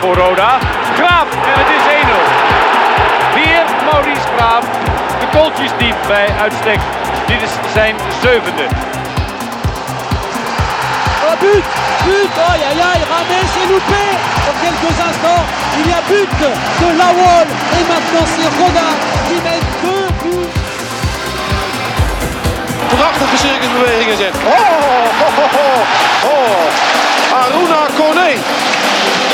Voor Roda. Graaf en het is 1-0. Weer Maurice Graaf. De kooltjes diep bij uitstek. Dit is zijn zevende. Oh but But Aïe aïe aïe Ramet s'est loupé Dans quelques instants, il y a but de Lawol Et maintenant c'est Roda qui met deux buts Prachtige circusbewegingen zet. Oh, oh, oh, oh, oh. Aruna Kone.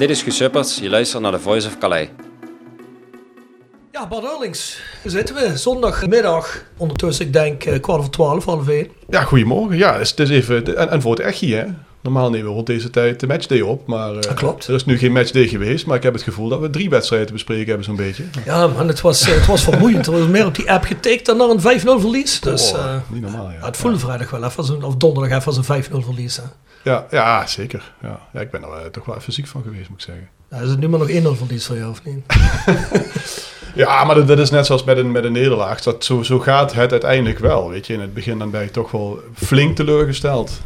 Dit is Gesupperd, je luistert naar de Voice of Calais. Ja, Bad Eurlings, daar zitten we. Zondagmiddag, ondertussen ik denk eh, kwart over twaalf, half één. Ja, goedemorgen. Ja, het is, het is even, en, en voor het echtje, hè. Normaal nemen we rond deze tijd de matchday op, maar eh, klopt. er is nu geen matchday geweest. Maar ik heb het gevoel dat we drie wedstrijden te bespreken hebben, zo'n beetje. Ja, man, het was, eh, het was vermoeiend. Er was meer op die app getikt dan naar een 5-0 verlies. Dus Oh, eh, niet normaal, ja. het voelde vrijdag wel even, als een, of donderdag even als een 5-0 verlies. Hè. Ja, ja, zeker. Ja. ja, ik ben er toch wel even ziek van geweest, moet ik zeggen. Ja, is het nu maar nog 1-0 verlies voor jou, of niet? Ja, maar dat, dat is net zoals met een, met een nederlaag. Dat, zo, zo gaat het uiteindelijk wel. Weet je, in het begin dan ben je toch wel flink teleurgesteld.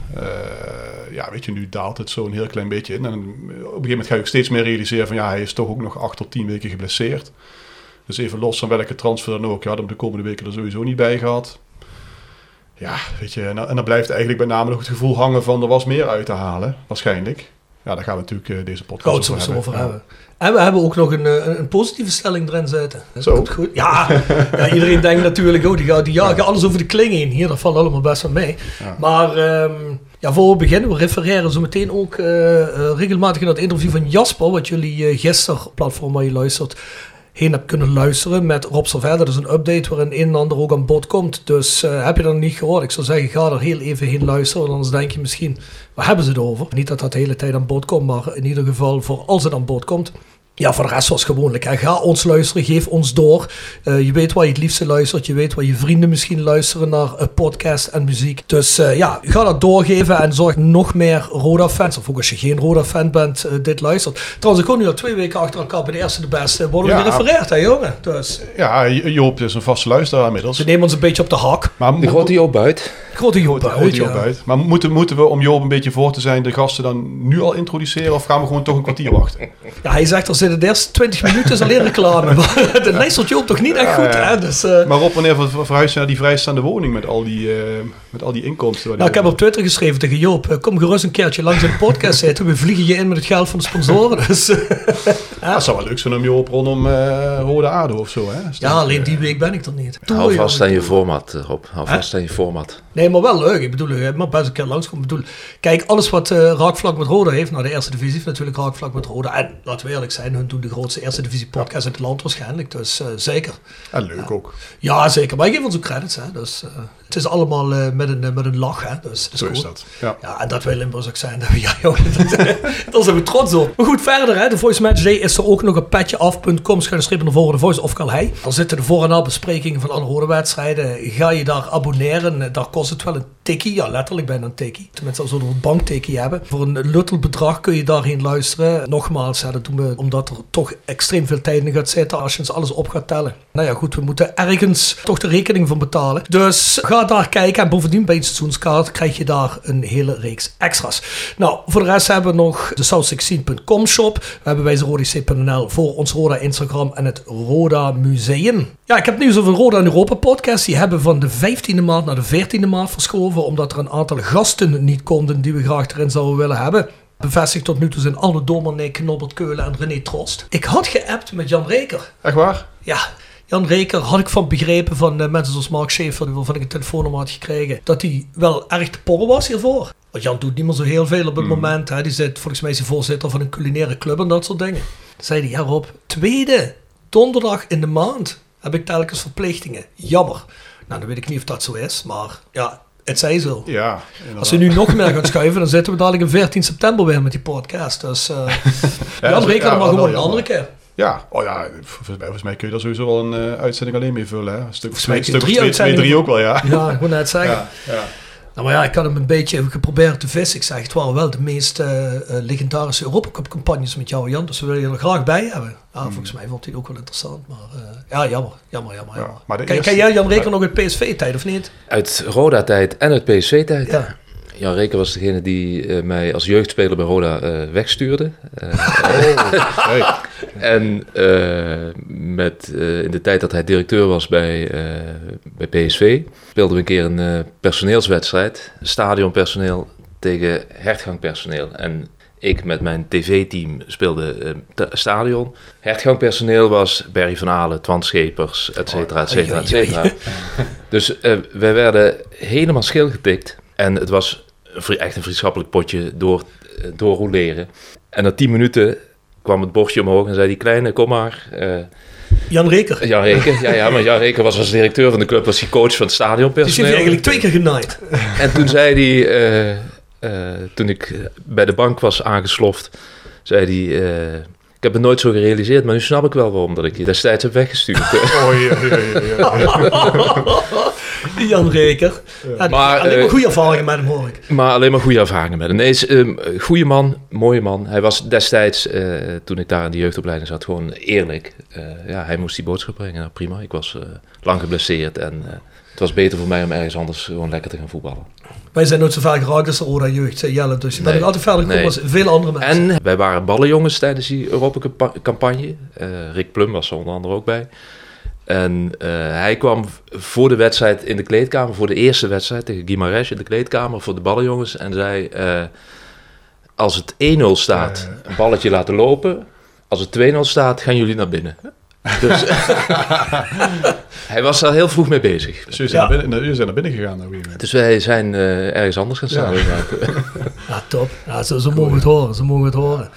Ja, weet je, nu daalt het zo een heel klein beetje in. En op een gegeven moment ga je ook steeds meer realiseren van ja, hij is toch ook nog acht tot tien weken geblesseerd. Dus even los van welke transfer dan ook. Je had hem de komende weken er sowieso niet bij gehad. Ja, weet je, en, dan- en dan blijft eigenlijk met name nog het gevoel hangen van er was meer uit te halen, waarschijnlijk. Ja, daar gaan we natuurlijk eh, deze podcast we het over Ja. hebben. En we hebben ook nog een, eh, een, positieve stelling erin zitten. Dat Zo. goed. Ja, ja, iedereen denkt natuurlijk, oh, die gaat, die jagen alles over de kling heen. Hier, dat valt allemaal best wel mee. Ja. Maar ehm, ja, voor we beginnen, we refereren zo meteen ook eh, eh, regelmatig naar het interview van Jasper, wat jullie eh, gisteren, op platform waar je luistert, heen hebt kunnen luisteren met Rob Servet. Dat is een update waarin een en ander ook aan bod komt. Dus heb je dat niet gehoord? Ik zou zeggen, ga er heel even heen luisteren. Want anders denk je misschien, waar hebben ze het over? Niet dat dat de hele tijd aan bod komt, maar in ieder geval voor als het aan bod komt. Ja, voor de rest zoals gewoonlijk. Hè. Ga ons luisteren, geef ons door. Eh, je weet waar je het liefste luistert. Je weet waar je vrienden misschien luisteren naar eh, podcast en muziek. Dus eh, ja, ga dat doorgeven en zorg nog meer Roda-fans. Of ook als je geen Roda-fan bent, dit luistert. Trouwens, ik kon nu al twee weken achter elkaar bij de eerste de beste worden Ja. we gerefereerd, hè jongen. Dus Ja, Joop is een vaste luisteraar inmiddels. ze nemen ons een beetje op de hak. Maar De grote Joop uit. Grote Joop Grote uit. Maar moeten, moeten we, om Joop een beetje voor te zijn, de gasten dan nu al introduceren? Of gaan we gewoon toch een kwartier wachten? Ja, hij zegt er zitten de eerste 20 minuten is alleen reclame. Maar de luistert Joop toch niet echt goed, hè? Dus, eh, Maar Rob, wanneer ver- ver- verhuis je naar die vrijstaande woning met al die, eh, met al die inkomsten? Nou, ik heb op Twitter geschreven tegen Joop, eh, kom gerust een keertje langs in de podcast zitten. We vliegen je in met het geld van de sponsoren. Dus, Ja, het zou wel leuk zijn om Joop rondom eh Rode Aarde of zo, hè? Ja, dat, alleen eh, die week ben ik er niet. Hou wil je vast aan je format, eh, Rob. Hou vast aan je format. Nee, maar wel leuk. Ik bedoel, je mag best een keer langskomen. Ik bedoel, kijk, alles wat eh, raakvlak met Roda heeft, nou de eerste divisie heeft natuurlijk raakvlak met Roda. En laten we eerlijk zijn, hun doen de grootste eerste divisie podcast in het land waarschijnlijk. Dus eh, zeker. Ja, leuk ook. Ja, zeker. Maar ik geef ons ook credits. Hè. Dus, het is allemaal eh, met, een, met een lach. Hè. Dus, Zo is dat. Ja. Ja, en dat wij Limburgs ook zijn. Dat- daar zijn we trots op. Maar goed, verder, hè, de Voice Match Day is er ook nog op petjeaf.com. Voren, de Voice of Calhei. Daar zitten de voor- en na besprekingen van alle wedstrijden. Ga je daar abonneren. Daar kost het wel een tikkie, ja letterlijk bijna een tikkie. Tenminste als we een banktikkie hebben. Voor een luttel bedrag kun je daarheen luisteren. Nogmaals, dat doen we omdat er toch extreem veel tijd in gaat zitten als je eens alles op gaat tellen. Nou ja goed, we moeten ergens toch de rekening van betalen. Dus ga daar kijken en bovendien bij een seizoenskaart krijg je daar een hele reeks extra's. Nou, voor de rest hebben we nog de south16.com shop. We hebben wijzerodc.nl voor ons Roda Instagram en het Roda Museum. Ja, ik heb nieuws over Roda in Europa podcast. Die hebben van de 15e maand naar de 14e maand verschoven, omdat er een aantal gasten niet konden die we graag erin zouden willen hebben. Bevestigd tot nu toe zijn alle Domernik, Norbert Keulen en René Trost. Ik had geappt met Jan Reker. Echt waar? Ja, Jan Reker had ik van begrepen van uh, mensen zoals Mark Schaefer, waarvan ik een telefoonnummer had gekregen, dat hij wel erg te porren was hiervoor. Want Jan doet niet meer zo heel veel op het moment. Hè. Die zit volgens mij is hij voorzitter van een culinaire club en dat soort dingen. Zei hij, ja Rob, tweede donderdag in de maand heb ik telkens verplichtingen. Jammer. Nou, dan weet ik niet of dat zo is, maar ja, het zij zo. Ja, Als we nu nog meer gaan schuiven, dan zitten we dadelijk in 14 september weer met die podcast. Dus uh, ja, Jan ja, maar gewoon een andere keer. Ja, oh ja, volgens mij, kun je daar sowieso wel een uh, uitzending alleen mee vullen. Hè? Een stuk, volgens mij stuk drie, twee, twee, drie ook wel, ja. Ja, ik moet net zeggen. Ja. Nou, maar ja, ik had hem een beetje geprobeerd te vissen. Ik zeg, het waren wel de meest uh, legendarische Europacup-campagnes met jou, Jan. Dus we willen je er graag bij hebben. Ja, Hmm. volgens mij vond hij het ook wel interessant. Maar uh, ja, jammer, jammer, jammer. jammer. maar de Ken, jij Jan Reker nog uit PSV-tijd, of niet? Uit Roda-tijd en uit PSV-tijd. Ja. Jan Reker was degene die eh, mij als jeugdspeler bij Roda eh, wegstuurde. Eh, Hey. En eh, met, eh, in de tijd dat hij directeur was bij, eh, bij PSV, speelden we een keer een personeelswedstrijd. Stadionpersoneel tegen hertgangpersoneel. En ik met mijn tv-team speelde stadion. Hertgangpersoneel was Barry van Aalen, Twan Schepers, et cetera, et cetera, et cetera. Dus eh, wij werden helemaal schil getikt. En het was echt een vriendschappelijk potje door, eh, doorroleren. En na tien minuten kwam het bordje omhoog en zei die kleine, kom maar. eh Jan Reker. Jan Reker, ja, ja, maar Jan Reker was als directeur van de club, was hij coach van het Dus je stadionpersoneel. heeft je eigenlijk twee keer genaaid. En toen zei hij, eh, eh, toen ik bij de bank was aangesloft, zei hij, eh, ik heb het nooit zo gerealiseerd, maar nu snap ik wel waarom dat ik je destijds heb weggestuurd. Oh, ja, ja, ja, Jan Reker. Ja, Maar, alleen maar eh, goede ervaringen met hem hoor ik. Maar alleen maar goede ervaringen met hem. Nee, is een goede man, mooie man. Hij was destijds, eh, toen ik daar in de jeugdopleiding zat, gewoon eerlijk. Eh, ja, hij moest die boodschap brengen. Nou, prima, ik was eh, lang geblesseerd en eh, het was beter voor mij om ergens anders gewoon lekker te gaan voetballen. Wij zijn nooit zo vaak geraakt als de Roda jeugd, zei Jelle. Dus je bent Nee. nog altijd verder gekomen Nee. als veel andere mensen. En wij waren ballenjongens tijdens die Europa-campagne. Eh, Rick Plum was er onder andere ook bij. En eh, hij kwam voor de wedstrijd in de kleedkamer, voor de eerste wedstrijd tegen Guimarães in de kleedkamer voor de ballenjongens. En zei, eh, als het 1-0 staat, een balletje laten lopen. Als het 2-0 staat, gaan jullie naar binnen. Dus hij was daar heel vroeg mee bezig. Dus jullie zijn, Ja. naar binnen, jullie zijn naar binnen gegaan op een. Dus wij zijn eh, ergens anders gaan staan. Ja. Ja, top. Ja, zo mogen het horen. Zo mogen het horen.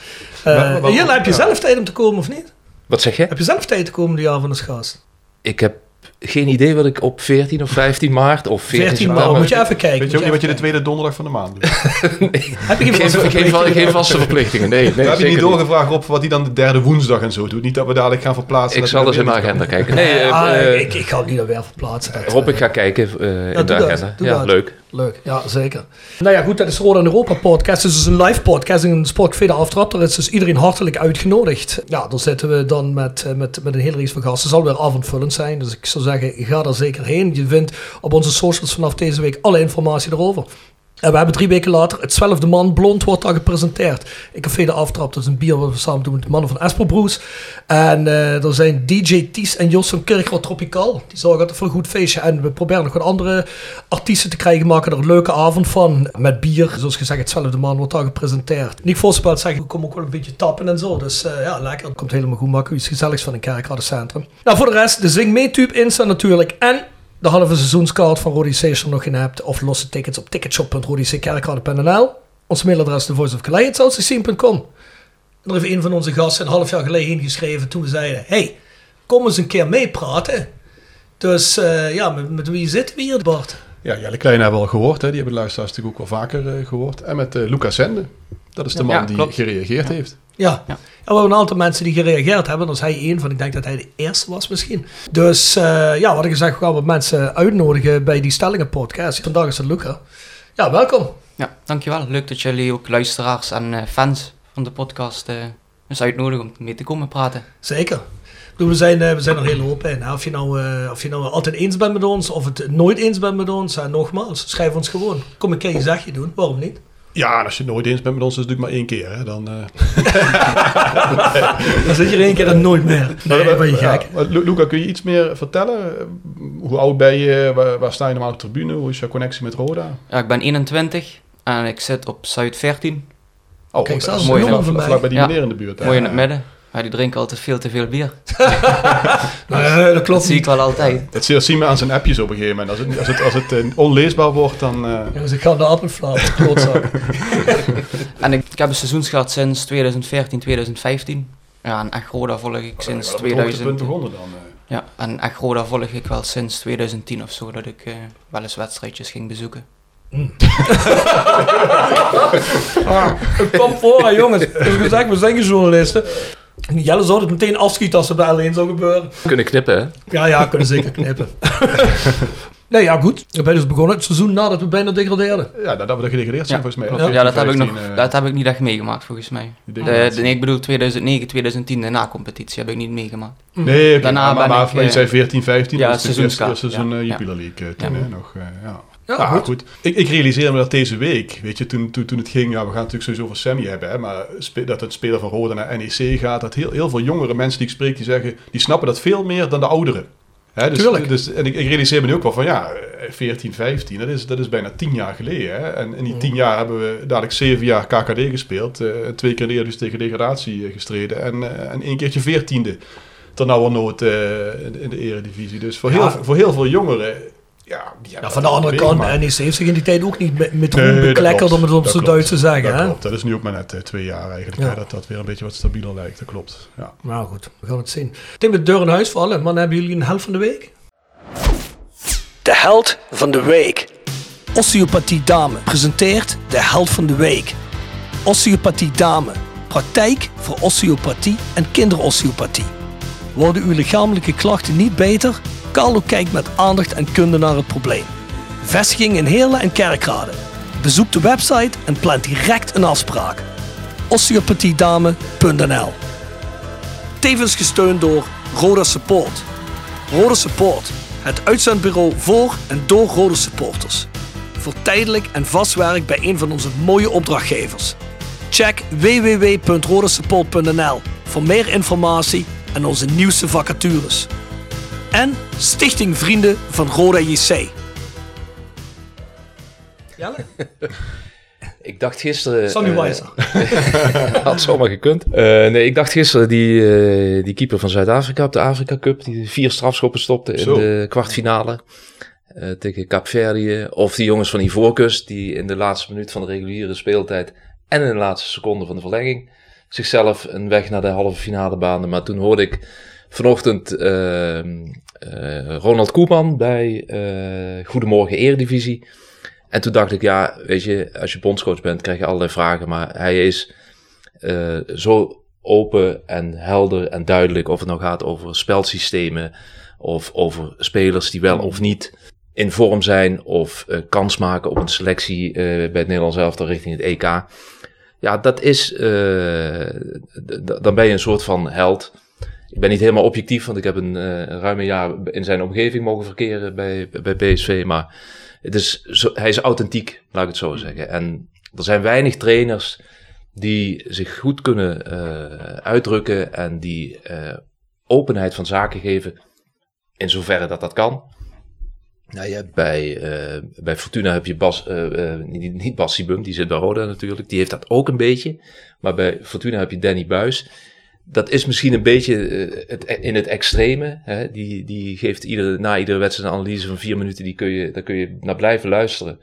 Maar- Uh, maar- Jelle, heb je ja. zelf tijd om te komen of niet? Wat zeg je? Heb je zelf tijd te komen die avond als gast? Ik heb geen idee wat ik op 14 of 15 maart of 14, 14 september- maal. Moet je even kijken. Weet je ook niet wat je de tweede donderdag van de maand doet? kijken. Heb je geen Geen, vaste geen, verplichtingen? geen vaste verplichtingen, nee. nee hebben zeker niet doorgevraagd op wat hij dan de derde woensdag en zo doet. Niet dat we dadelijk gaan verplaatsen. Ik zal eens in naar mijn agenda kijken. Nee, Ah, eh, eh, ik, ik ga het niet weer verplaatsen. Dat, Rob, eh, ik ga kijken in doe de agenda. Ja, dat. leuk. Leuk, ja zeker. Nou ja, goed, dat is Roda in Europa podcast. Het is dus een live podcast in de Sportcafé de Aftrap. Daar is dus iedereen hartelijk uitgenodigd. Ja, dan zitten we dan met, met, met een hele race van gasten. Het zal weer avondvullend zijn, dus ik zou zeggen, ga daar zeker heen. Je vindt op onze socials vanaf deze week alle informatie erover. En we hebben drie weken later het Zwelfde Man Blond wordt daar gepresenteerd. In Café de Aftrap, dat is een bier wat we samen doen met de mannen van Esper Broes. En eh, er zijn DJ Ties en Jos van Kirchhoff Tropical. Die zorgen voor een goed feestje. En we proberen nog wat andere artiesten te krijgen. Maken er een leuke avond van. Met bier. Zoals gezegd, het Zwelfde Man wordt daar gepresenteerd. Nick Vossenbelt zegt, we komen ook wel een beetje tappen en zo. Dus eh, ja, lekker. Het komt helemaal goed. Maken iets gezelligs van een kerkradencentrum. Nou, voor de rest, de Zing Mee Tube Insta natuurlijk. En de halve seizoenskaart van Rodi er nog in hebt. Of losse tickets op ticketshop.rodickerkrade.nl. Ons mailadres thevoiceofkalei.com. En er heeft een van onze gasten een half jaar geleden ingeschreven toen we zeiden... Hey, kom eens een keer meepraten. Dus eh, ja, met, met wie zitten we hier, Bart? Ja, Jelle Klein hebben we al gehoord. Hè. Die hebben de luisteraars natuurlijk ook wel vaker eh, gehoord. En met eh Lucas Zende. Dat is de Ja, man ja, die gereageerd heeft. Ja. ja. we hebben een aantal mensen die gereageerd hebben. Daar is hij één van. Ik denk dat hij de eerste was misschien. Dus uh, ja, wat ik gezegd, we gaan wat mensen uitnodigen bij die Stellingen podcast. Vandaag is het Luca. Ja, welkom. Ja, dankjewel. Leuk dat jullie ook luisteraars en uh, fans van de podcast uh, eens uitnodigen om mee te komen praten. Zeker. We zijn, we zijn er heel open Of je, nou, of je nou altijd eens bent met ons of het nooit eens bent met ons. En nogmaals, schrijf ons gewoon. Kom een keer je zegje doen. Waarom niet? Ja, als je het nooit eens bent met ons, is het natuurlijk maar één keer. Hè? Dan, uh... dan zit je er één keer en nooit meer. Nee, ben je gek. Ja, Luca, kun je iets meer vertellen? Hoe oud ben je? Waar, waar sta je normaal op de tribune? Hoe is jouw connectie met Roda? Ja, ik ben 21 en ik zit op Zuid 14. Oh, Kijk, dat is mooi. Vlak bij die meneer in de buurt. Mooi in het midden. Die drinken altijd veel te veel bier. nee, dat klopt Dat zie ik wel altijd. Dat zien we aan zijn appjes op een gegeven moment. Als het, als het, als het uh, onleesbaar wordt, dan... Uh... Ja, dus ik ga de appelflaat, klootzak. en ik, ik, heb een seizoensgehad sinds 2014, 2015. Ja, en Agroda volg ik sinds 2000. begonnen dan? Uh. Ja, en Agroda volg ik wel sinds 2010 of zo, dat ik wel eens wedstrijdjes ging bezoeken. Mm. ah, het komt voor, jongens. Dus gezegd, we zijn journalisten. Jelle zou het meteen afschieten als het bij alleen zou gebeuren. Kunnen knippen, hè? Ja, ja, kunnen zeker knippen. nee, ja, goed. We zijn dus begonnen het seizoen nadat we bijna degradeerden. Ja, dat we gedegradeerd zijn, volgens mij. Ja, ja dat, heb ik nog, uh, dat heb ik niet echt meegemaakt, volgens mij. De, de, nee, ik bedoel 2009, 2010, de na-competitie heb ik niet meegemaakt. Nee, okay, Daarna maar, maar, maar je zei 14, 15, ja, dat is het seizoen uh, Jupiler League toen, hè, nog. Uh, ja. Ja, goed. Ik, ik, realiseer me dat deze week, weet je, toen, toen, toen het ging, ja, we gaan het natuurlijk sowieso over Sammy hebben, hè, maar dat het speler van Roda naar NEC gaat, dat heel, heel veel jongere mensen die ik spreek, die zeggen, die snappen dat veel meer dan de ouderen. Hè, dus, Tuurlijk. Dus, en ik, ik, realiseer me nu ook wel van, ja, 14, 15, dat is, dat is bijna 10 jaar geleden. Hè? En in die 10 jaar hebben we dadelijk 7 jaar KKD gespeeld, uh, twee keer dus tegen degradatie uh, gestreden en, uh, en één keertje veertiende. Ten nauwe nood in, in, de eredivisie. Dus voor, heel, voor heel veel jongeren ja, ja, van de andere kant, NEC heeft zich in die tijd ook niet met, met nee, beklekkerd, om het op zo Duits te zeggen. Dat hè? klopt, dat is nu ook maar net uh, twee jaar eigenlijk, hè, dat dat weer een beetje wat stabieler lijkt, dat klopt. Ja. Nou goed, we gaan het zien. Ik denk met de deur in huis vallen, maar hebben jullie een held van de week? De held van de week. Osteopathie Dame presenteert de held van de week. Osteopathie Dame. Praktijk voor osteopathie en kinderosteopathie. Worden uw lichamelijke klachten niet beter? Carlo kijkt met aandacht en kunde naar het probleem. Vestiging in Heerlen en Kerkrade. Bezoek de website en plan direct een afspraak. osteopathiedame.nl Tevens gesteund door Roda Support. Roda Support, het uitzendbureau voor en door Roda supporters. Voor tijdelijk en vast werk bij een van onze mooie opdrachtgevers. Check www.rodasupport.nl voor meer informatie en onze nieuwste vacatures en Stichting Vrienden van Roda JC. Jelle? Ik dacht gisteren... Sammy uh, Weiser. had zomaar gekund. Uh, nee, ik dacht gisteren die, uh, die keeper van Zuid-Afrika op de Afrika Cup... die vier strafschoppen stopte in de kwartfinale tegen Capverdië. Of die jongens van Ivoorkust die in de laatste minuut van de reguliere speeltijd... en in de laatste seconde van de verlenging... zichzelf een weg naar de halve finale baanden. Maar toen hoorde ik vanochtend uh, uh, Ronald Koeman bij uh, Goedemorgen Eredivisie. En toen dacht ik, ja, weet je, als je bondscoach bent, krijg je allerlei vragen. Maar hij is uh, zo open en helder en duidelijk of het nou gaat over spelsystemen of over spelers die wel of niet in vorm zijn of kans maken op een selectie bij het Nederlands elftal richting het EK. Ja, dat is, dan ben je een soort van held. Ik ben niet helemaal objectief, want ik heb een uh, ruim een jaar in zijn omgeving mogen verkeren bij, bij PSV. Maar het is zo, hij is authentiek, laat ik het zo zeggen. En er zijn weinig trainers die zich goed kunnen uh, uitdrukken en die uh, openheid van zaken geven, in zoverre dat dat kan. Nou, ja, bij, uh, bij Fortuna heb je Bas, niet, niet Bas Sibum, die zit bij Roda natuurlijk. Die heeft dat ook een beetje. Maar bij Fortuna heb je Danny Buis dat is misschien een beetje uh, het, in het extreme. Hè? Die, die geeft iedere, na iedere wedstrijd een analyse van vier minuten. Die kun je, daar kun je naar blijven luisteren.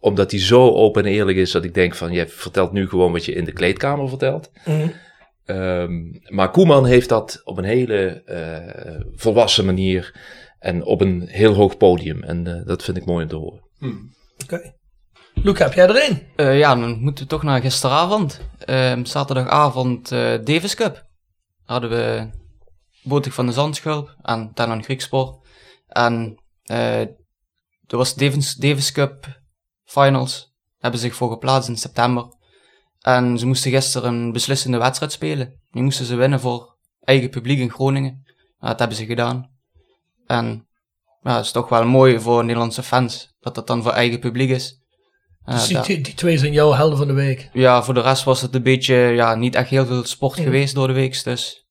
Omdat hij zo open en eerlijk is dat ik denk van... je vertelt nu gewoon wat je in de kleedkamer vertelt. Mm. Um, maar Koeman heeft dat op een hele uh, volwassen manier... en op een heel hoog podium. En uh, dat vind ik mooi om te horen. Mm. Oké. Luc, heb jij er een? Uh, ja, dan moeten we toch naar gisteravond. Uh, zaterdagavond uh, Davis Cup. Hadden we Botig van de Zandschulp en Tenon Griekspor. En uh, er was Davis, Davis Cup Finals. Hebben zich voor geplaatst in september. En ze moesten gisteren een beslissende wedstrijd spelen. Die moesten ze winnen voor eigen publiek in Groningen. Nou, dat hebben ze gedaan. En ja, het is toch wel mooi voor Nederlandse fans dat dat dan voor eigen publiek is. Dus die, die, twee zijn jouw helden van de week? Ja, voor de rest was het een beetje, ja, niet echt heel veel sport geweest door de week, dus...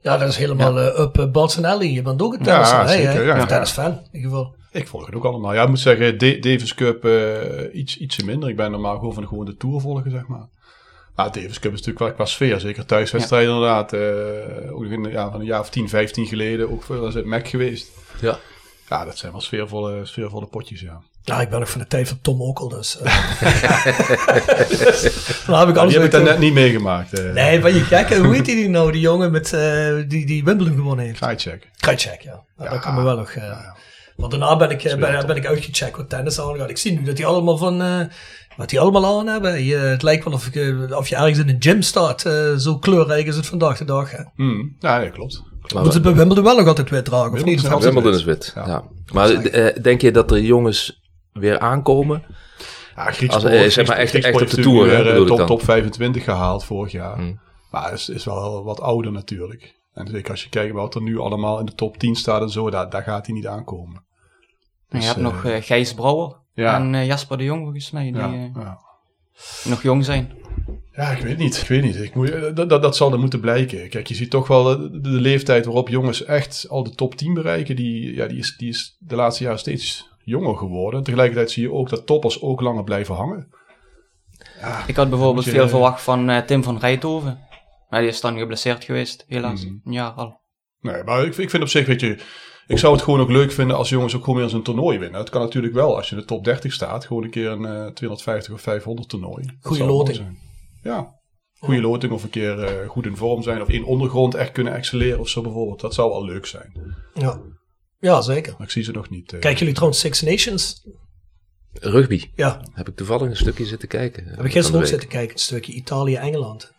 Ja, dat is helemaal ja. uh, up uh, Je bent ook een tennisser, ja, hè? Tennisfan, in ieder geval. Ik volg het ook allemaal. Ja, ik moet zeggen, Davis Cup uh, iets, ietsje minder. Ik ben normaal gewoon van gewoon de Tour volgen, zeg maar. Maar Davis Cup is natuurlijk wel qua sfeer, zeker thuiswedstrijden inderdaad. Uh, ook in, ja, van een jaar of 10, 15 geleden ook veel als het Mac geweest. Ja. Ja, dat zijn wel sfeervolle, sfeervolle potjes, ja. Ja, ik ben nog van de tijd van Tom Okkel, dus. Uh. dan heb ik alles. die heb ik net niet meegemaakt. Uh. Nee, ben je gek? Hoe heet die nou, die jongen met, uh, die, die Wimbledon gewonnen heeft? Krajcek. Krajcek, ja. ja. Dat kan me wel nog. Ja. Want daarna ben ik, ben, ben, ik uitgecheckt wat tennis aangaat. Ik zie nu dat die allemaal van, wat die allemaal aan hebben. Je, het lijkt wel of, ik, of je ergens in een gym staat. zo kleurrijk is het vandaag de dag. Hè. Mm. Ja, dat klopt. Moeten ze bij Wimbledon wel nog altijd wit dragen, of niet? Wimbledon is wit, ja. Maar denk je dat er jongens weer aankomen. Ja, Griekspoor, Als, eh, zeg maar echt, echt op de Tour. Weer, uh, top, top 25 gehaald vorig jaar. Hmm. Maar is, is wel wat ouder natuurlijk. En zeker als je kijkt wat er nu allemaal in de top 10 staat en zo, daar, daar gaat hij niet aankomen. Dus, je hebt uh, nog uh, Gijs Brouwer ja. en uh, Jasper de Jong volgens mij, die ja, ja. nog jong zijn. Ja, ik weet niet. Ik weet niet. Ik moet, dat, dat, dat zal er moeten blijken. Kijk, je ziet toch wel de, de, leeftijd waarop jongens echt al de top 10 bereiken. Die, ja, die, is, die is de laatste jaren steeds jonger geworden. Tegelijkertijd zie je ook dat toppers ook langer blijven hangen. Ja, ik had bijvoorbeeld veel verwacht van uh, Tim van Rijthoven. Maar die is dan geblesseerd geweest, helaas. Mm. Ja, al. Nee, maar ik, ik vind op zich, weet je... Ik zou het gewoon ook leuk vinden als jongens ook gewoon weer eens een toernooi winnen. Het kan natuurlijk wel als je in de top 30 staat. Gewoon een keer een uh, 250 of 500 toernooi. Goede loting. Ja, goede loting of een keer uh, goed in vorm zijn. Of in ondergrond echt kunnen excelleren of zo bijvoorbeeld. Dat zou al leuk zijn. Ja. Ja, zeker. Maar ik zie ze nog niet. Uh... Kijken jullie trouwens Six Nations? Rugby? Ja. Heb ik toevallig een stukje zitten kijken. Heb ik gisteren ook zitten kijken, een stukje Italië-Engeland.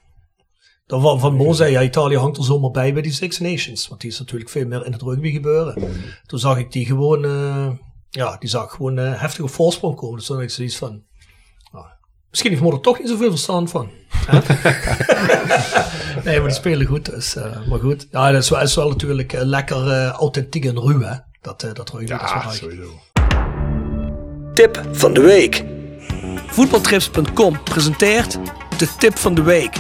Dan van, van Mo zei, ja, Italië hangt er zomaar bij bij die Six Nations. Want die is natuurlijk veel meer in het rugby gebeuren. Toen zag ik die gewoon, uh, ja, die zag gewoon uh, heftige voorsprong komen. Dus toen had ik zoiets van, Misschien heeft Moeder toch niet zoveel verstand van. nee, maar die spelen goed. Dus, uh, maar goed. Ja, dat is wel, is wel natuurlijk uh, lekker uh, authentiek en ruw, hè? Dat, uh, dat je ja, dat sowieso. Tip van de week. Voetbaltrips.com presenteert de tip van de week.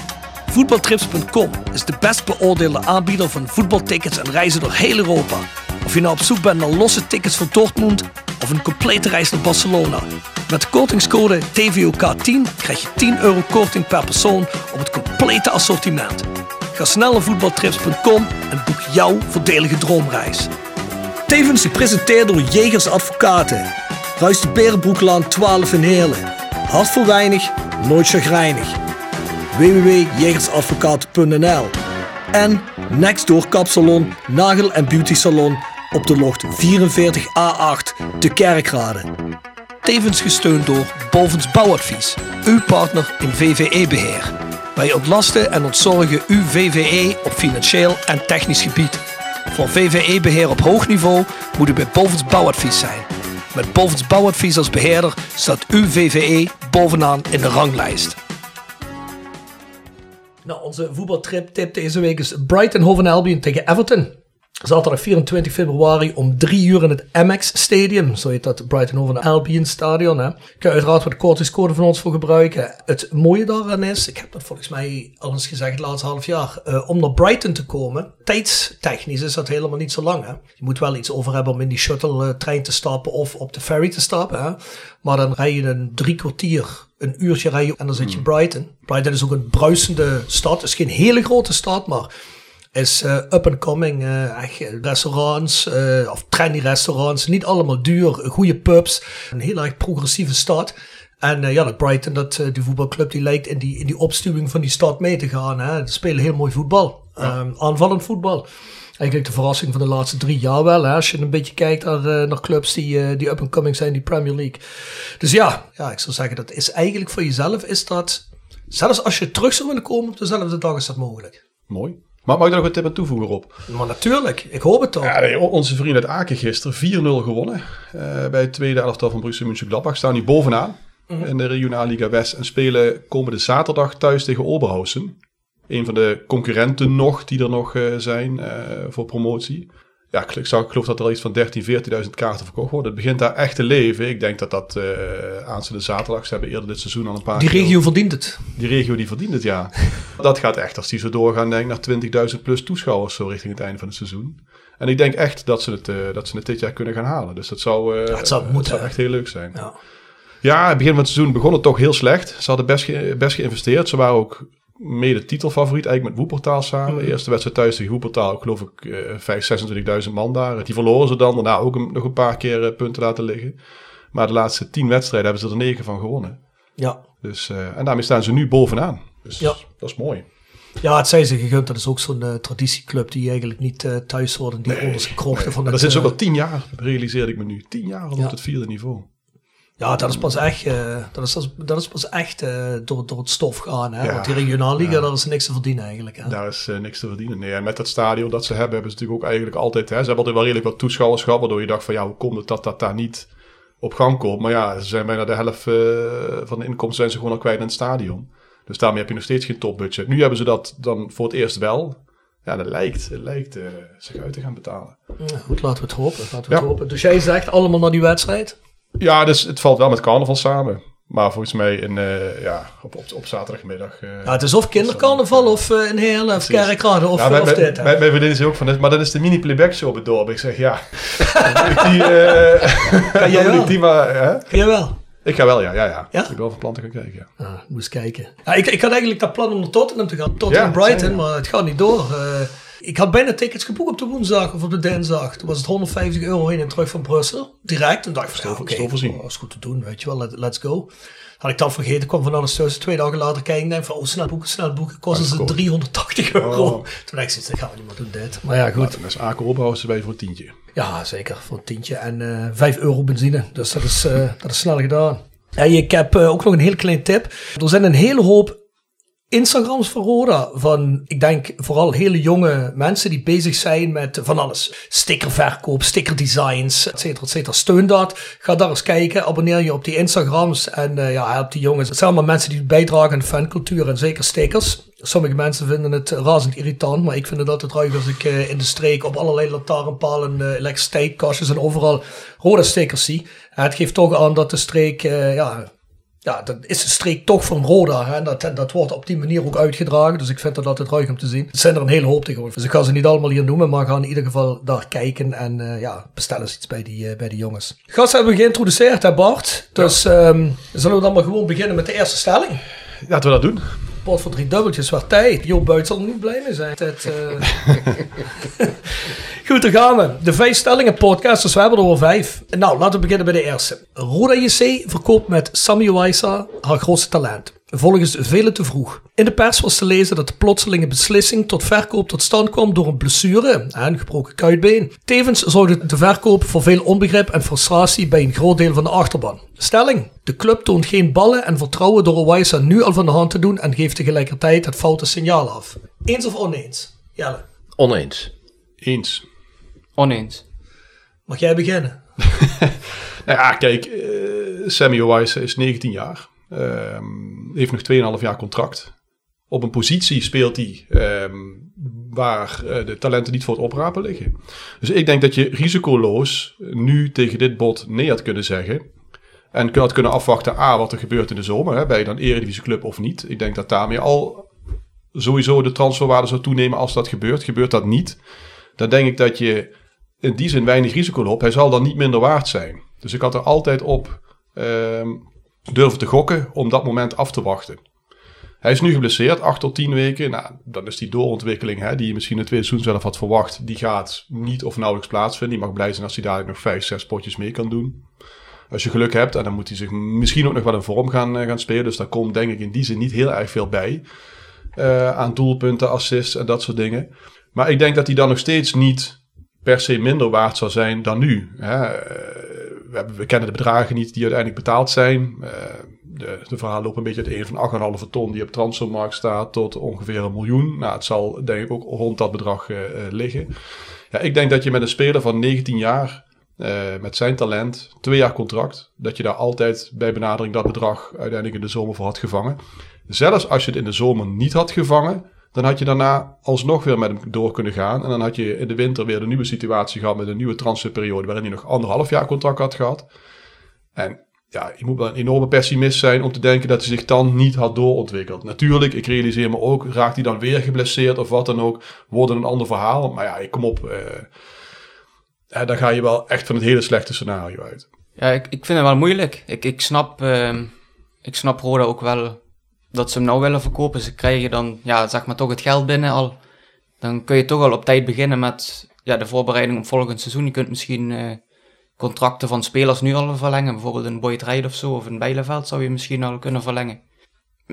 Voetbaltrips.com is de best beoordeelde aanbieder van voetbaltickets en reizen door heel Europa. Of je nou op zoek bent naar losse tickets voor Dortmund of een complete reis naar Barcelona. Met de kortingscode TVOK10 krijg je 10 euro korting per persoon op het complete assortiment. Ga snel naar voetbaltrips.com en boek jouw voordelige droomreis. Tevens gepresenteerd door Jegers Advocaten. Ruist de Berenbroeklaan 12 in Heerlen. Hart voor weinig, nooit chagrijnig. www.jegersadvocaten.nl En Nextdoor Kapsalon, Nagel en Beauty Salon op de locht 44A8 de Kerkrade. Tevens gesteund door Bovens Bouwadvies, uw partner in VVE-beheer. Wij ontlasten en ontzorgen uw VVE op financieel en technisch gebied. Voor VVE-beheer op hoog niveau moet u bij Bovens Bouwadvies zijn. Met Bovens Bouwadvies als beheerder staat uw VVE bovenaan in de ranglijst. Nou, onze voetbaltrip tip deze week is Brighton Hove Albion tegen Everton. Zaterdag 24 februari om 3 uur in het Amex Stadium. Zo heet dat Brighton Hove Albion Stadion. Hè. Kun je uiteraard wat kortingscode van ons voor gebruiken. Het mooie daaraan is, ik heb dat volgens mij al eens gezegd het laatste half jaar. Uh, om naar Brighton te komen, tijdstechnisch is dat helemaal niet zo lang. Hè. Je moet wel iets over hebben om in die shuttle uh, trein te stappen of op de ferry te stappen. Maar dan rij je een drie kwartier een uurtje rijden en dan zit je hmm. Brighton. Brighton is ook een bruisende stad. Het is geen hele grote stad, maar is uh, up and coming. Uh, echt restaurants, uh, of trendy restaurants. Niet allemaal duur, goede pubs. Een heel erg progressieve stad. En ja, dat Brighton, dat, die voetbalclub, die lijkt in die, in die opstuwing van die stad mee te gaan. Hè. Ze spelen heel mooi voetbal. Ja. Um, aanvallend voetbal. Eigenlijk de verrassing van de laatste drie jaar wel. Hè? Als je een beetje kijkt naar, eh, naar clubs die, eh, die up-and-coming zijn, die Premier League. Dus ja, ja, ik zou zeggen, dat is eigenlijk voor jezelf, is dat, zelfs als je terug zou willen komen op dezelfde dag, is dat mogelijk. Mooi. Maar mag ik daar nog een tip aan toevoegen op? Maar natuurlijk, ik hoop het toch. Ja, onze vrienden uit Aken gisteren 4-0 gewonnen. eh, bij het tweede elftal van Borussia Mönchengladbach. Staan nu bovenaan in de Regionalliga West. En spelen komende zaterdag thuis tegen Oberhausen. Een van de concurrenten nog die er nog eh, zijn eh, voor promotie. Ja, ik, zag, ik geloof dat er al iets van 13.000, 14.000 kaarten verkocht worden. Het begint daar echt te leven. Ik denk dat dat eh aanstaande zaterdag, ze hebben eerder dit seizoen al een paar Die keer- regio verdient het. die regio die verdient het, ja. dat gaat echt, als die zo doorgaan, denk ik, naar 20.000 plus toeschouwers zo richting het einde van het seizoen. En ik denk echt dat ze het, dat ze het dit jaar kunnen gaan halen. Dus dat zou, eh, het zou moeten, zou echt heel leuk zijn. Ja. Ja, het begin van het seizoen begon het toch heel slecht. Ze hadden best, ge- best geïnvesteerd. Ze waren ook mede titelfavoriet eigenlijk met Woepertaal samen. Mhm. Eerste wedstrijd thuis tegen Woepertaal, geloof ik, eh 5.000, 26.000 man daar. Die verloren ze dan. Daarna ook een- nog een paar keer eh, punten laten liggen. Maar de laatste tien wedstrijden hebben ze er negen van gewonnen. Ja. Dus, eh, en daarmee staan ze nu bovenaan. Dus Ja. dat is mooi. ja, het zijn ze gegund. Dat is ook zo'n eh, traditieclub die eigenlijk niet eh, thuis hoort. Die onderste krochten van het... dat zo eh, wel tien jaar, realiseerde ik me nu. Tien jaar al Ja. op het vierde niveau. Ja, dat is pas echt, eh, dat is, dat is pas echt eh, door, door het stof gaan. Hè? Ja. Want die regionalliga, Ja. daar is niks te verdienen eigenlijk. Hè? Daar is eh, niks te verdienen. Nee, en met dat stadion dat ze hebben, hebben ze natuurlijk ook eigenlijk altijd... Hè, ze hebben altijd wel redelijk wat toeschouwers gehad, waardoor je dacht van ja, hoe komt het dat dat daar niet op gang komt? Maar ja, ze zijn bijna de helft van de inkomsten zijn ze gewoon al kwijt in het stadion. Dus daarmee heb je nog steeds geen topbudget. Nu hebben ze dat dan voor het eerst wel. Ja, dat lijkt, lijkt eh, zich uit te gaan betalen. Ja, goed, laten we het hopen. Laten we Ja. het hopen. Dus jij zegt allemaal naar die wedstrijd? Ja, dus het valt wel met carnaval samen. Maar volgens mij in, eh, ja, op, op, op zaterdagmiddag... eh, Ja, het is of kindercarnaval of eh, een hele of kerkrade of, Ja, mijn, of dit. mijn, mijn vriendin ook van, maar dat is de mini playback show op het dorp. Ik zeg, ja. Dan ik die, Kan jij dan wel? ik die maar, hè? Wel? Ik ga wel, ja, ja, ja. Ja? Ik ben wel van plan te gaan kijken, ja. Ah, moest kijken. Ja, ik, ik had eigenlijk dat plan om naar Tottenham te gaan. Tottenham Brighton, maar het gaat niet door. Eh, ik had bijna tickets geboekt op de woensdag of op de dinsdag. Toen was het 150 euro heen en terug van Brussel. Direct. Toen dacht ik ja, oké, dat is goed te doen. Weet je wel, let- let's go. Had ik dat vergeten, kwam van alles tussen. Twee dagen later kijken en denk van, oh, snel boeken, snel boeken. Kostte ze Uitverkocht. 380 euro. Oh. Toen dacht ik, dat gaan we niet meer doen dit. Maar ja, goed. Dat is Aken Oberhausen bij voor een tientje. Ja, zeker. Voor een tientje en eh 5 euro benzine. Dus dat is, eh, dat is snel gedaan. En ik heb eh, ook nog een heel klein tip. Er zijn een hele hoop Instagrams Roda. Van, ik denk vooral hele jonge mensen die bezig zijn met van alles. Stickerverkoop, stickerdesigns, et cetera, et cetera. Steun dat. Ga daar eens kijken. Abonneer je op die Instagrams. En eh, ja, help die jongens. Het zijn allemaal mensen die bijdragen aan fancultuur en zeker stickers. Sommige mensen vinden het razend irritant, maar ik vind het altijd ruig als ik eh, in de streek op allerlei lantaarnpalen, uh, en overal rode stickers zie. Het geeft toch aan dat de streek, ja, ja, dat is de streek toch van Roda. Hè? En dat, dat wordt op die manier ook uitgedragen. Dus ik vind dat altijd ruig om te zien. Het zijn er een hele hoop tegenwoordig. Dus ik ga ze niet allemaal hier noemen, maar ga in ieder geval daar kijken. En uh, ja, bestel eens iets bij die, uh, bij die jongens. Gasten hebben we geïntroduceerd, hè Bart? Dus um, zullen we dan maar gewoon beginnen met de eerste stelling? Laten we dat doen. Pot voor drie dubbeltjes, waar tijd. Jo Buit zal er niet blij mee zijn. Het, uh... Goed, dan gaan we. De vijf stellingen podcast, dus we hebben er al vijf. Nou, laten we beginnen bij de eerste. Roda JC verkoopt met Sammy Waisa haar grootste talent. Volgens velen te vroeg. In de pers was te lezen dat de plotselinge beslissing tot verkoop tot stand kwam door een blessure en een gebroken kuitbeen. Tevens zorgde de verkoop voor veel onbegrip en frustratie bij een groot deel van de achterban. Stelling. De club toont geen ballen en vertrouwen door Waisa nu al van de hand te doen en geeft tegelijkertijd het foute signaal af. Eens of oneens? Jelle. Oneens. Eens. Oneens. Mag jij beginnen? nou ja, kijk, uh, Sammy Owais is 19 jaar. Uh, heeft nog 2,5 jaar contract. Op een positie speelt hij um, waar uh, de talenten niet voor het oprapen liggen. Dus ik denk dat je risicoloos nu tegen dit bod nee had kunnen zeggen. En had kunnen afwachten, A, wat er gebeurt in de zomer. Hè, bij dan Eredivisieclub of niet. Ik denk dat daarmee al sowieso de transferwaarde zou toenemen als dat gebeurt. Gebeurt dat niet, dan denk ik dat je in die zin weinig risico loopt. Hij zal dan niet minder waard zijn. Dus ik had er altijd op um, durven te gokken om dat moment af te wachten. Hij is nu geblesseerd, 8 tot 10 weken. Nou, dan is die doorontwikkeling, hè, die je misschien het tweede seizoen zelf had verwacht, die gaat niet of nauwelijks plaatsvinden. Die mag blij zijn als hij dadelijk nog 5, 6 potjes mee kan doen. Als je geluk hebt, en dan moet hij zich misschien ook nog wel in vorm gaan, uh, gaan spelen. Dus daar komt denk ik in die zin niet heel erg veel bij. Uh, aan doelpunten, assists en dat soort dingen. Maar ik denk dat hij dan nog steeds niet per se minder waard zou zijn dan nu. Hè. Eh, we, we, kennen de bedragen niet die uiteindelijk betaald zijn. Uh, de, de verhaal loopt een beetje uit een van 8,5 ton die op transfermarkt staat tot ongeveer een miljoen. Nou, het zal denk ik ook rond dat bedrag uh, liggen. Ja, ik denk dat je met een speler van 19 jaar, met zijn talent, twee jaar contract, dat je daar altijd bij benadering dat bedrag uiteindelijk in de zomer voor had gevangen. Zelfs als je het in de zomer niet had gevangen, dan had je daarna alsnog weer met hem door kunnen gaan. En dan had je in de winter weer de nieuwe situatie gehad met een nieuwe transferperiode waarin hij nog anderhalf jaar contract had gehad. En ja, je moet wel een enorme pessimist zijn om te denken dat hij zich dan niet had doorontwikkeld. Natuurlijk, ik realiseer me ook, raakt hij dan weer geblesseerd of wat dan ook, wordt een ander verhaal. Maar ja, ik kom op, eh, dan ga je wel echt van het hele slechte scenario uit. Ja, ik, ik vind het wel moeilijk. Ik, ik, snap, uh, ik snap Roda ook wel dat ze hem nou willen verkopen. Ze krijgen dan, ja, zeg maar toch het geld binnen al. Dan kun je toch al op tijd beginnen met ja, de voorbereiding op volgend seizoen. Je kunt misschien uh, contracten van spelers nu al verlengen. Bijvoorbeeld een Boyd Rijd of zo, of een Bijleveld zou je misschien al kunnen verlengen.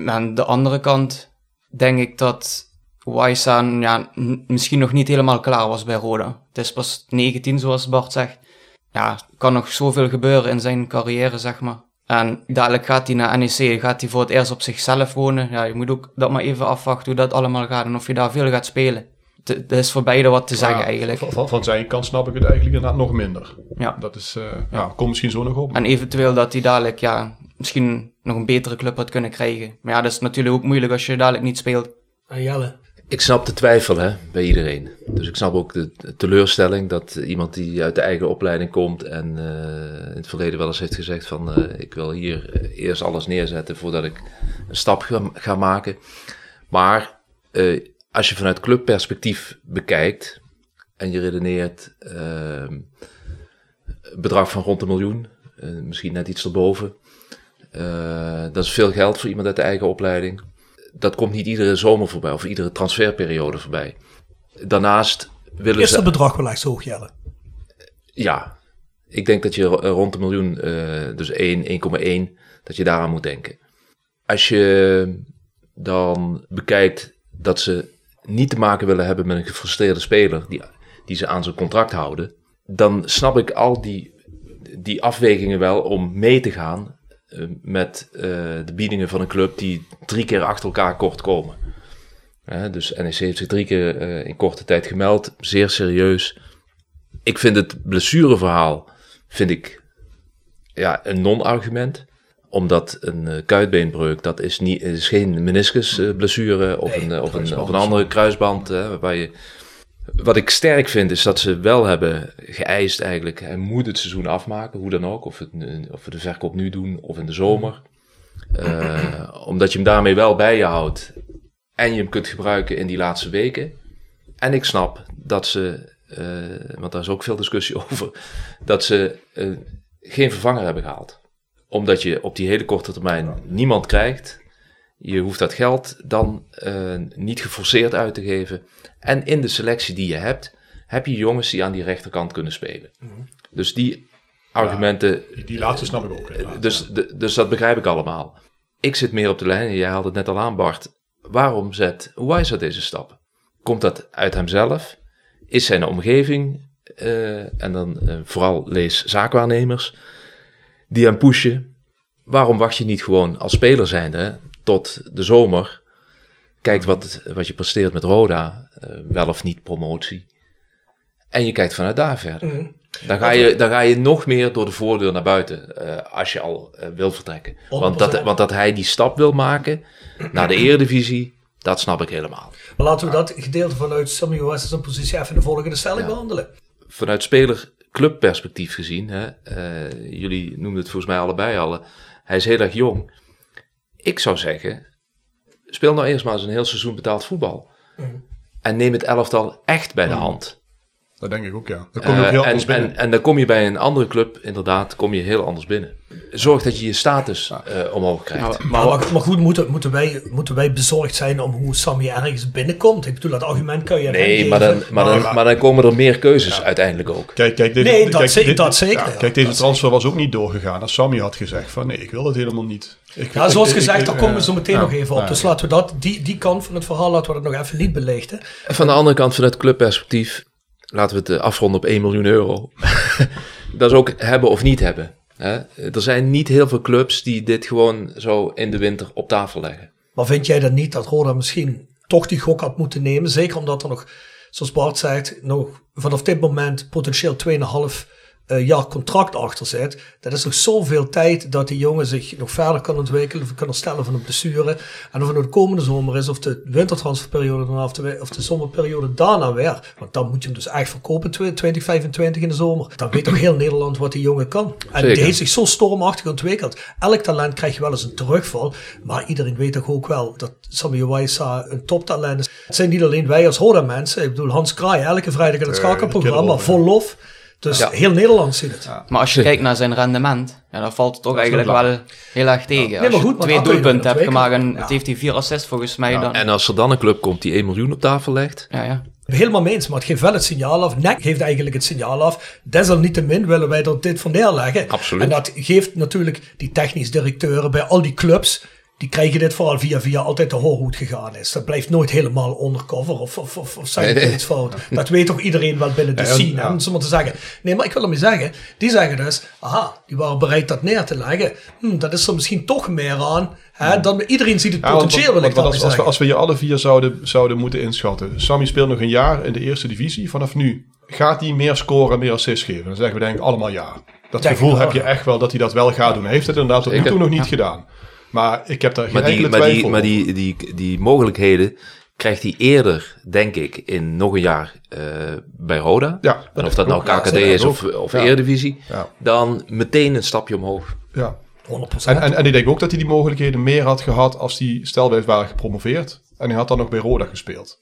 Aan de andere kant denk ik dat Wijsaan ja, misschien nog niet helemaal klaar was bij Roda. Het is pas 19, zoals Bart zegt. Ja, kan nog zoveel gebeuren in zijn carrière, zeg maar. En dadelijk gaat hij naar NEC, gaat hij voor het eerst op zichzelf wonen. Ja, je moet ook dat maar even afwachten hoe dat allemaal gaat en of je daar veel gaat spelen. Het is voor beide wat te zeggen eigenlijk. Van, van, zijn kant snap ik het eigenlijk inderdaad nog minder. Ja. Dat is, uh, ja, komt misschien zo nog op. En eventueel dat hij dadelijk, ja, misschien nog een betere club had kunnen krijgen. Maar ja, dat is natuurlijk ook moeilijk als je dadelijk niet speelt. En Jelle, ik snap de twijfel hè, bij iedereen. Dus ik snap ook de, teleurstelling dat iemand die uit de eigen opleiding komt en uh, in het verleden wel eens heeft gezegd van uh, ik wil hier eerst alles neerzetten voordat ik een stap ga, maken. Maar als je vanuit clubperspectief bekijkt en je redeneert ehm, bedrag van rond een miljoen, misschien net iets erboven. dat is veel geld voor iemand uit de eigen opleiding dat komt niet iedere zomer voorbij of iedere transferperiode voorbij. Daarnaast willen Is ze... het bedrag wel echt zo hoog, Jelle? Ja, ik denk dat je rond een miljoen, uh, dus 1, 1,1, dat je daaraan moet denken. Als je dan bekijkt dat ze niet te maken willen hebben met een gefrustreerde speler die, die ze aan zijn contract houden, dan snap ik al die, die afwegingen wel om mee te gaan met uh, de biedingen van een club die drie keer achter elkaar kort komen. dus NEC heeft zich drie keer uh, in korte tijd gemeld, zeer serieus. Ik vind het blessureverhaal vind ik, ja, een non-argument omdat een kuitbeenbreuk, dat is, niet, is geen meniscusblessure of, nee, een, of, een, of een andere kruisband, waarbij je wat ik sterk vind is dat ze wel hebben geëist eigenlijk. Hij moet het seizoen afmaken, hoe dan ook. Of, het, of we de verkoop nu doen of in de zomer. Uh, omdat je hem daarmee wel bij je houdt. En je hem kunt gebruiken in die laatste weken. En ik snap dat ze, uh, want daar is ook veel discussie over, dat ze uh, geen vervanger hebben gehaald. Omdat je op die hele korte termijn niemand krijgt. Je hoeft dat geld dan niet geforceerd uit te geven. En in de selectie die je hebt, heb je jongens die aan die rechterkant kunnen spelen. Mhm. Dus die argumenten. die, laatste snap ik ook. Dus, dus dat begrijp ik allemaal. Ik zit meer op de lijn, jij haalde het net al aan, Bart. Waarom zet Wijzer deze stap? Komt dat uit hemzelf? Is zijn omgeving, uh, en dan uh, vooral lees zaakwaarnemers, die hem pushen? Waarom wacht je niet gewoon als speler zijnde tot de zomer kijkt wat, wat je presteert met Roda, uh, wel of niet promotie. En je kijkt vanuit daar verder. Mm. Dan, ga je, dan ga je nog meer door de voordeur naar buiten uh, als je al uh, wil vertrekken. Want dat, want dat hij die stap wil maken naar de eredivisie, dat snap ik helemaal. Maar laten we dat gedeelte vanuit Samuel Westers positie even in de volgende stelling ja. behandelen. Vanuit speler-clubperspectief gezien, hè, jullie noemden het volgens mij allebei al, hij is heel erg jong. Ik zou zeggen, speel nou eerst maar eens een heel seizoen betaald voetbal. Mm. En neem het elftal echt bij de mm. hand. Dat denk ik ook, ja. Dan kom je ook heel uh, en, en, en, dan kom je bij een andere club, inderdaad, kom je heel anders binnen. Zorg dat je je status uh, omhoog krijgt. Nou, maar, maar, maar, goed, moeten, moeten, wij, moeten wij bezorgd zijn om hoe Sammy ergens binnenkomt? Ik bedoel, dat argument kan je Nee, maar dan, maar, dan, maar dan komen er meer keuzes ja. uiteindelijk ook. Kijk, kijk, nee, dat, kijk, zeker, dit, dat zeker. Ja, kijk, deze transfer was ook niet doorgegaan als Sammy had gezegd van nee, ik wil het helemaal niet. Ik- Ja, zoals ik- gezegd, ik- daar komen we zo meteen ja, nog even op. ja, Dus ja. laten we dat, die, die kant van het verhaal laten we dat nog even niet belichten. En van de andere kant, vanuit clubperspectief, laten we het eh, afronden op 1 miljoen euro. dat is ook hebben of niet hebben. Hè? Er zijn niet heel veel clubs die dit gewoon zo in de winter op tafel leggen. Maar vind jij dan niet dat Roda misschien toch die gok had moeten nemen? Zeker omdat er nog, zoals Bart zegt, nog vanaf dit moment potentieel 2,5 eh, jaar contract achter zit. Dat is nog zoveel tijd dat die jongen zich nog verder kan ontwikkelen, kan herstellen van een blessure. En of het nou de komende zomer is, of de wintertransferperiode daarna, of de, of de zomerperiode daarna weer. Want dan moet je hem dus echt verkopen, tw- 2025 in de zomer. Dan weet toch heel Nederland wat die jongen kan. En Zeker. die heeft zich zo stormachtig ontwikkeld. Elk talent krijgt wel eens een terugval. Maar iedereen weet toch ook wel dat Sammy Waisa een toptalent is. Het zijn niet alleen wij als Roda mensen. Ik bedoel, Hans Kraai, elke vrijdag in het schakelprogramma, kerel, vol lof. Dus Ja. heel Nederland ziet het. Maar als je kijkt naar zijn rendement, ja, dan valt het toch eigenlijk wel heel erg tegen. Nee, als maar je goed, twee dat doelpunten hebt gemaakt en Ja. het heeft hij vier assists volgens mij dan. En als er dan een club komt die 1 miljoen op tafel legt, Ja, ja. Helemaal mee eens, maar het geeft wel het signaal af. NEC geeft eigenlijk het signaal af. Desalniettemin willen wij er dit van neerleggen. Absoluut. En dat geeft natuurlijk die technisch directeuren bij al die clubs. Die krijgen dit vooral via via altijd te horen hoe het gegaan is. Dat blijft nooit helemaal undercover of, of, of, of ik Nee, nee. iets fout. Dat weet toch iedereen wel binnen de scene, ja. om zo maar te zeggen. Nee, maar ik wil ermee zeggen, die zeggen dus, aha, die waren bereid dat neer te leggen. Hm, dat is er misschien toch meer aan. Hè, dan, iedereen ziet het Ja, potentieel, want- als, als, we, als we je alle vier zouden, zouden moeten inschatten. Sammy speelt nog een jaar in de eerste divisie. Vanaf nu gaat hij meer scoren, meer assists geven. Dan zeggen we denk ik allemaal ja. Dat Denk gevoel heb je echt wel dat hij dat wel gaat doen. Hij heeft het inderdaad tot nu toe nog niet gedaan. Maar ik heb daar geen maar, die, enkele maar, twijfel die, maar die, die, die mogelijkheden krijgt hij eerder, denk ik, in nog een jaar eh, bij Roda. Ja, en of dat nou. KKD Ja, is of, of Ja. Eredivisie, Ja. dan meteen een stapje omhoog. Ja. 100%. En, en, en ik denk ook dat hij die mogelijkheden meer had gehad als hij stel wij waren gepromoveerd. En hij had dan nog bij Roda gespeeld.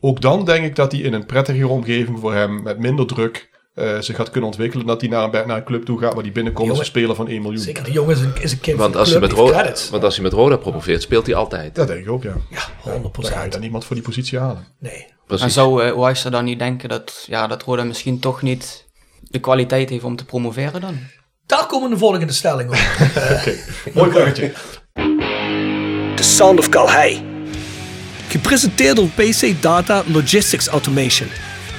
Ook dan denk ik dat hij in een prettigere omgeving voor hem met minder druk eh, zich had kunnen ontwikkelen. Dat hij naar een, naar een club toe gaat waar hij binnenkomt als een speler van 1 miljoen. Zeker, die jongen is een, is een kind Want van als, hij club, met die Roda, want als hij met Roda promoveert, speelt hij altijd. Dat denk ik ook, ja. Ja, Dan 100%. ga je dan niemand voor die positie halen. Nee. Precies. En zou uh, Wijster dan niet denken dat, ja, dat Roda misschien toch niet de kwaliteit heeft om te promoveren dan? Daar komen de volgende stelling op. Mooi bruggetje. The Sound of Calhei. Gepresenteerd door PC Data Logistics Automation.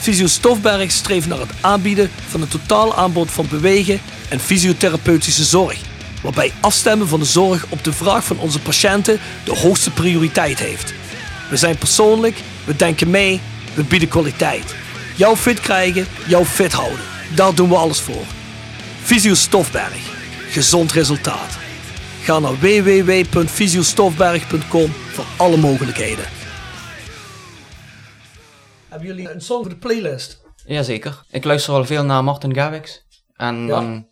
Visio Stofberg streeft naar het aanbieden van een totaal aanbod van bewegen en fysiotherapeutische zorg. Waarbij afstemmen van de zorg op de vraag van onze patiënten de hoogste prioriteit heeft. We zijn persoonlijk, we denken mee, we bieden kwaliteit. Jou fit krijgen, jou fit houden. Daar doen we alles voor. Visio Stofberg. Gezond resultaat. Ga naar www.visiostofberg.com voor alle mogelijkheden. Hebben jullie een song voor de playlist? Jazeker. Ik luister al veel naar Martin Garrix. En dan,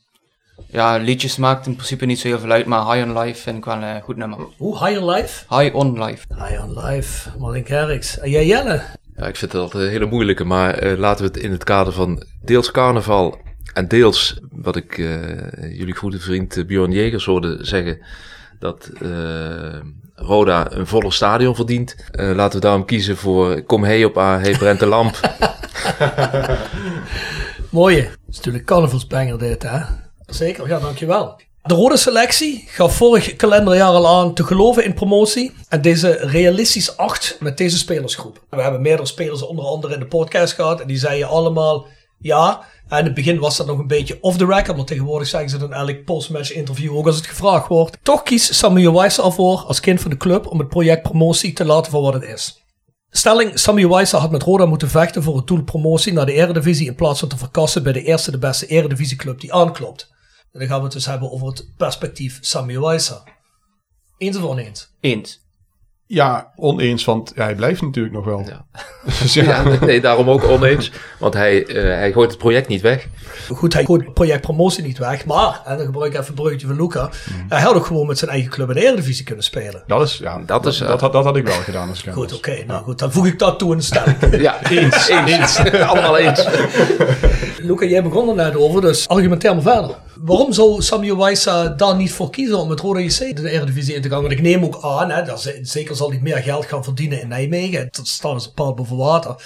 ja, liedjes maakt in principe niet zo heel veel uit, maar High on Life vind ik wel een goed nummer. Hoe? High on Life? High on Life. High on Life, Martin Garrix. En jij Jelle? Ja, ik vind het altijd een hele moeilijke, maar eh, laten we het in het kader van deels carnaval en deels wat ik eh, jullie goede vriend eh, Bjorn Jegers hoorde zeggen, dat eh, Roda een volle stadion verdient. Eh, laten we daarom kiezen voor Kom Hey op A, Hey Brent de Lamp. Mooie. Is natuurlijk carnavalsbanger dit, hè? Zeker, ja, dankjewel. De rode selectie gaf vorig kalenderjaar al aan te geloven in promotie. En deze realistisch acht met deze spelersgroep. We hebben meerdere spelers onder andere in de podcast gehad. En die zeiden allemaal ja. En in het begin was dat nog een beetje off the record. Maar tegenwoordig zeggen ze dan elk postmatch interview ook als het gevraagd wordt. Toch kiest Samuel Weiss ervoor als kind van de club om het project promotie te laten voor wat het is. Stelling, Sammy Weiser had met Roda moeten vechten voor het doel promotie naar de eredivisie in plaats van te verkassen bij de eerste de beste eredivisieclub die aanklopt. En dan gaan we het dus hebben over het perspectief Sammy Weiser. Eens of oneens? Eens. Ja, oneens, want ja, hij blijft natuurlijk nog wel. Ja. Dus ja. Ja, nee, daarom ook oneens. Want hij, eh, hij gooit het project niet weg. Goed, hij gooit het project promotie niet weg, maar, en dan gebruik ik even een bruggetje van Luca, hij had ook gewoon met zijn eigen club in de Eredivisie kunnen spelen. Dat is, ja, Dat is, dat, had, dat had ik wel gedaan als Goed, oké, nou goed, dan voeg ik dat toe in de stelling. Ja, eens. eens. Allemaal eens. Luca, jij begon er net over, dus argumenteer maar verder. Waarom zou Samuel Wijsa daar niet voor kiezen om met Roda JC de Eredivisie in te gaan? Want ik neem ook aan, hè, dat ze- zeker zal hij meer geld gaan verdienen in Nijmegen. Dat staat als een paal boven water.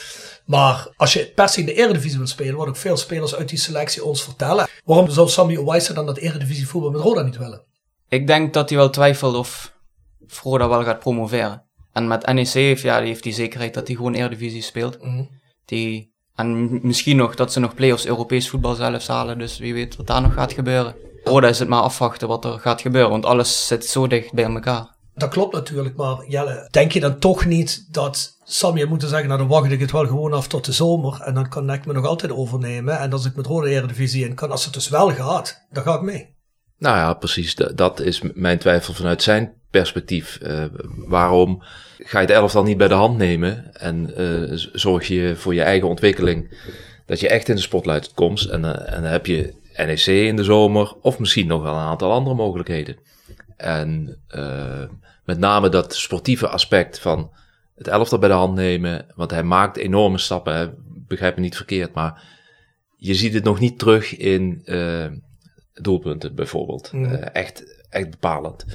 Maar als je per se in de Eredivisie wil spelen, wat ook veel spelers uit die selectie ons vertellen. Waarom zou Samuel Wijsa dan dat Eredivisie voetbal met Roda niet willen? Ik denk dat hij wel twijfelt of Froda wel gaat promoveren. En met NEC heeft, ja, die heeft die zekerheid dat hij gewoon Eredivisie speelt. Die, en misschien nog dat ze nog play-offs Europees voetbal zelfs halen. Dus wie weet wat daar nog gaat gebeuren. Roda is het maar afwachten wat er gaat gebeuren. Want alles zit zo dicht bij elkaar. Dat klopt natuurlijk, maar Jelle, denk je dan toch niet dat Sam je moet zeggen, nou dan wacht ik het wel gewoon af tot de zomer en dan kan ik me nog altijd overnemen. En als ik met Rode Eredivisie in kan, als het dus wel gaat, dan ga ik mee. Nou ja, precies. Da- Dat is mijn twijfel vanuit zijn perspectief. Eh, waarom ga je het elftal niet bij de hand nemen en eh, zorg je voor je eigen ontwikkeling dat je echt in de spotlight komt en, eh, en dan heb je NEC in de zomer of misschien nog wel een aantal andere mogelijkheden. En met name dat sportieve aspect van het elftal bij de hand nemen, want hij maakt enorme stappen, hè, begrijp me niet verkeerd, maar je ziet het nog niet terug in doelpunten bijvoorbeeld. Eh, echt, echt bepalend.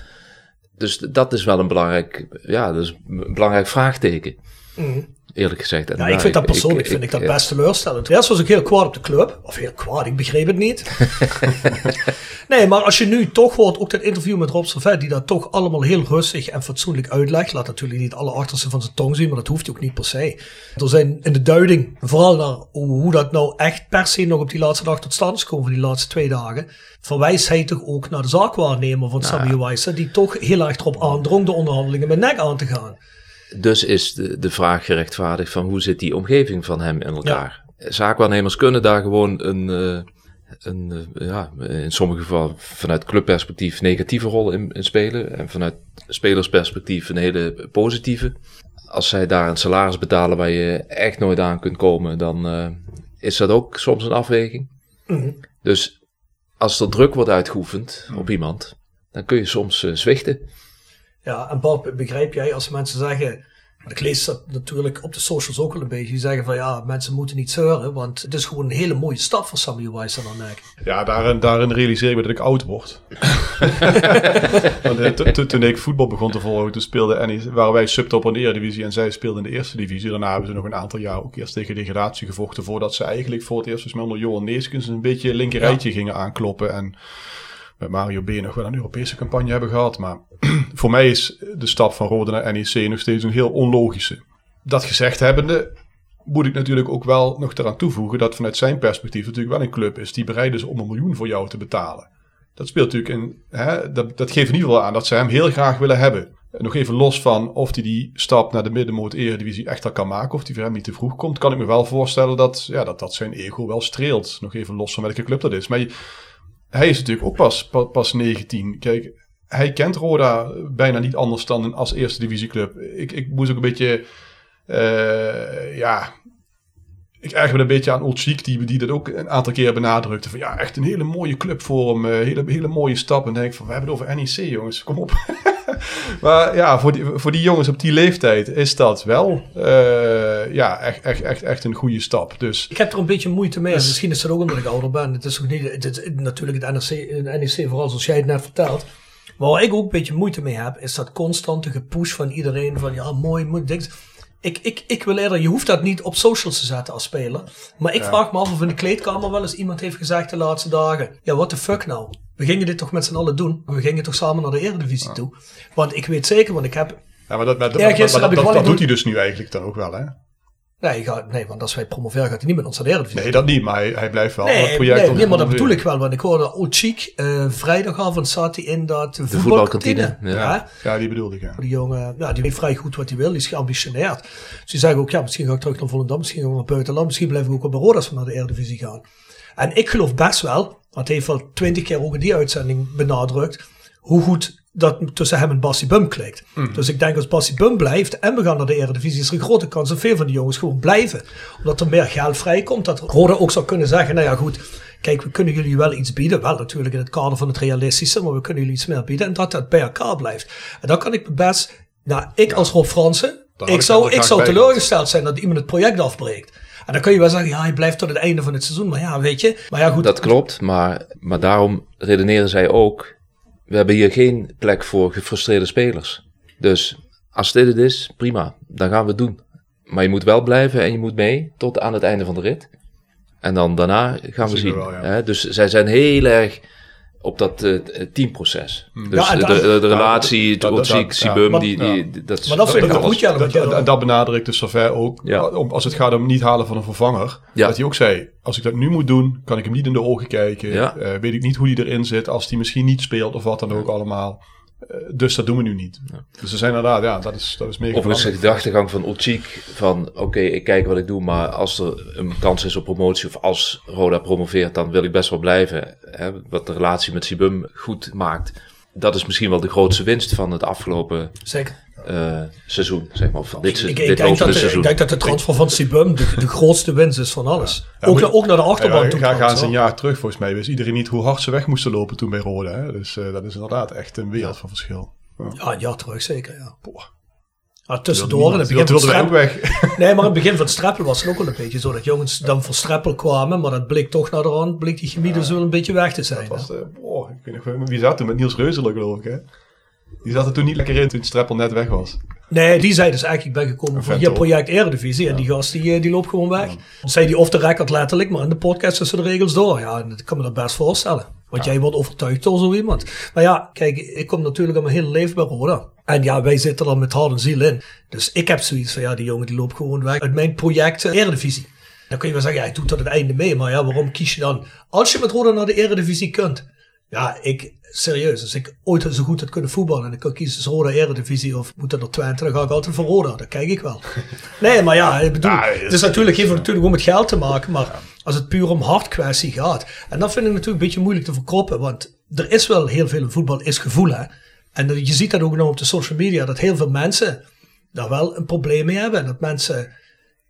Dus dat is wel een belangrijk, ja, dat is een belangrijk vraagteken, Mhm. Eerlijk gezegd. En Ja, nou, ik vind dat persoonlijk ik- vind ik dat ja. best teleurstellend. Eerst was ik heel kwaad op de club. Of heel kwaad, ik begreep het niet. nee, maar als je nu toch hoort, ook dat interview met Rob Servet, die dat toch allemaal heel rustig en fatsoenlijk uitlegt. Laat natuurlijk niet alle achterste van zijn tong zien, maar dat hoeft ook niet per se. Er zijn in de duiding, vooral naar hoe, dat nou echt per se nog op die laatste dag tot stand is gekomen, van die laatste twee dagen, verwijst hij toch ook naar de zaakwaarnemer van Sammy Wijzer, die toch heel erg erop aandrong de onderhandelingen met NEC aan te gaan. Dus is de, de vraag gerechtvaardigd van hoe zit die omgeving van hem in elkaar? Zaakwaarnemers kunnen daar gewoon een, eh, een eh, ja, in sommige gevallen vanuit clubperspectief negatieve rol in, in spelen. En vanuit spelersperspectief een hele positieve. Als zij daar een salaris betalen waar je echt nooit aan kunt komen, dan eh, is dat ook soms een afweging. Dus als er druk wordt uitgeoefend op iemand, dan kun je soms eh, zwichten. Ja, en Bob, begrijp jij als mensen zeggen, ik lees dat natuurlijk op de socials ook wel een beetje, die zeggen van ja, mensen moeten niet zeuren, want het is gewoon een hele mooie stap voor Sammy Wijzer dan nek. Ja, daarin, daarin realiseer ik me dat ik oud word. Want, eh, to- to- toen ik voetbal begon te volgen, toen speelde NEC, waren wij subtop in de Eredivisie en zij speelden in de Eerste Divisie. Daarna hebben ze nog een aantal jaar ook eerst tegen degradatie gevochten, voordat ze eigenlijk voor het eerst dus met onder Johan Neeskens een beetje een linkerrijtje gingen aankloppen. En met Mario B nog wel een Europese campagne hebben gehad. Maar voor mij is de stap van Rode naar NEC nog steeds een heel onlogische. Dat gezegd hebbende, moet ik natuurlijk ook wel nog eraan toevoegen dat vanuit zijn perspectief natuurlijk wel een club is die bereid is om een miljoen voor jou te betalen. Dat speelt natuurlijk in, hè, dat, dat geeft in ieder geval aan dat ze hem heel graag willen hebben. En nog even los van of hij die stap naar de middenmoot eredivisie echt al kan maken, of die voor hem niet te vroeg komt, kan ik me wel voorstellen dat ja, dat, dat zijn ego wel streelt. Nog even los van welke club dat is. Maar je- hij is natuurlijk ook pas, pas, pas 19. Kijk, hij kent Roda bijna niet anders dan als eerste divisieclub. Ik, ik moest ook een beetje, eh, ja, ik erger me een beetje aan Old Chic, die, die dat ook een aantal keer benadrukte. Van ja, echt een hele mooie club voor hem. eh, hele, hele mooie stap. En denk ik van, we hebben het over NEC jongens, kom op. maar ja, voor die, voor die jongens op die leeftijd is dat wel eh, ja, echt, echt, echt, echt een goede stap. Dus Ik heb er een beetje moeite mee. Misschien is dat ook omdat ik ouder ben. Het is ook niet, het is natuurlijk het het NEC, vooral zoals jij het net vertelt. Maar waar ik ook een beetje moeite mee heb, is dat constante gepush van iedereen van ja, mooi, mooi, dik. Ik, ik, ik wil eerder, je hoeft dat niet op socials te zetten als speler. Maar ik vraag me af of in de kleedkamer wel eens iemand heeft gezegd de laatste dagen. Ja, what the fuck nou? We gingen dit toch met z'n allen doen? We gingen toch samen naar de Eredivisie toe? Want ik weet zeker, want ik heb... ja, maar dat, maar, dat- maar- maar dat, doet hij dus nu eigenlijk dan ook wel hè? Nee, ga, nee want als wij promoveren gaat hij niet met ons naar de Eredivisie. Nee, dat niet, maar hij, hij blijft wel aan het Nee, project. nee, nee, maar dat bedoel ik wel. Want ik hoorde Ochiek uh, vrijdagavond zat hij in dat voetbalkantine. voetbalkantine, ja. Ja. Ja, die bedoelde ik, ja. Die jongen, ja, die weet vrij goed wat hij wil. Die is geambitioneerd. Dus die zeggen ook, ja, misschien ga ik terug naar Volendam. Misschien gaan we naar het buitenland. Misschien blijf ik ook op Roda als we naar de Eredivisie gaan. En ik geloof best wel, want hij heeft al twintig keer ook in die uitzending benadrukt, hoe goed dat tussen hem en Bassi Bum klikt. Dus ik denk als Bassi Bum blijft en we gaan naar de Eredivisie, is er een grote kans dat veel van die jongens gewoon blijven. Omdat er meer geld vrijkomt. Dat Roda ook zou kunnen zeggen, nou ja goed, kijk, we kunnen jullie wel iets bieden. Wel natuurlijk in het kader van het realistische, maar we kunnen jullie iets meer bieden. En dat dat bij elkaar blijft. En dan kan ik me best, nou ik als Rob Fransen, ik ik zou, ik zou teleurgesteld zijn dat iemand het project afbreekt. En dan kun je wel zeggen, ja, hij blijft tot het einde van het seizoen. Maar ja, weet je. Maar ja, goed. Dat klopt, maar, maar daarom redeneren zij ook... We hebben hier geen plek voor gefrustreerde spelers. Dus als dit het is, prima. Dan gaan we het doen. Maar je moet wel blijven en je moet mee tot aan het einde van de rit. En dan daarna gaan we zien zien. we wel, ja. Hè, Dus zij zijn heel erg op dat eh, teamproces. Dus Ja, en de, dat- de, de relatie, dat- dat- Otsik, dat- Sibum, ja. die, die, die- dat is- Maar dat vind ik dat ook goed, ja. Dat, want ja, dat, dat benadrukt dus zover ook. Ja. Om, als het gaat om niet halen van een vervanger. Ja. Dat hij ook zei, als ik dat nu moet doen, kan ik hem niet in de ogen kijken. Ja. Eh, weet ik niet hoe hij erin zit. Als hij misschien niet speelt of wat dan ook allemaal. Eh, dus dat doen we nu niet. Dus ze zijn inderdaad, ja, dat is, dat is mega Overigens de gedachtegang van Otsik van oké, ik kijk wat ik doe, maar als er een kans is op promotie of als Roda promoveert, dan wil ik best wel blijven. Hè, wat de relatie met Sibum goed maakt. Dat is misschien wel de grootste winst van het afgelopen Zeker. Eh, seizoen, zeg maar. Van dit, Ik, dit ik, denk dat de, seizoen. ik denk dat de transfer van Sibum de, de grootste winst is van alles. Ja, ook, ook naar de achterban Ja, toe. ga, gaan trouwens, ze een jaar terug, volgens mij wist iedereen niet hoe hard ze weg moesten lopen toen bij Roda. Hè? Dus eh, dat is inderdaad echt een wereld van verschil. Ja. Ja, een jaar terug zeker, ja. Boah. Tussendoor, in het begin dat van Streppel, weg. nee, maar in het begin van Streppel was het ook wel een beetje zo dat jongens dan voor Streppel kwamen, maar dat bleek toch naar de rand, bleek die chemie dus wel een beetje weg te zijn. hè. was, boah, ik weet nog, wie zat toen met Niels Reuzelen geloof ik hè? Die zat er toen niet lekker in toen Streppel net weg was. Nee, die zei dus eigenlijk, ik ben gekomen voor je project Eredivisie en die gast die, eh, die loopt gewoon weg. Dat zei die off the record letterlijk, maar in de podcast tussen de regels door. Ja, ik kan me dat best voorstellen. Want jij wordt overtuigd door zo iemand. Maar ja, kijk, ik kom natuurlijk al mijn hele leven bij Roda. En ja, wij zitten er met hart en ziel in. Dus ik heb zoiets van, ja, die jongen die loopt gewoon weg uit mijn project eh, Eredivisie. Dan kun je wel zeggen, ja, hij doet tot het einde mee. Maar ja, waarom kies je dan, als je met Roda naar de Eredivisie kunt? Ja, ik, serieus, als ik ooit zo goed had kunnen voetballen en ik kan kiezen tussen Roda Eredivisie of moet dat naar Twente, dan ga ik altijd voor Roda. Dat kijk ik wel. Nee, maar ja, ik bedoel, het is natuurlijk, heeft natuurlijk ook met geld te maken, maar als het puur om hartkwestie gaat. En dat vind ik natuurlijk een beetje moeilijk te verkroppen, want er is wel heel veel in voetbal, is gevoel hè. En je ziet dat ook nou op de social media, dat heel veel mensen daar wel een probleem mee hebben. En dat mensen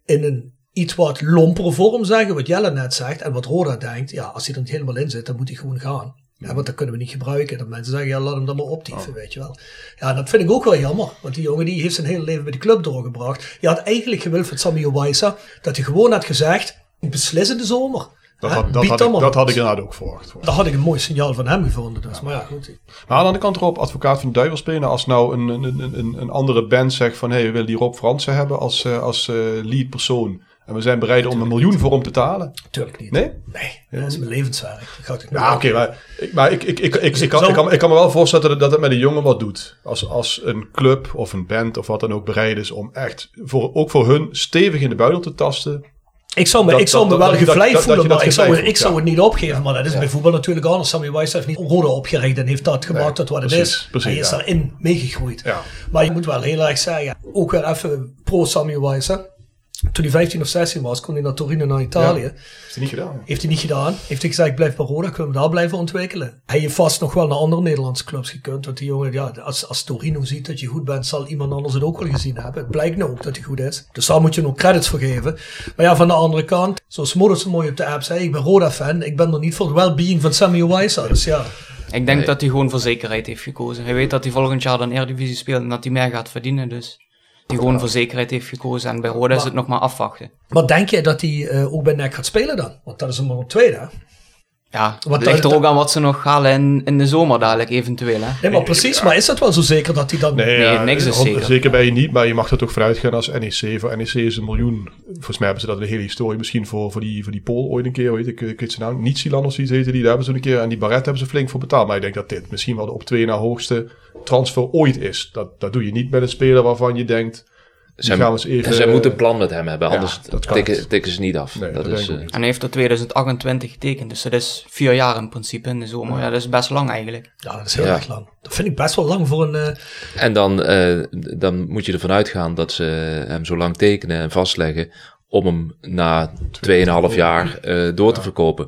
in een iets wat lompere vorm zeggen, wat Jelle net zegt, en wat Roda denkt, ja, als hij er niet helemaal in zit, dan moet hij gewoon gaan. Ja, want dat kunnen we niet gebruiken. Dat mensen zeggen, ja, laat hem dan maar optieven, weet je wel. Ja, dat vind ik ook wel jammer. Want die jongen die heeft zijn hele leven bij de club doorgebracht. Je had eigenlijk gewild van Sammy Wijsa dat hij gewoon had gezegd, beslis in de zomer. Dat had, dat had, ik, dat had ik inderdaad ook verwacht. Daar had ik een mooi signaal van hem gevonden. Dus. Maar ja, goed. Maar aan de andere kant erop, advocaat van de duivel spelen. Als nou een, een, een, een, andere band zegt van... hé, hey, we willen die Rob Fransen hebben als, eh, als eh, lead persoon. En we zijn bereid om een miljoen voor hem te betalen. Natuurlijk niet. Nee? Nee, dat is mijn levenswerk. Niet Ja, oké, maar, ik, maar ik, ik, ik, ik, ik, kan, ik, kan, ik kan me wel voorstellen dat, dat het met een jongen wat doet. Als, als een club of een band of wat dan ook bereid is om echt, voor, ook voor hun, stevig in de buidel te tasten. Ik zou me, Dat- ik zou me wel gevleid voelen, maar ik zou, ik zou het niet opgeven. Maar dat is bij voetbal natuurlijk anders. Sammy Weiss heeft niet Roda opgericht en heeft dat gemaakt Nee, tot wat het is. precies, Hij is ja. daarin meegegroeid. Ja. Maar je moet wel heel erg zeggen, ook weer even pro Sammy Weiss. hè. Toen hij 15 of 16 was, kon hij naar Torino naar Italië. Ja. Heeft hij niet gedaan. Heeft hij niet gedaan. Heeft hij gezegd, ik blijf bij Roda, kunnen we daar blijven ontwikkelen. Hij heeft vast nog wel naar andere Nederlandse clubs gekund. Want die jongen, ja, als, als Torino ziet dat je goed bent, zal iemand anders het ook wel gezien hebben. Het blijkt nou ook dat hij goed is. Dus daar moet je nog credits voor geven. Maar ja, van de andere kant, zoals Modus zo mooi op de app zei, ik ben Roda-fan. Ik ben er niet voor het well-being van Samuel Wijsa. Dus ja, Ik denk dat hij gewoon voor zekerheid heeft gekozen. Hij weet dat hij volgend jaar dan Eredivisie speelt en dat hij meer gaat verdienen. Dus die gewoon voor zekerheid heeft gekozen. En bij Roda is het nog maar afwachten. maar denk je dat hij eh, ook bij NEC gaat spelen dan? Want dat is hem maar op tweede. Ja, Wat het ligt er ook aan wat ze nog halen in, in de zomer dadelijk eventueel. Hè? Nee, maar precies. Maar is dat wel zo zeker dat hij dan... Nee, Nee, ja, niks is zeker. Zeker ben je niet, maar je mag er toch vanuit gaan als NEC. Voor NEC is een miljoen. Volgens mij hebben ze dat de hele historie. Misschien voor, voor, die, voor die Pool ooit een keer, weet ik, ik weet zijn naam. Niet Silan of zoiets heette die. Daar hebben ze een keer. En die Barret hebben ze flink voor betaald. Maar ik denk dat dit misschien wel de op twee na hoogste transfer ooit is. Dat, dat doe je niet met een speler waarvan je denkt... Zij, gaan we eens even... zij moeten een plan met hem hebben, anders tikken, tikken ze niet af. Nee, dat dat is, eh, niet. En hij heeft tot 2028 getekend. Dus dat is vier jaar in principe in de zomer. Ja, dat is best lang eigenlijk. Ja, dat is heel Ja. erg lang. Dat vind ik best wel lang voor een... eh, En dan, eh, dan moet je ervan uitgaan dat ze hem zo lang tekenen en vastleggen om hem na 2,5 jaar eh, door te verkopen.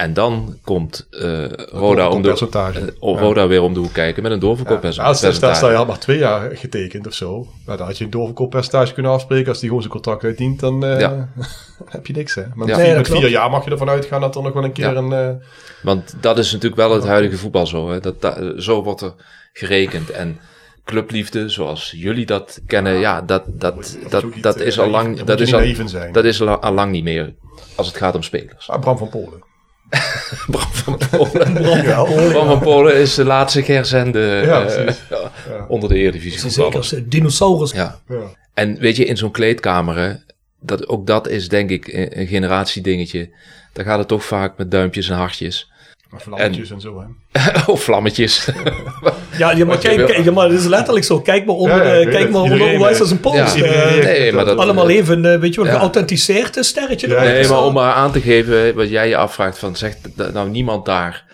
En dan komt uh, Roda, om de, uh, Roda weer om de hoek kijken met een doorverkooppercentage. Ja, stel, stel je had maar twee jaar getekend of zo. Nou, dan had je een doorverkooppercentage kunnen afspreken. Als die gewoon zijn contract uitdient, dan uh, ja. heb je niks. Hè? Maar met, vier, met vier, jaar mag je ervan uitgaan dat er nog wel een keer een... Want dat is natuurlijk wel het huidige voetbal zo. Hè? Dat, dat, zo wordt er gerekend. En clubliefde, zoals jullie dat kennen, ja, dat, dat, dat, dat, is al lang, dat is al, dat is al lang niet meer als het gaat om spelers. Ah, Bram van Polen. Bram van Polen. Bram van Polen is de laatste herzende ja, uh, onder de Eredivisie. Zeker als dinosaurus. Ja. ja. En weet je, in zo'n kleedkamer, dat, ook dat is denk ik een, een generatiedingetje. Daar gaat het toch vaak met duimpjes en hartjes. Maar vlammetjes en, en zo, hè? of vlammetjes. ja, je maar, kijk, maar het is letterlijk zo. Kijk maar onder, ja, ja, kijk maar onder hoe is een post. Ja. Uh, nee, maar dat, allemaal even, uh, weet je wel, geauthenticeerd sterretje. nee, maar om maar aan te geven wat jij je afvraagt van, zegt nou niemand daar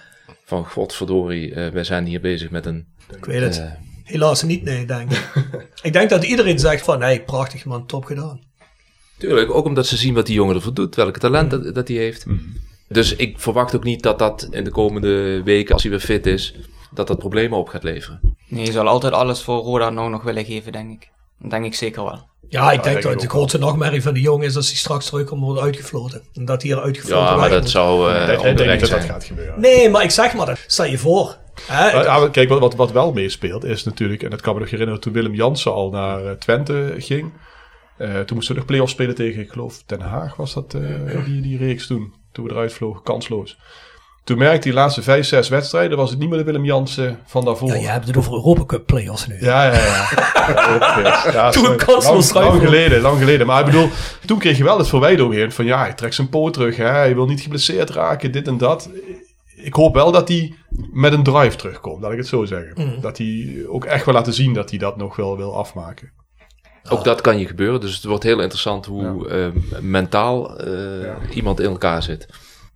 van, godverdorie, uh, wij zijn hier bezig met een... Ik weet het. Helaas niet, nee, denk ik. ik denk dat iedereen zegt van, nee, prachtig man, top gedaan. Tuurlijk, ook omdat ze zien wat die jongen ervoor doet, welke talent dat, dat hij heeft. Mm. Dus ik verwacht ook niet dat dat in de komende weken, als hij weer fit is, dat dat problemen op gaat leveren. Nee, je zal altijd alles voor Roda nou nog willen geven, denk ik. Dat denk ik zeker wel. Ja, ik denk dat de grootste nachtmerrie van de jongen is dat hij straks terugkomt wordt uitgefloten. En dat hij eruit gefloten Ja, maar dat zou uh, ik denk, dat dat gaat gebeuren. Nee, maar ik zeg maar, dat, stel je voor. Hè, kijk, wat, wat, wel meespeelt is natuurlijk, en dat kan me nog herinneren toen Willem Jansen al naar uh, Twente ging. Uh, toen moesten we nog play-offs spelen tegen, ik geloof, Den Haag was dat, die, die reeks toen toen we eruit vlogen, kansloos. Toen merkte die laatste vijf, zes wedstrijden, was het niet meer de Willem Jansen van daarvoor. Ja, je hebt het over Europa Cup play-offs nu. Ja, ja, ja. ja, toen kansloos lang, lang geleden, lang geleden. Maar ik bedoel, toen kreeg je wel het verwijder van ja, hij trekt zijn poot terug, hè, hij wil niet geblesseerd raken, dit en dat. Ik hoop wel dat hij met een drive terugkomt, laat ik het zo zeggen. Mm. Dat hij ook echt wil laten zien dat hij dat nog wel wil afmaken. Ook dat kan je gebeuren. Dus het wordt heel interessant hoe uh, mentaal uh, ja. iemand in elkaar zit.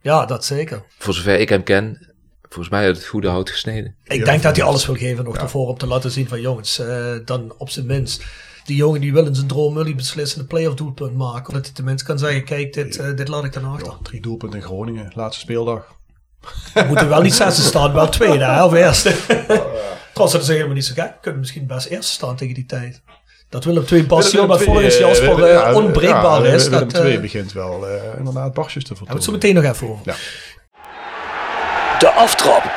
Ja, dat zeker. Voor zover ik hem ken, volgens mij uit het goede hout gesneden. Ik denk dat hij alles wil geven nog ervoor om te laten zien van jongens, uh, dan op zijn minst. Die jongen die wil in zijn droom jullie beslissen een play-off doelpunt maken. Dat hij tenminste kan zeggen, kijk, dit, dit laat ik dan achter. drie doelpunten in Groningen, laatste speeldag. We moeten wel niet zesde staan, wel tweede hè, of eerste. Trouwens, dat is helemaal niet zo gek. We kunnen misschien best eerste staan tegen die tijd. Dat Willem II Bastion, maar volgens Jasper uh, ja, onbreekbaar ja, is. Willem dat, II begint wel uh, inderdaad barstjes te vertonen. we het zo meteen nog even over. Ja. De Aftrap.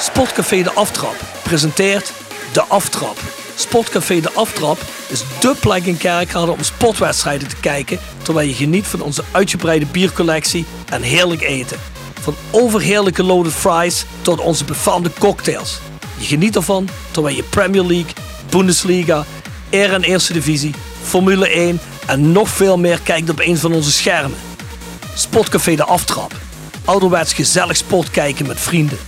Sportcafé De Aftrap presenteert De Aftrap. Sportcafé De Aftrap is dé plek in Kerkrade om sportwedstrijden te kijken... terwijl je geniet van onze uitgebreide biercollectie en heerlijk eten. Van overheerlijke loaded fries tot onze befaamde cocktails. Je geniet ervan terwijl je Premier League, Bundesliga Air en Eerste Divisie, Formule 1 en nog veel meer kijkt op een van onze schermen. Sportcafé De Aftrap. Ouderwets gezellig sport kijken met vrienden.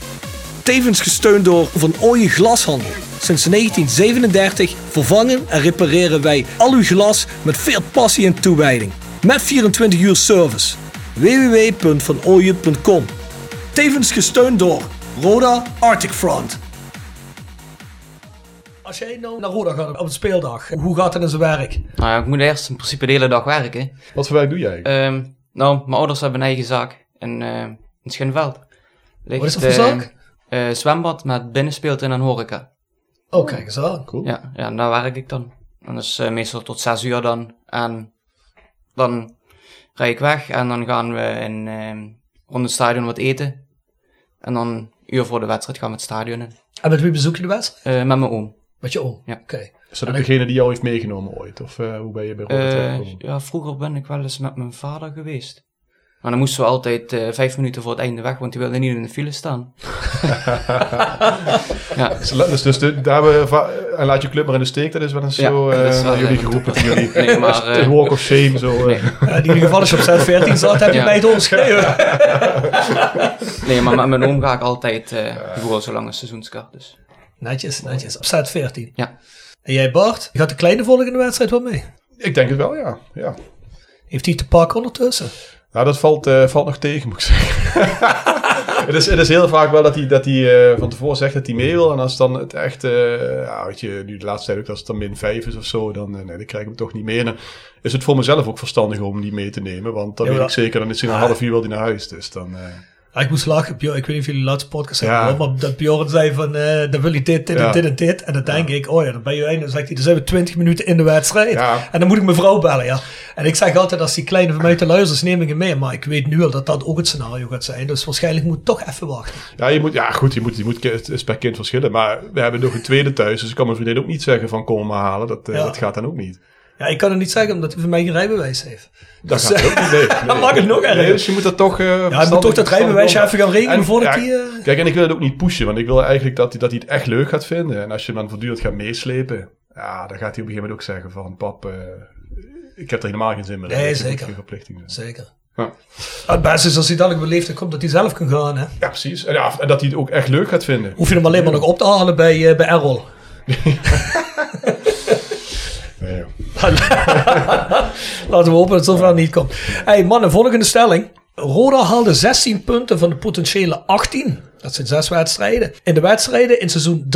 Tevens gesteund door Van Ooyen Glashandel. Sinds 1937 vervangen en repareren wij al uw glas met veel passie en toewijding. Met 24 uur service. www.vanooyen.com Tevens gesteund door Roda Arctic Front. Als jij nou naar Roda gaat op een speeldag, hoe gaat het in zijn werk? Nou ja, ik moet eerst in principe de hele dag werken. Wat voor werk doe jij? Um, nou, mijn ouders hebben een eigen zaak in, uh, in Schinveld. Ligt, Wat is dat voor zaak? Uh, zwembad met binnenspeelt in een horeca. Oh, kijk eens aan. Cool. Ja, ja daar werk ik dan. En dat is uh, meestal tot zes uur dan. En dan rijd ik weg en dan gaan we in, uh, rond het stadion wat eten. En dan een uur voor de wedstrijd gaan we het stadion in. En met wie bezoek je de wedstrijd? Uh, met mijn oom. Met je oom? Ja. Oké. Okay. Is dat ook degene die jou heeft meegenomen ooit? Of uh, hoe ben je bij Rotterdam uh, Ja, vroeger ben ik wel eens met mijn vader geweest. Maar dan moesten we altijd uh, vijf minuten voor het einde weg, want die wilde niet in de file staan. ja. Dus, dus de, daar we, en laat je club maar in de steek, dat is wel eens ja, zo uh, jullie geroepen. jullie, nee, maar, uh, walk of shame. Zo, nee. ja, in ieder geval als je op zet 14 zat, heb je ja. bij het onschreeuwen. nee, maar met mijn oom ga ik altijd uh, gewoon zo lang als seizoenskaart. Dus. Netjes, netjes. Op staat 14. Ja. En jij Bart, gaat de kleine volgende wedstrijd wel mee? Ik denk het wel, ja. ja. Heeft hij te pakken ondertussen? Nou, dat valt, uh, valt nog tegen, moet ik zeggen. het, is, het is heel vaak wel dat hij, dat hij uh, van tevoren zegt dat hij mee wil. En als dan het echt, uh, ja, weet je, nu de laatste tijd ook als het dan min 5 is of zo, dan, nee, dan krijg ik hem toch niet mee. En dan is het voor mezelf ook verstandig om die mee te nemen. Want dan ja, weet ik zeker, dan is hij een half uur wel die naar huis. Dus dan... Ah, ik moest lachen. Bjorn, ik weet niet of jullie de laatste podcast hebben Ja. maar dat Bjorn zei van, eh dan wil je dit, dit Ja. en dit en dit. En dan denk ik, oh ja, dan ben je einde. Dan zegt hij, dan zijn we 20 minuten in de wedstrijd. En dan moet ik mijn vrouw bellen, ja. En ik zeg altijd, als die kleine van mij te luisteren neem ik hem mee. Maar ik weet nu al dat dat ook het scenario gaat zijn. Dus waarschijnlijk moet ik toch even wachten. Ja, je moet, ja goed, je moet, je moet, het is per kind verschillen. Maar we hebben nog een tweede thuis, dus ik kan mijn vriendin ook niet zeggen van kom maar halen. Dat, eh, dat gaat dan ook niet. Ja, ik kan het niet zeggen, omdat hij van mij geen rijbewijs heeft. Dat Dus, gaat ook niet. Nee. Dan mag het nog nee, erger. Dus je moet dat toch... eh, Ja, ik moet toch dat rijbewijsje even gaan regelen En- voordat ja, hij... eh, Kijk, en ik wil het ook niet pushen, want ik wil eigenlijk dat hij, dat hij het echt leuk gaat vinden. En als je hem dan voortdurend gaat meeslepen, ja, dan gaat hij op een gegeven moment ook zeggen van pap, eh, ik heb er helemaal geen zin meer in. Nee, zeker. verplichting. Zeker. Ja. Het beste is als hij dadelijk op leeftijd komt, dat hij zelf kan gaan. Hè? Ja, precies. En, ja, en dat hij het ook echt leuk gaat vinden. Hoef je hem alleen maar nog op te halen bij, eh, bij Errol. Nee. Laten we hopen dat het zover niet komt. Hey mannen, volgende stelling. Roda haalde 16 punten van de potentiële 18. Dat zijn zes wedstrijden. In de wedstrijden in seizoen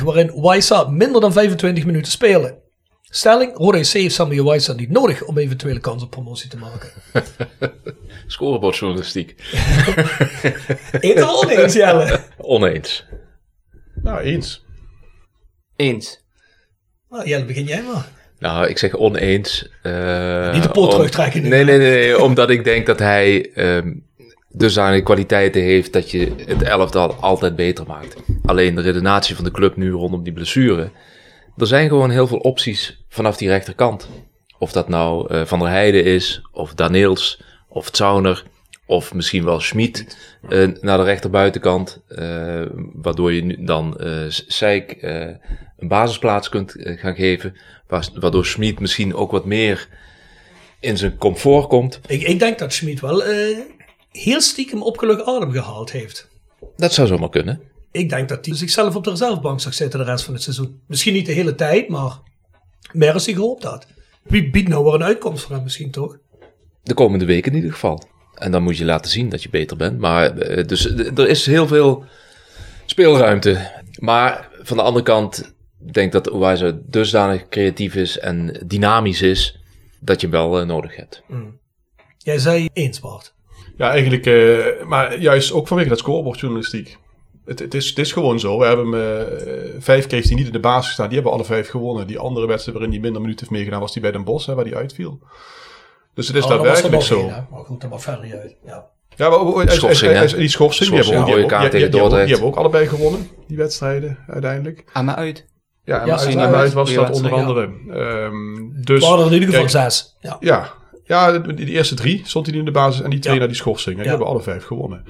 23-24 waarin Waisa minder dan 25 minuten spelen. Stelling, Roda SC heeft Samuel Waisa niet nodig om eventuele kans op promotie te maken. Scorebordjournalistiek. Eén er oneens, Jelle. Oneens. Nou, eens. Eens. Nou, Jelle, begin jij maar. Nou, ik zeg oneens. eh, Niet de pot om- terugtrekken nu. Nee, nee, nee, nee, omdat ik denk dat hij ehm dusdanig kwaliteiten heeft dat je het elftal altijd beter maakt. Alleen de redenatie van de club nu rondom die blessure. Er zijn gewoon heel veel opties vanaf die rechterkant. Of dat nou eh, Van der Heijden is, of Daneels, of Zauner, of misschien wel Schmid eh, naar de rechterbuitenkant. waardoor je nu dan Seik een basisplaats kunt eh, gaan geven. Wa- Waardoor Schmid misschien ook wat meer in zijn comfort komt. Ik, ik denk dat Schmid wel eh, heel stiekem opgelucht adem gehaald heeft. Dat zou zomaar kunnen. Ik denk dat hij zichzelf op de reservebank zag zitten de rest van het seizoen. Misschien niet de hele tijd, maar hij gehoopt had. Wie biedt nou weer een uitkomst voor hem misschien toch? De komende weken in ieder geval. En dan moet je laten zien dat je beter bent. Maar eh, dus er is heel veel speelruimte. Maar van de andere kant denk dat Owaisa dusdanig creatief is en dynamisch is dat je hem wel eh, nodig hebt. Jij zei eens, Bart. Ja, eigenlijk, eh, maar juist ook vanwege dat scorebordjournalistiek. Het, het, is, het is gewoon zo. We hebben hem, eh, vijf keer hij niet in de basis gestaan. Die hebben alle vijf gewonnen. Die andere wedstrijd waarin hij minder minuten heeft meegedaan was die bij Den Bosch, hè, waar hij uitviel. Dus het is Oh, dat was er daadwerkelijk zo. hè? Maar goed, dat mag verder uit. Ja. Ja, maar Schorsing, die schorsing, die Schorsing, hebben ook, die die- die- tegen die hebben ook- die hebben ook allebei gewonnen, die wedstrijden uiteindelijk. Aan me uit. Ja, en Ja, was dat onder andere. Ehm, dus, We hadden er in ieder geval kijk, zes. Ja. Ja, ja de, de eerste drie stond hij in de basis en die twee naar die schorsing. En die hebben alle vijf gewonnen.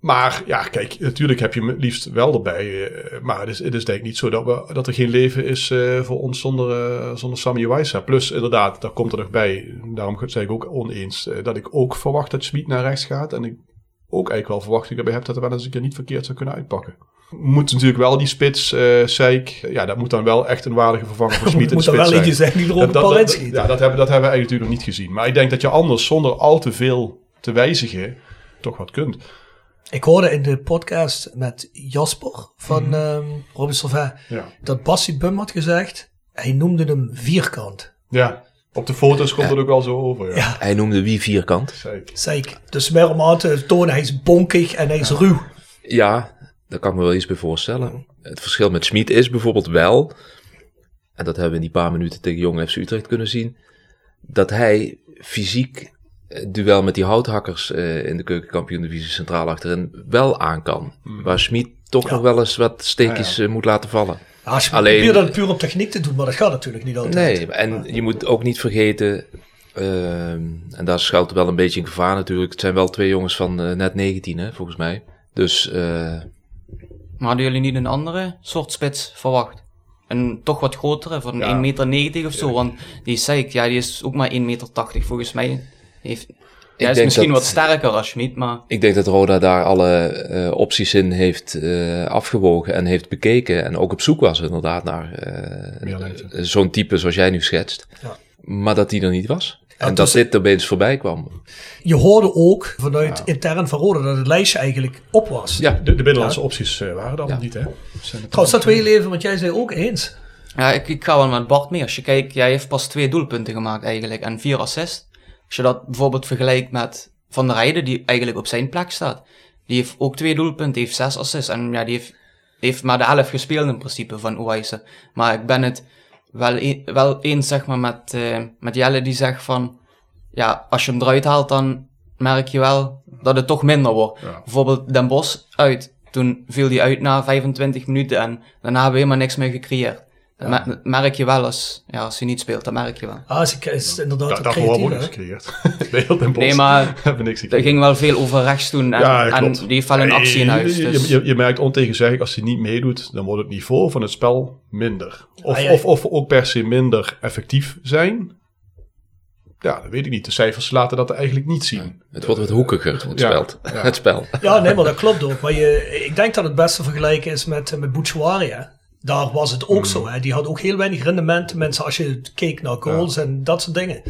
Maar ja, kijk, natuurlijk heb je hem het liefst wel erbij. eh, maar het is, het is denk ik niet zo dat, we, dat er geen leven is eh, voor ons zonder, eh zonder Sami Wijsa. Plus inderdaad, daar komt er nog bij. Daarom zei ik ook oneens. dat ik ook verwacht dat Schmid naar rechts gaat. En ik ook eigenlijk wel verwachting erbij heb dat er wel eens een keer niet verkeerd zou kunnen uitpakken. Moet natuurlijk wel die spits, eh Seik. Ja, dat moet dan wel echt een waardige vervanger voor de Moet er spits wel zijn. eentje zijn die er een Dat-. Ja, dat hebben, dat hebben we eigenlijk natuurlijk nog niet gezien. Maar ik denk dat je anders, zonder al te veel te wijzigen, toch wat kunt. Ik hoorde in de podcast met Jasper van ehm Robin Sylvain Ja. dat Bassie Bum had gezegd, hij noemde hem vierkant. ja. Op de foto's komt het ook wel zo over. Ja. Ja. Hij noemde wie vierkant. Zeker. Dus meer om aan te tonen, hij is bonkig en hij is ruw. Ja, daar kan ik me wel iets bij voorstellen. Het verschil met Schmid is bijvoorbeeld wel, en dat hebben we in die paar minuten tegen Jong FC Utrecht kunnen zien, dat hij fysiek het duel met die houthakkers eh, in de keukenkampioen-divisie centraal achterin wel aan kan. Waar Schmid toch Ja. nog wel eens wat steekjes eh, moet laten vallen. Ja, Als je Alleen- probeert dat puur op techniek te doen, maar dat gaat natuurlijk niet altijd. Nee, en je moet ook niet vergeten, ehm, en daar schuilt wel een beetje in gevaar natuurlijk. Het zijn wel twee jongens van eh, net 19, hè, volgens mij. Dus eh, Maar hadden jullie niet een andere soort spits verwacht? Een toch wat grotere, van Ja. 1,90 meter of zo. Want die Seik, ja, die is ook maar 1,80 meter volgens mij. Heeft, hij is denk misschien dat- wat sterker als Schmid, maar ik denk dat Roda daar alle eh, opties in heeft eh, afgewogen en heeft bekeken. En ook op zoek was inderdaad naar eh, zo'n type zoals jij nu schetst. Ja. Maar dat die er niet was. En dat dit opeens voorbij kwam. Je hoorde ook vanuit intern van Rode dat het lijstje eigenlijk op was. Ja, De, de binnenlandse opties eh, waren er Ja. niet, hè? Trouwens, dat wil je leven, want jij zei ook eens. ja, ik, ik ga wel met Bart mee. Als je kijkt, jij heeft pas twee doelpunten gemaakt eigenlijk en vier assists. Als je dat bijvoorbeeld vergelijkt met Van der Heijden, die eigenlijk op zijn plek staat. Die heeft ook twee doelpunten, die heeft zes assists. En ja, die heeft, heeft maar de helft gespeeld in principe van Oaise. Maar ik ben het wel, e wel eens zeg maar, met, uh, met Jelle die zegt van... Ja, als je hem eruit haalt, dan merk je wel dat het toch minder wordt. Ja. Bijvoorbeeld Den Bos uit. Toen viel hij uit na 25 minuten en daarna hebben we helemaal niks meer gecreëerd. Dat Ja. mer- merk je wel als, ja, als hij niet speelt, dat merk je wel. Ah, ze is inderdaad Da- ook daarvoor hebben we ook creatief, hè? gecreëerd. Nee, maar er ging wel veel over rechts toen en, Ja, en die heeft wel een actie in huis. Je, Dus. je, je merkt ontegenzeggelijk, als hij niet meedoet, dan wordt het niveau van het spel minder. Of, Ah, ja. of, of we ook per se minder effectief zijn. Ja, dat weet ik niet. De cijfers laten dat eigenlijk niet zien. Het wordt wat hoekiger, het, Ja, spel. ja. het spel. Ja, nee, maar dat klopt ook. Maar je, ik denk dat het beste vergelijken is met, met Bouchouari. Daar was het ook zo. Hè. Die had ook heel weinig rendement. Mensen, als je keek naar goals en dat soort dingen.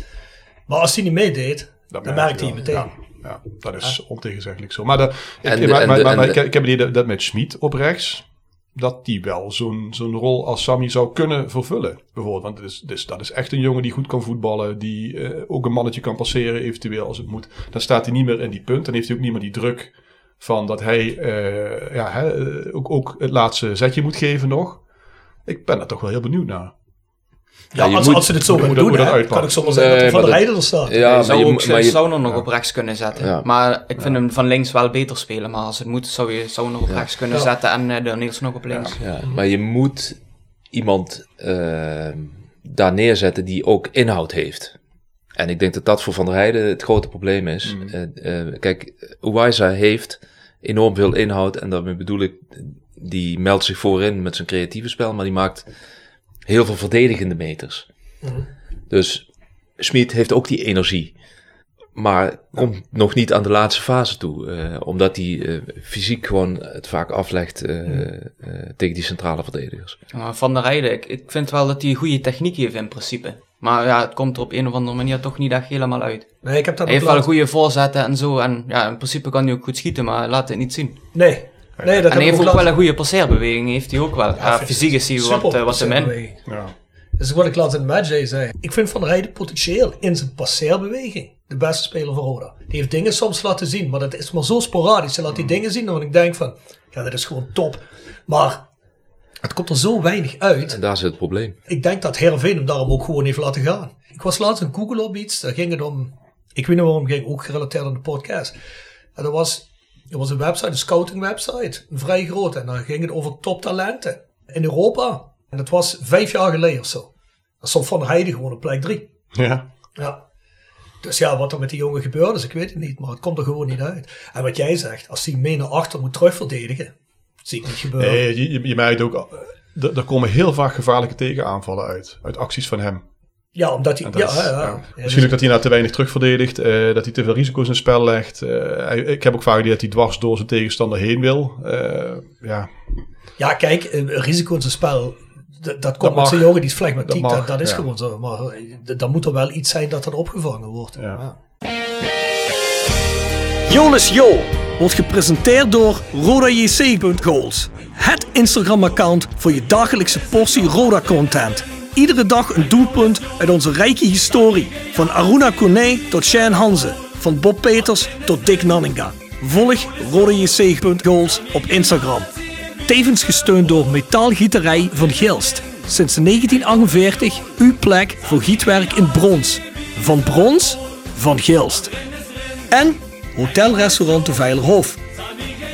Maar als hij niet meedeed, dan merk merkte je hij meteen. Ja, ja, dat is ontegenzeggelijk zo. Maar, de, ik, En de- maar, en maar- de- maar- en maar de- ik, heb- ik heb het idee dat, met Schmid op rechts, dat die wel zo'n zo'n rol als Sammy zou kunnen vervullen. Bijvoorbeeld, want het is, dus, dat is echt een jongen die goed kan voetballen, die eh, ook een mannetje kan passeren eventueel als het moet. Dan staat hij niet meer in die punt, dan heeft hij ook niet meer die druk van dat hij eh, ja, hè, eh, ook, ook het laatste zetje moet geven nog. Ik ben daar toch wel heel benieuwd naar. Ja, je als, moet- als ze dit zo gaan doen, hè, kan ik zomaar zeggen dat van de Rijder er staat. Ja, maar zou je, ook je, Sauner nog op rechts kunnen zetten. Ja. Maar ik vind hem van links wel beter spelen. Maar als het moet, zou je Sauner op rechts kunnen Ja. zetten en eh, de Niels nog op links. ja, maar je moet iemand eh, daar neerzetten die ook inhoud heeft. En ik denk dat dat voor Van der Heijden het grote probleem is. Mm. Eh, eh, kijk, Uwaiza heeft enorm veel inhoud. En daarmee bedoel ik, die meldt zich voorin met zijn creatieve spel. Maar die maakt heel veel verdedigende meters. Dus Smit heeft ook die energie. Maar komt nog niet aan de laatste fase toe. eh, omdat hij eh, fysiek gewoon het vaak aflegt eh, eh, tegen die centrale verdedigers. Maar Van der Heijden, ik, ik vind wel dat hij een goede techniek heeft in principe. Maar ja, het komt er op een of andere manier toch niet echt helemaal uit. Nee, ik heb dat Hij heeft wel goede voorzetten en zo. En ja, in principe kan hij ook goed schieten, maar laat het niet zien. Nee. Nee, dat en hij heeft ook wel een goede passeerbeweging, heeft hij ook wel. Ja, vind- fysiek is hij wat, eh, wat te min. passeerbeweging. Ja. Dat is wat ik laatst in de matchday zei. Ik vind Van der Heijden potentieel in zijn passeerbeweging de beste speler van Roda. Die heeft dingen soms laten zien, maar dat is maar zo sporadisch. Hij laat die dingen zien en ik denk van, ja, dat is gewoon top. Maar het komt er zo weinig uit. En daar zit het probleem. Ik denk dat Heerenveen hem daarom ook gewoon heeft laten gaan. Ik was laatst in Google op iets, daar ging het om, ik weet niet waarom, ging ook gerelateerd aan de podcast. En dat was, er was een website, een scouting website, een vrij grote. En daar ging het over toptalenten in Europa. En dat was vijf jaar geleden of zo. Dat stond Van der Heijden gewoon op plek drie. Ja. Ja. Dus ja, wat er met die jongen gebeurd is, ik weet het niet. Maar het komt er gewoon niet uit. En wat jij zegt, als hij mee naar achter moet terugverdedigen, zie ik niet gebeuren. Nee, je, je, merkt ook, eh, er komen heel vaak gevaarlijke tegenaanvallen uit. Uit acties van hem. Ja, omdat hij... Dat Ja, is- ja, ja. ja. Ja, Misschien ook dat hij nou te weinig terugverdedigt. eh, dat hij te veel risico's in het spel legt. Eh, hij- ik heb ook vaak idee dat hij dwars door zijn tegenstander heen wil. Eh, ja, Ja, kijk, een risico in zijn spel, d- dat komt met zo'n jongen die is flegmatiek, Dat dat, dat, is ja. gewoon zo. Maar dan moet er wel iets zijn dat dat opgevangen wordt. Ja. Jolis Jo wordt gepresenteerd door RodaJC.goals. Het Instagram-account voor je dagelijkse portie Roda-content. Iedere dag een doelpunt uit onze rijke historie. Van Aruna Kone tot Shane Hanze. Van Bob Peters tot Dick Nanninga. Volg RodaJC.goals op Instagram. Tevens gesteund door Metaalgieterij van Gilst. Sinds 1948 uw plek voor gietwerk in brons. Van brons, van Gilst. En Hotelrestaurant de Veilerhof.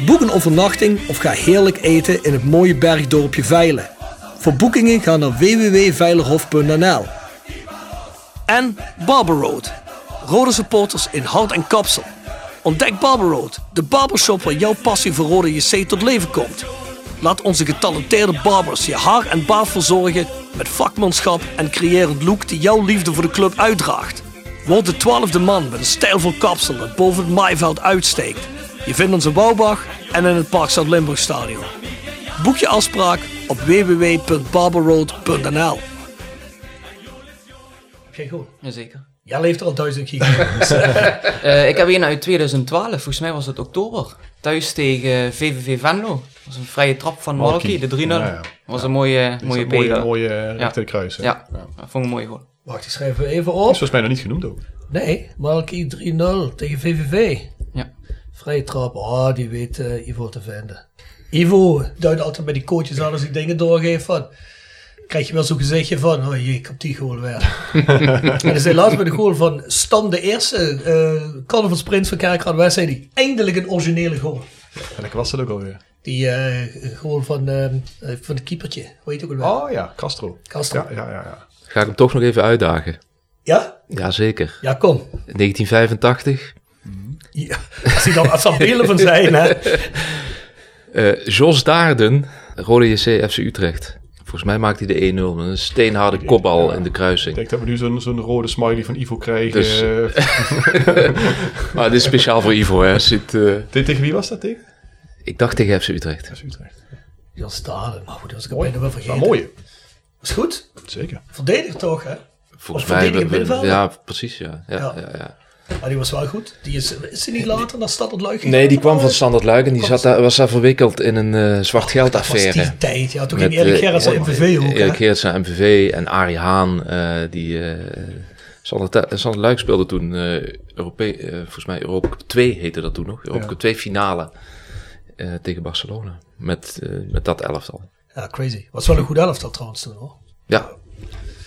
Boek een overnachting of ga heerlijk eten in het mooie bergdorpje Veilen. Voor boekingen ga naar www.veilerhof.nl. En Barber Road. Rode supporters in hout en kapsel. Ontdek Barber Road, de barbershop waar jouw passie voor rode JC tot leven komt. Laat onze getalenteerde barbers je haar en baard verzorgen met vakmanschap en creërend look die jouw liefde voor de club uitdraagt. Word de twaalfde man met een stijlvol kapsel dat boven het maaiveld uitsteekt. Je vindt ons in Bouwbach en in het Park Zuid-Limburg Stadion. Boek je afspraak op www.barberroad.nl Oké, goed. Jazeker. Jij leeft er al duizend gigabytes. Eh, ik heb een uit 2012, volgens mij was het oktober. Thuis tegen VVV Venlo. Dat was een vrije trap van Malky. De 3-0. Ja, ja. Dat was een mooie, mooie mooie, pegel. mooie rechter kruis. Ja, dat vond ik mooi gewoon. Wacht, die schrijven we even Dat op. is volgens mij nog niet genoemd ook. Nee, Malky 3-0 tegen VVV. Ja. Vrije trap, oh, die weet eh, Ivo te vinden. Ivo duidt altijd bij die coaches aan als hij dingen doorgeeft van... Krijg je wel zo'n gezichtje van, oh jee, ik heb die goal weer. en zei laatst bij de goal van Stam de eerste uh, carnavalsprins van Kerkrade West, zei hij eindelijk een originele goal. En ik was het ook alweer. Die uh, goal van, uh, van het keepertje, hoe heet het ook alweer? Oh ja, Castro. Castro. Ja, ja, ja, ja. Ga ik hem toch nog even uitdagen? Ja? Jazeker. Ja, kom. 1985. Ja, als hij dan als van zijn, hè. Uh, Jos Daarden, Rode JC FC Utrecht. Volgens mij maakt hij de 1-0. Een steenharde kopbal ja, in de kruising. Ik denk dat we nu zo'n zo'n rode smiley van Ivo krijgen. Dus, maar dit is speciaal voor Ivo. Hè. Zit, uh... Tegen wie was dat tegen? Ik dacht tegen FC Utrecht. FC Utrecht. Jos Daarden. Oh, dat was ik bijna wel vergeten. Maar mooi. Is goed. Zeker. Verdedig toch, hè? Volgens mij. We, ja, precies, ja. ja, ja. ja, ja. Maar die was wel goed. Die is, is die niet later naar Standard Luik? Nee, die kwam van Standard Luik en die zat daar, was daar verwikkeld in een uh, zwart geld affaire. Dat was die tijd, ja. Toen ging Erik Gerrits naar MVV ook. Erik Gerrits naar MVV en Arie Haan, uh, die... Uh, Standard, Standard Luik speelde toen Europe, volgens mij Europa Cup 2 heette dat toen nog. Europa Cup 2 finale tegen Barcelona. Met, met dat elftal. Ja, crazy. Was wel een goed elftal trouwens toen hoor. Ja,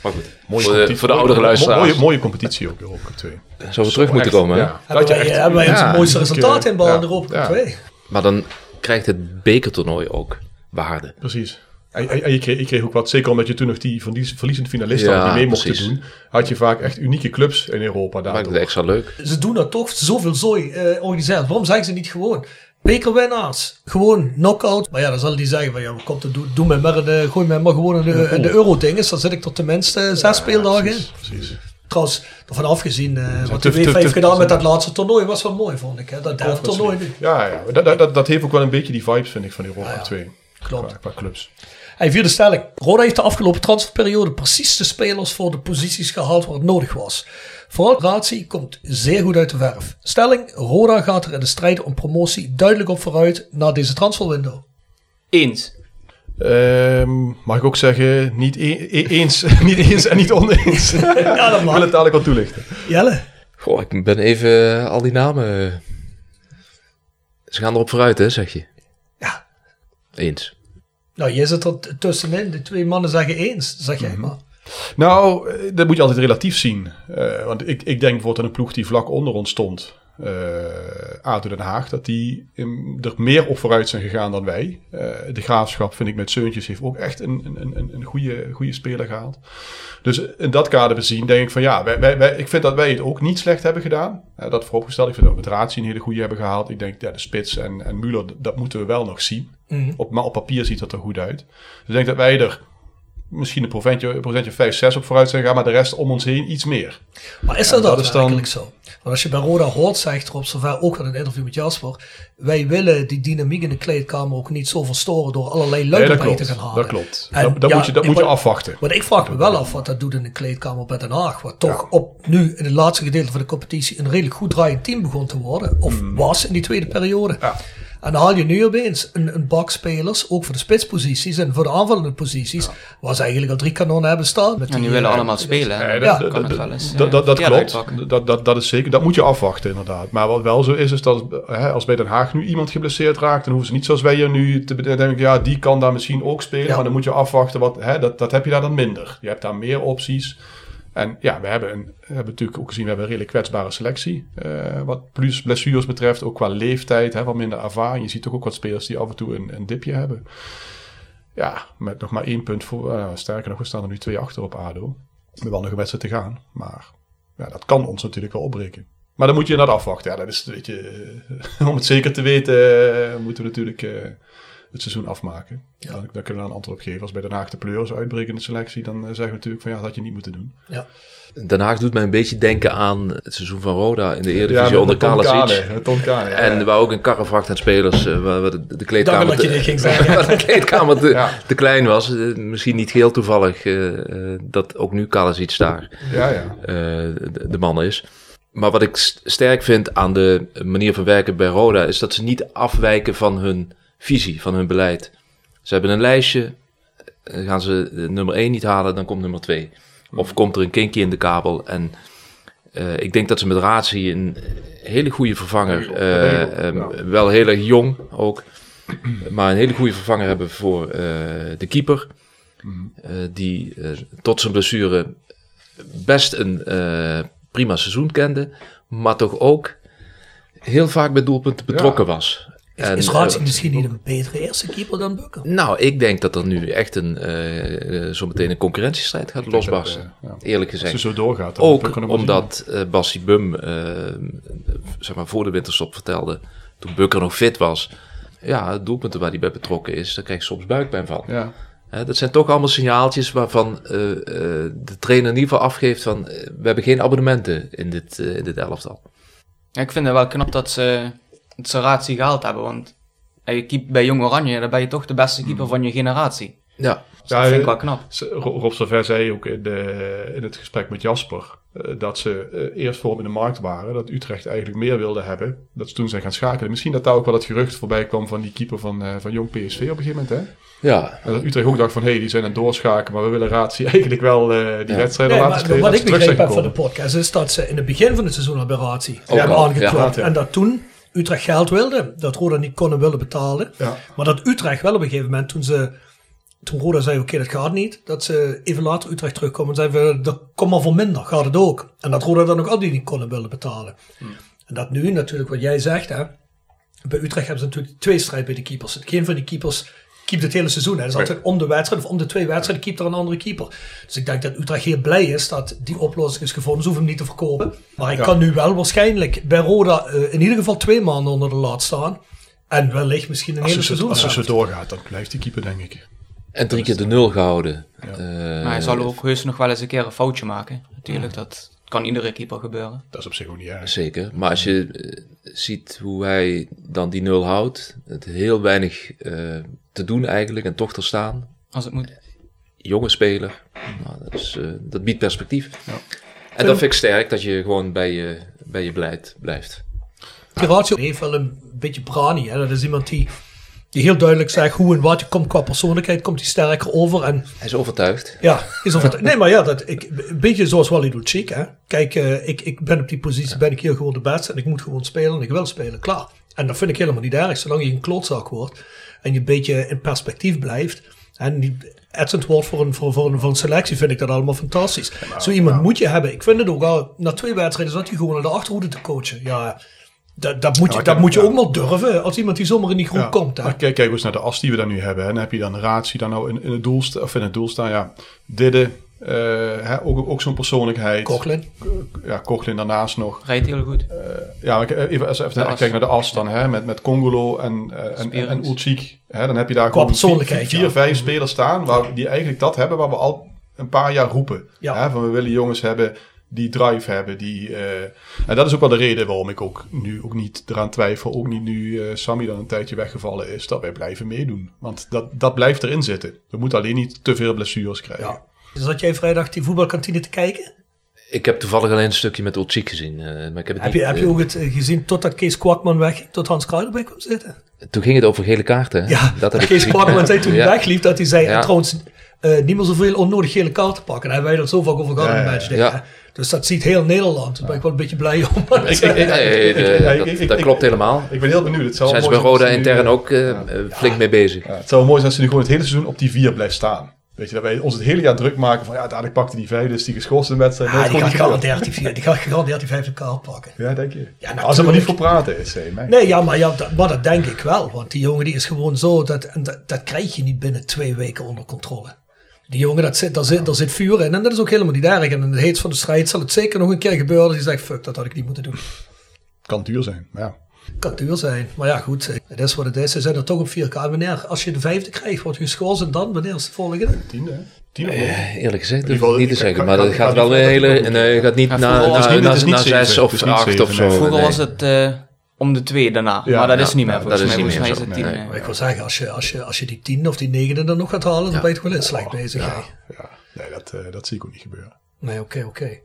maar goed, mooie voor, de, voor de oudere luisteraars. Mooie, mooie competitie ook, Europa Cup 2. Zouden we terug moeten komen, hè? Ja. Hebben, wij, echt, hebben wij ons ja, mooiste resultaat in bal in de Europa Cup 2. Maar dan krijgt het bekertoernooi ook waarde. Precies. En, en, en je, kreeg, je, kreeg, ook wat, zeker omdat je toen nog die verliezende finalisten ja, had die mee mochten doen, had je vaak echt unieke clubs in Europa. Dat maakt het extra leuk. Ze doen dat toch zoveel zooi uh, organiseren. Waarom zeggen ze niet gewoon? Bekerwinnaars. Gewoon knockout. Maar ja, dan zal die zeggen van ja, komt het, doe, doe mij maar gooi mij maar gewoon in de, in de euro-dinges. Dan zit ik tot tenminste zes ja, speeldagen in. Precies. Trouwens, ervan afgezien, uh, wat de UEFA heeft gedaan met dat laatste toernooi was wel mooi, vond ik. Hè? Dat derde toernooi nu. Ja, ja. Dat, dat, dat heeft ook wel een beetje die vibes, vind ik, van Europa ja, 2. Klopt. Qua, qua clubs. Hij vierde stelling. Roda heeft de afgelopen transferperiode precies de spelers voor de posities gehaald waar het nodig was. Vooral Gratie komt zeer goed uit de verf. Stelling, Roda gaat er in de strijd om promotie duidelijk op vooruit na deze transferwindow. Eens. Um, mag ik ook zeggen, niet e e eens, niet eens en niet oneens. ja, dat mag. Ik wil het dadelijk wat toelichten. Jelle? Goh, ik ben even al die namen... Ze gaan erop vooruit, hè, zeg je? Ja. Eens. Nou, jij zit er tussenin. De twee mannen zeggen eens, zeg jij mm -hmm. maar. Nou, dat moet je altijd relatief zien. Uh, want ik, ik denk bijvoorbeeld aan een ploeg die vlak onder ons stond. Uh, ADO Den Haag, dat die in, er meer op vooruit zijn gegaan dan wij. Uh, de graafschap, vind ik, met Seuntjes heeft ook echt een, een, een, een goede, goede speler gehaald. Dus in dat kader bezien denk ik van ja, wij, wij, wij, ik vind dat wij het ook niet slecht hebben gedaan. Uh, dat vooropgesteld. Ik vind dat we met Ratie een hele goede hebben gehaald. Ik denk, ja, de Spits en, en Muller, dat moeten we wel nog zien. Mm. Op, maar op papier ziet dat er goed uit. Dus ik denk dat wij er misschien een procentje, procentje 5, 6 op vooruit zijn gaan, maar de rest om ons heen iets meer. Maar is dat, dat, dat is dan... zo? Want als je bij Roda hoort, zegt Rob zover ook in een interview met Jasper, wij willen die dynamiek in de kleedkamer ook niet zo verstoren door allerlei luiden nee, te gaan halen. Dat klopt. En, dat, dat ja, moet je, dat moet je afwachten. Want ik vraag me wel af wat dat doet in de kleedkamer bij Den Haag, wat toch ja. op nu in het laatste gedeelte van de competitie een redelijk goed draaiend team begon te worden, of mm. was in die tweede periode. Ja. En dan haal je nu opeens een, een bak spelers, ook voor de spitsposities en voor de aanvallende posities, ja. waar ze eigenlijk al drie kanonnen hebben staan. Met en die, willen uh, allemaal spelen. Ja, ja, dat, kan wel eens, dat, dat, dat klopt. Dat, dat, dat is zeker. Dat moet je afwachten inderdaad. Maar wat wel zo is, is dat hè, als bij Den Haag nu iemand geblesseerd raakt, dan hoeven ze niet zoals wij hier nu te denken, ja, die kan daar misschien ook spelen. Maar dan moet je afwachten, wat, hè, dat, dat heb je daar dan minder. Je hebt daar meer opties. En ja, we hebben, een, we hebben natuurlijk ook gezien, we hebben een redelijk kwetsbare selectie. Uh, wat plus blessures betreft, ook qua leeftijd, hè, wat minder ervaring. Je ziet toch ook wat spelers die af en toe een, een dipje hebben. Ja, met nog maar één punt voor. Uh, sterker nog, we staan er nu twee achter op ADO. Met wel nog een wedstrijd te gaan. Maar ja, dat kan ons natuurlijk wel opbreken. Maar dan moet je inderdaad afwachten. Ja, dat is, weet je, uh, om het zeker te weten, moeten we natuurlijk het seizoen afmaken. Ja. Dan, dan, kunnen we een antwoord op geven. Als bij Den Haag de pleuris uitbreken in de selectie, dan uh, zeggen we natuurlijk van ja, dat had je niet moeten doen. Ja. Den Haag doet mij een beetje denken aan het seizoen van Roda in de Eredivisie ja, onder Kalasic. Ja, en waar ook een karrevracht aan spelers, uh, waar de, de kleedkamer, ging waar de kleedkamer te, te klein was. Uh, misschien niet heel toevallig dat ook nu Kalasic daar ja, ja. De, de man is. Maar wat ik sterk vind aan de manier van werken bij Roda, is dat ze niet afwijken van hun visie van hun beleid. Ze hebben een lijstje. Eh, gaan ze nummer 1 niet halen, dan komt nummer 2. Of komt er een kinkje in de kabel en Eh, ik denk dat ze met Razi een hele goede vervanger, eh, ehm, wel heel erg jong ook, maar een hele goede vervanger hebben voor de keeper. Eh, die tot zijn blessure best een prima seizoen kende, maar toch ook heel vaak bij doelpunten betrokken was. Is, En, is eh, misschien niet een betere eerste keeper dan Bukker? nou, ik denk dat er nu echt een, eh, eh, zo meteen een concurrentiestrijd gaat losbarsten. ja. Eerlijk Als gezegd. je zo doorgaat. Ook omdat eh Bassie Bum, eh, zeg maar voor de winterstop vertelde, toen Bukker nog fit was. Ja, doelpunten waar hij bij betrokken is, daar krijg je soms buikpijn van. Ja. Hè, dat zijn toch allemaal signaaltjes waarvan eh, eh, de trainer in ieder geval afgeeft van... we hebben geen abonnementen in dit, eh, in dit elftal. Ja, ik vind het wel knap dat ze, dat ze Razi gehaald hebben, want eh, je keept bij Jong Oranje, dan ben je toch de beste keeper van je generatie. Ja, Dus dat vind ik eh, wel knap. ze- Ro- Rob Servet zei ook in, de, in het gesprek met Jasper eh, dat ze eh, eerst voor hem in de markt waren, dat Utrecht eigenlijk meer wilde hebben, dat ze toen zijn gaan schakelen. Misschien dat daar ook wel het gerucht voorbij kwam van die keeper van, eh, van Jong PSV op een gegeven moment. Hè? ja. En dat Utrecht ook dacht van, hé, hey, die zijn aan het doorschakelen, maar we willen Ratie eigenlijk wel eh, die Ja. wedstrijden Nee, laten spelen. wat ik begrepen heb van de podcast is dat ze in het begin van het seizoen al bij Ook hebben aangeklopt. ja. En dat toen Utrecht geld wilde, dat Roda niet konden willen betalen. Ja. Maar dat Utrecht wel op een gegeven moment, toen ze toen Roda zei, oké, dat gaat niet, dat ze even later Utrecht terugkomen en zeiden, we, dat kom maar voor minder, gaat het ook. En dat Roda dan ook al die niet konden willen betalen. En dat nu natuurlijk, wat jij zegt, hè, bij Utrecht hebben ze natuurlijk twee strijd bij de keepers. Geen van die keepers keept het hele seizoen. Hè. Dat is altijd om de wedstrijd of om de twee wedstrijden keept er een andere keeper. Dus ik denk dat Utrecht heel blij is dat die oplossing is gevonden. Ze hoeven hem niet te verkopen. Maar ik Ja. kan nu wel waarschijnlijk bij Roda eh, in ieder geval twee maanden onder de laad staan. En wellicht misschien een Als hele ze, seizoen. als ze zo doorgaat, dan blijft die keeper, denk ik. En drie keer de nul gehouden. Ja. Eh, Maar hij zal ook heus nog wel eens een keer een foutje maken. Natuurlijk, dat kan iedere keeper gebeuren. Dat is op zich ook niet erg. Zeker. Maar als je eh, ziet hoe hij dan die nul houdt, het heel weinig eh, te doen eigenlijk en toch te staan. Als het moet. Jonge speler, nou, dat, is, eh, dat biedt perspectief. En dat vind ik sterk, dat je gewoon bij je, bij je blijft. blijft. Ratio heeft wel een beetje brani. Hè? Dat is iemand die, die heel duidelijk zegt hoe en wat. Je komt qua persoonlijkheid, komt hij sterker over. En Hij is overtuigd. ja, is het, nee, maar ja, dat, ik, een beetje zoals Wally Lucic. Hè? Kijk, eh, ik, ik ben op die positie, ben ik hier gewoon de beste. En ik moet gewoon spelen en ik wil spelen, klaar. En dat vind ik helemaal niet erg, zolang je een klootzak wordt. En je een beetje in perspectief blijft. En niet etsend wordt voor een, voor, voor, een, voor een selectie, vind ik dat allemaal fantastisch. Zo iemand moet je hebben. Ik vind het ook al, na twee wedstrijden zat hij gewoon naar de achterhoede te coachen. Ja, dat, dat moet je, dat kijk, moet je ja. ook wel durven. Als iemand die zomaar in die groep Ja, komt. Hè? Maar kijk, kijk eens naar de as die we dan nu hebben. hè. En heb je dan Ratie dan nou in, in het doel of in het doel staan. Ja, Didde, eh, hè, ook, ook zo'n persoonlijkheid. Cochlin. Ja, Cochlin daarnaast nog. Rijdt heel goed. Ja, maar ik- even, als even kijken naar de as dan, hè, met, met Congolo en, eh, en, en, en Spierings. Ulcik. Hè, dan heb je daar gewoon vier, ja. vijf spelers staan waar, die eigenlijk dat hebben waar we al een paar jaar roepen. Ja. Hè, van we willen jongens hebben die drive hebben. Die, eh, en dat is ook wel de reden waarom ik ook nu ook niet eraan twijfel. Ook niet nu eh Sammy dan een tijdje weggevallen is. Dat wij blijven meedoen. Want dat, dat blijft erin zitten. We moeten alleen niet te veel blessures krijgen. Ja. Zat jij vrijdag die voetbalkantine te kijken? Ik heb toevallig alleen een stukje met Ulcik gezien. eh, maar ik heb het Heb niet, je, heb je ook het gezien totdat Kees Kwakman wegging, tot Hans Kruijder bij kwam zitten? Toen ging het over gele kaarten. Ja, dat heb ik Kees. Kwakman zei toen hij Ja. wegliep dat hij zei, Ja. trouwens, eh niet meer zoveel onnodig gele kaarten pakken. En daar hebben wij dat zo vaak over gehad Ja, in de ja, match. ja. Hè. Dus dat ziet heel Nederland. Daar ben ik wel een beetje blij om. Dat, klopt helemaal. Ik ben heel benieuwd. Het zou Zijn ze bij Roda intern ook eh, flink mee bezig. Ja, het zou mooi zijn als ze nu gewoon het hele seizoen op die vier blijft staan. Weet je, dat wij ons het hele jaar druk maken van ja, dadelijk pakte die vijfde, is die geschorst in de wedstrijd. Ah, Nooit die, gaat gegarandeerd die, vier- die gaat gegarandeerd die vijfde kaart pakken. Ja, denk je. Ja, als er maar niet voor praten is, zei mij. Nee, ja, maar, ja, dat, maar dat denk ik wel. Want die jongen die is gewoon zo, dat, en dat, dat krijg je niet binnen twee weken onder controle. Die jongen, dat zit, daar, zit, daar zit vuur in en dat is ook helemaal niet erg. En in het heet van de strijd zal het zeker nog een keer gebeuren dat hij zegt, fuck, dat had ik niet moeten doen. Kan duur zijn, maar ja. Kan duur zijn. Maar ja, goed, het is wat het is. Ze zijn er toch op 4K. Wanneer, als je de vijfde krijgt, wordt je geschorst en dan, wanneer is de volgende? Tiende, hè? Eh, eerlijk gezegd, durf ik niet te zeggen. Maar dat gaat wel een hele... Nee, gaat niet naar zeven, zes of acht of zo. Vroeger was het eh, om de twee daarna. Ja, maar dat ja, is niet meer. ja, volgens dat is mij, volgens is het tien. Nee. eh. Maar ik wil zeggen, als je, als je, als je die tiende of die negende dan nog gaat halen, dan ben je toch wel in slecht bezig. Ja, nee, dat, eh, dat zie ik ook niet gebeuren. Nee, oké, oké.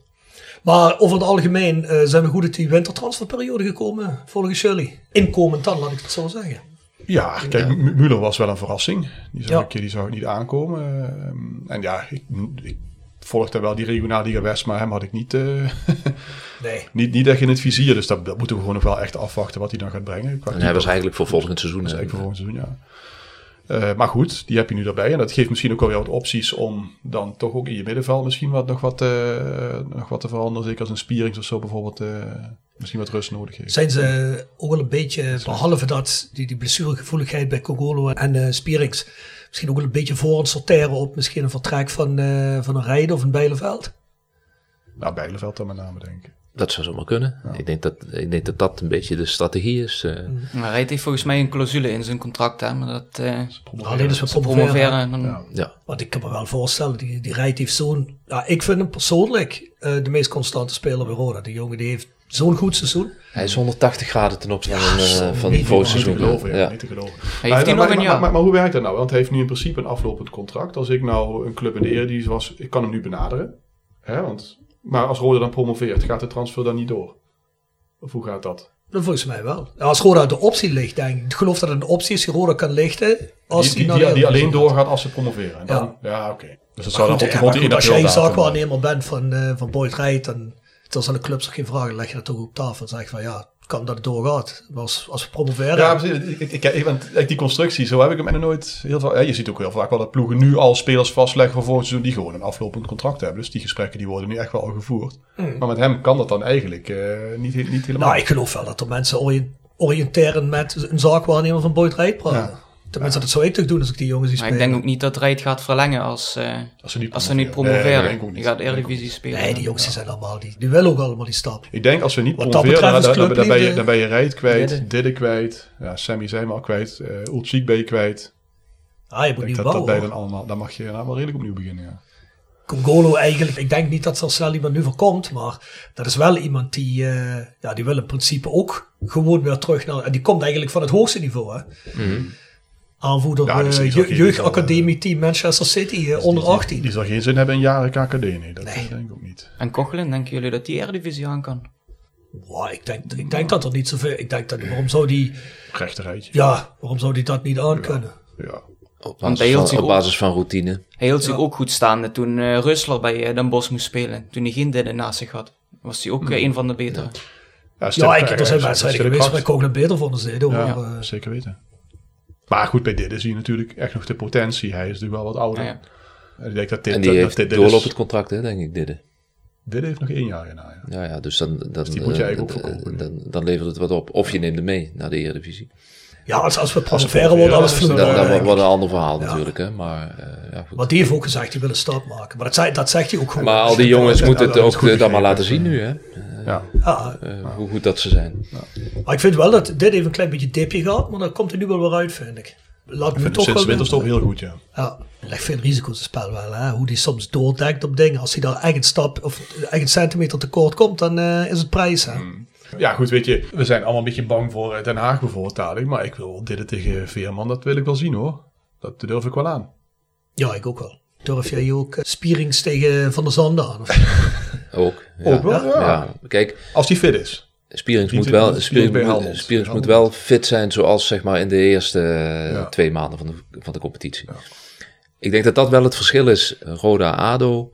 Maar over het algemeen eh, zijn we goed uit die wintertransferperiode gekomen, volgens jullie. Inkomend dan, laat ik het zo zeggen. Ja, kijk, M- Müller was wel een verrassing. Die zag, Ja. ik, die ik niet aankomen. Ehm, en ja, ik, ik volgde wel die regionale Liga West, maar hem had ik niet, eh, Nee. niet, niet echt in het vizier. Dus dat, dat moeten we gewoon nog wel echt afwachten wat hij dan gaat brengen. Qua En hij was eigenlijk voor volgend seizoen. Dat is eigenlijk voor volgend seizoen, ja. Eh, maar goed, die heb je nu erbij. En dat geeft misschien ook wel weer wat opties om dan toch ook in je middenveld misschien wat, nog, wat, eh, nog wat te veranderen. Zeker als een Spierings of zo bijvoorbeeld eh, misschien wat rust nodig heeft. Zijn ze ook wel een beetje, behalve dat die, die blessuregevoeligheid bij Cogolo en eh Spierings, misschien ook wel een beetje voor het sorteren op misschien een vertrek van, eh, van een Rijden of een Bijleveld? Nou, Bijleveld dan met name, denk ik. Dat zou zomaar kunnen. Ik, denk dat, ik denk dat dat een beetje de strategie is. eh. Maar hij heeft volgens mij een clausule in zijn contract, hè. Maar dat... eh Alleen als we ze promoveren. promoveren, dan... Ja. ja. Want ik kan me wel voorstellen, die, die Rijt heeft zo'n... Ja, ik vind hem persoonlijk eh, de meest constante speler bij Roda. Die jongen die heeft zo'n goed seizoen. Hij is 180 graden ten opzichte Ja, van, eh, van het vorige Niet te seizoen. geloven, ja. Ja. Niet te geloven. Hij heeft maar, hier maar, nog een maar, jaar. maar, maar hoe werkt dat nou? Want hij heeft nu in principe een aflopend contract. Als ik nou een club in de Eredivisie was, ik kan hem nu benaderen. Hè, want, maar als Roda dan promoveert, gaat de transfer dan niet door? Of hoe gaat dat? Dat volgens mij wel. Als Roda de optie ligt, denk ik. Ik geloof dat het een optie is die Roda kan lichten. Als Die, die, alleen doorgaat als ze promoveren. En dan, ja, oké. Dus dat zou dan Maar goed, rond ja, goed, als jij zaakwaarnemer bent van, eh van Boyd Rijt, dan terwijl aan de clubs er geen vragen, dan leg je dat toch op tafel. En zeg van ja, kan dat het doorgaat. Als, als we promoveren... Ja, precies. Ik, ik, ik, want die constructie, zo heb ik hem nog nooit heel veel. Ja, je ziet ook heel vaak wel dat ploegen nu al spelers vastleggen voor volgend seizoen die gewoon een aflopend contract hebben. Dus die gesprekken die worden nu echt wel al gevoerd. Maar met hem kan dat dan eigenlijk eh, niet, niet helemaal. Nou, ik geloof wel dat er mensen oriënteren met een zaakwaarnemer van Boyd Rijt praten. Ja. Tenminste, dat zou ik toch doen als ik die jongens zie Maar ik denk ook niet dat Rijt gaat verlengen als, eh, als ze niet als ze niet promoveren. Nee, ook die niet. gaat Eredivisie spelen. Nee, die jongens zijn allemaal, die, die willen ook allemaal die stap. Ik denk als we niet Wat promoveren, dan, dan, dan, dan ben je, dan ben je Rijt kwijt, Didde. Didde kwijt, ja, Sammy zijn we al kwijt, uh, Ulchik ben je kwijt. Ah, je moet niet dat, dat bij dan allemaal, dan mag je nou wel redelijk opnieuw beginnen. Ja. Congolo eigenlijk, ik denk niet dat er snel iemand nu voorkomt, maar dat is wel iemand die, eh, ja, die wil in principe ook gewoon weer terug naar, en die komt eigenlijk van het hoogste niveau, hè. Aanvoerder Ja, dus eh, je- jeugdacademie team Manchester City eh, onder Die- 18. Die zal geen zin hebben in jaren KKD, nee, dat Nee. eh, denk ik ook niet. En Kochelen, denken jullie dat die Eredivisie aan kan? Wow, ik, denk, ik denk dat er niet zoveel, ik denk dat, waarom zou die, Rechterrijtje. ja, waarom zou die dat niet aan kunnen? Ja. Op, Want basis hij hield van, zich op basis van routine. Hij hield zich ook goed staande toen eh Rustler bij eh, Den Bosch moest spelen. Toen hij geen derde naast zich had. Was hij ook Hmm. eh, een van de betere. Ja, Ja, ik, er zijn wedstrijden geweest waar bij ik ook nog beter hoor. Ja, maar, eh, zeker weten. Maar goed, bij dit zie je natuurlijk echt nog de potentie. Hij is natuurlijk wel wat ouder. Ja, ja. En ik denk dat dit, En die dat, heeft dit, dit, doorlopend is, contract, hè, denk ik, dit. dit heeft nog één jaar in ja. Ja, ja, dus dan, dan, die moet je eh, eigenlijk dan, dan levert het wat op. Of je neemt hem mee naar de Eredivisie. Ja, als, als we promoveren worden, alles promoveren, vloeit. Dat, wordt een ander verhaal natuurlijk, hè. Maar, eh, ja, goed. Maar die heeft ook gezegd, die wil een stap maken. Maar dat, zei, dat zegt hij ook gewoon. maar al die jongens Ja, moeten het ook eh, dan maar laten zien nu, hè. ja. Ja, Eh, Hoe goed dat ze zijn. maar ik vind wel dat dit even een klein beetje dipje gaat, maar dan komt er nu wel weer uit, vind ik. Laat Ik vind toch sinds winterstop heel goed, ja. Ja, ligt veel risico's in het spel wel. Hè? Hoe die soms doordekt op dingen. Als hij daar eigen stap of eigen centimeter tekort komt, dan eh, is het prijs. Hè? Hmm. Ja, goed, weet je, we zijn allemaal een beetje bang voor eh, Den Haag bijvoorbeeld dadelijk. Maar ik wil dit tegen Veerman, dat wil ik wel zien hoor. Dat durf ik wel aan. Ja, ik ook wel. Durf jij ook eh, Spierings tegen Van der Zanden aan? Of? Ook. Ja. Ook wel, ja. Ja, Kijk, Als die fit is. Spierings moet wel, Spierings moet. Spierings wel fit zijn zoals zeg maar in de eerste eh, Ja. twee maanden van de, van de competitie. Ik denk dat dat wel het verschil is. Roda-Ado,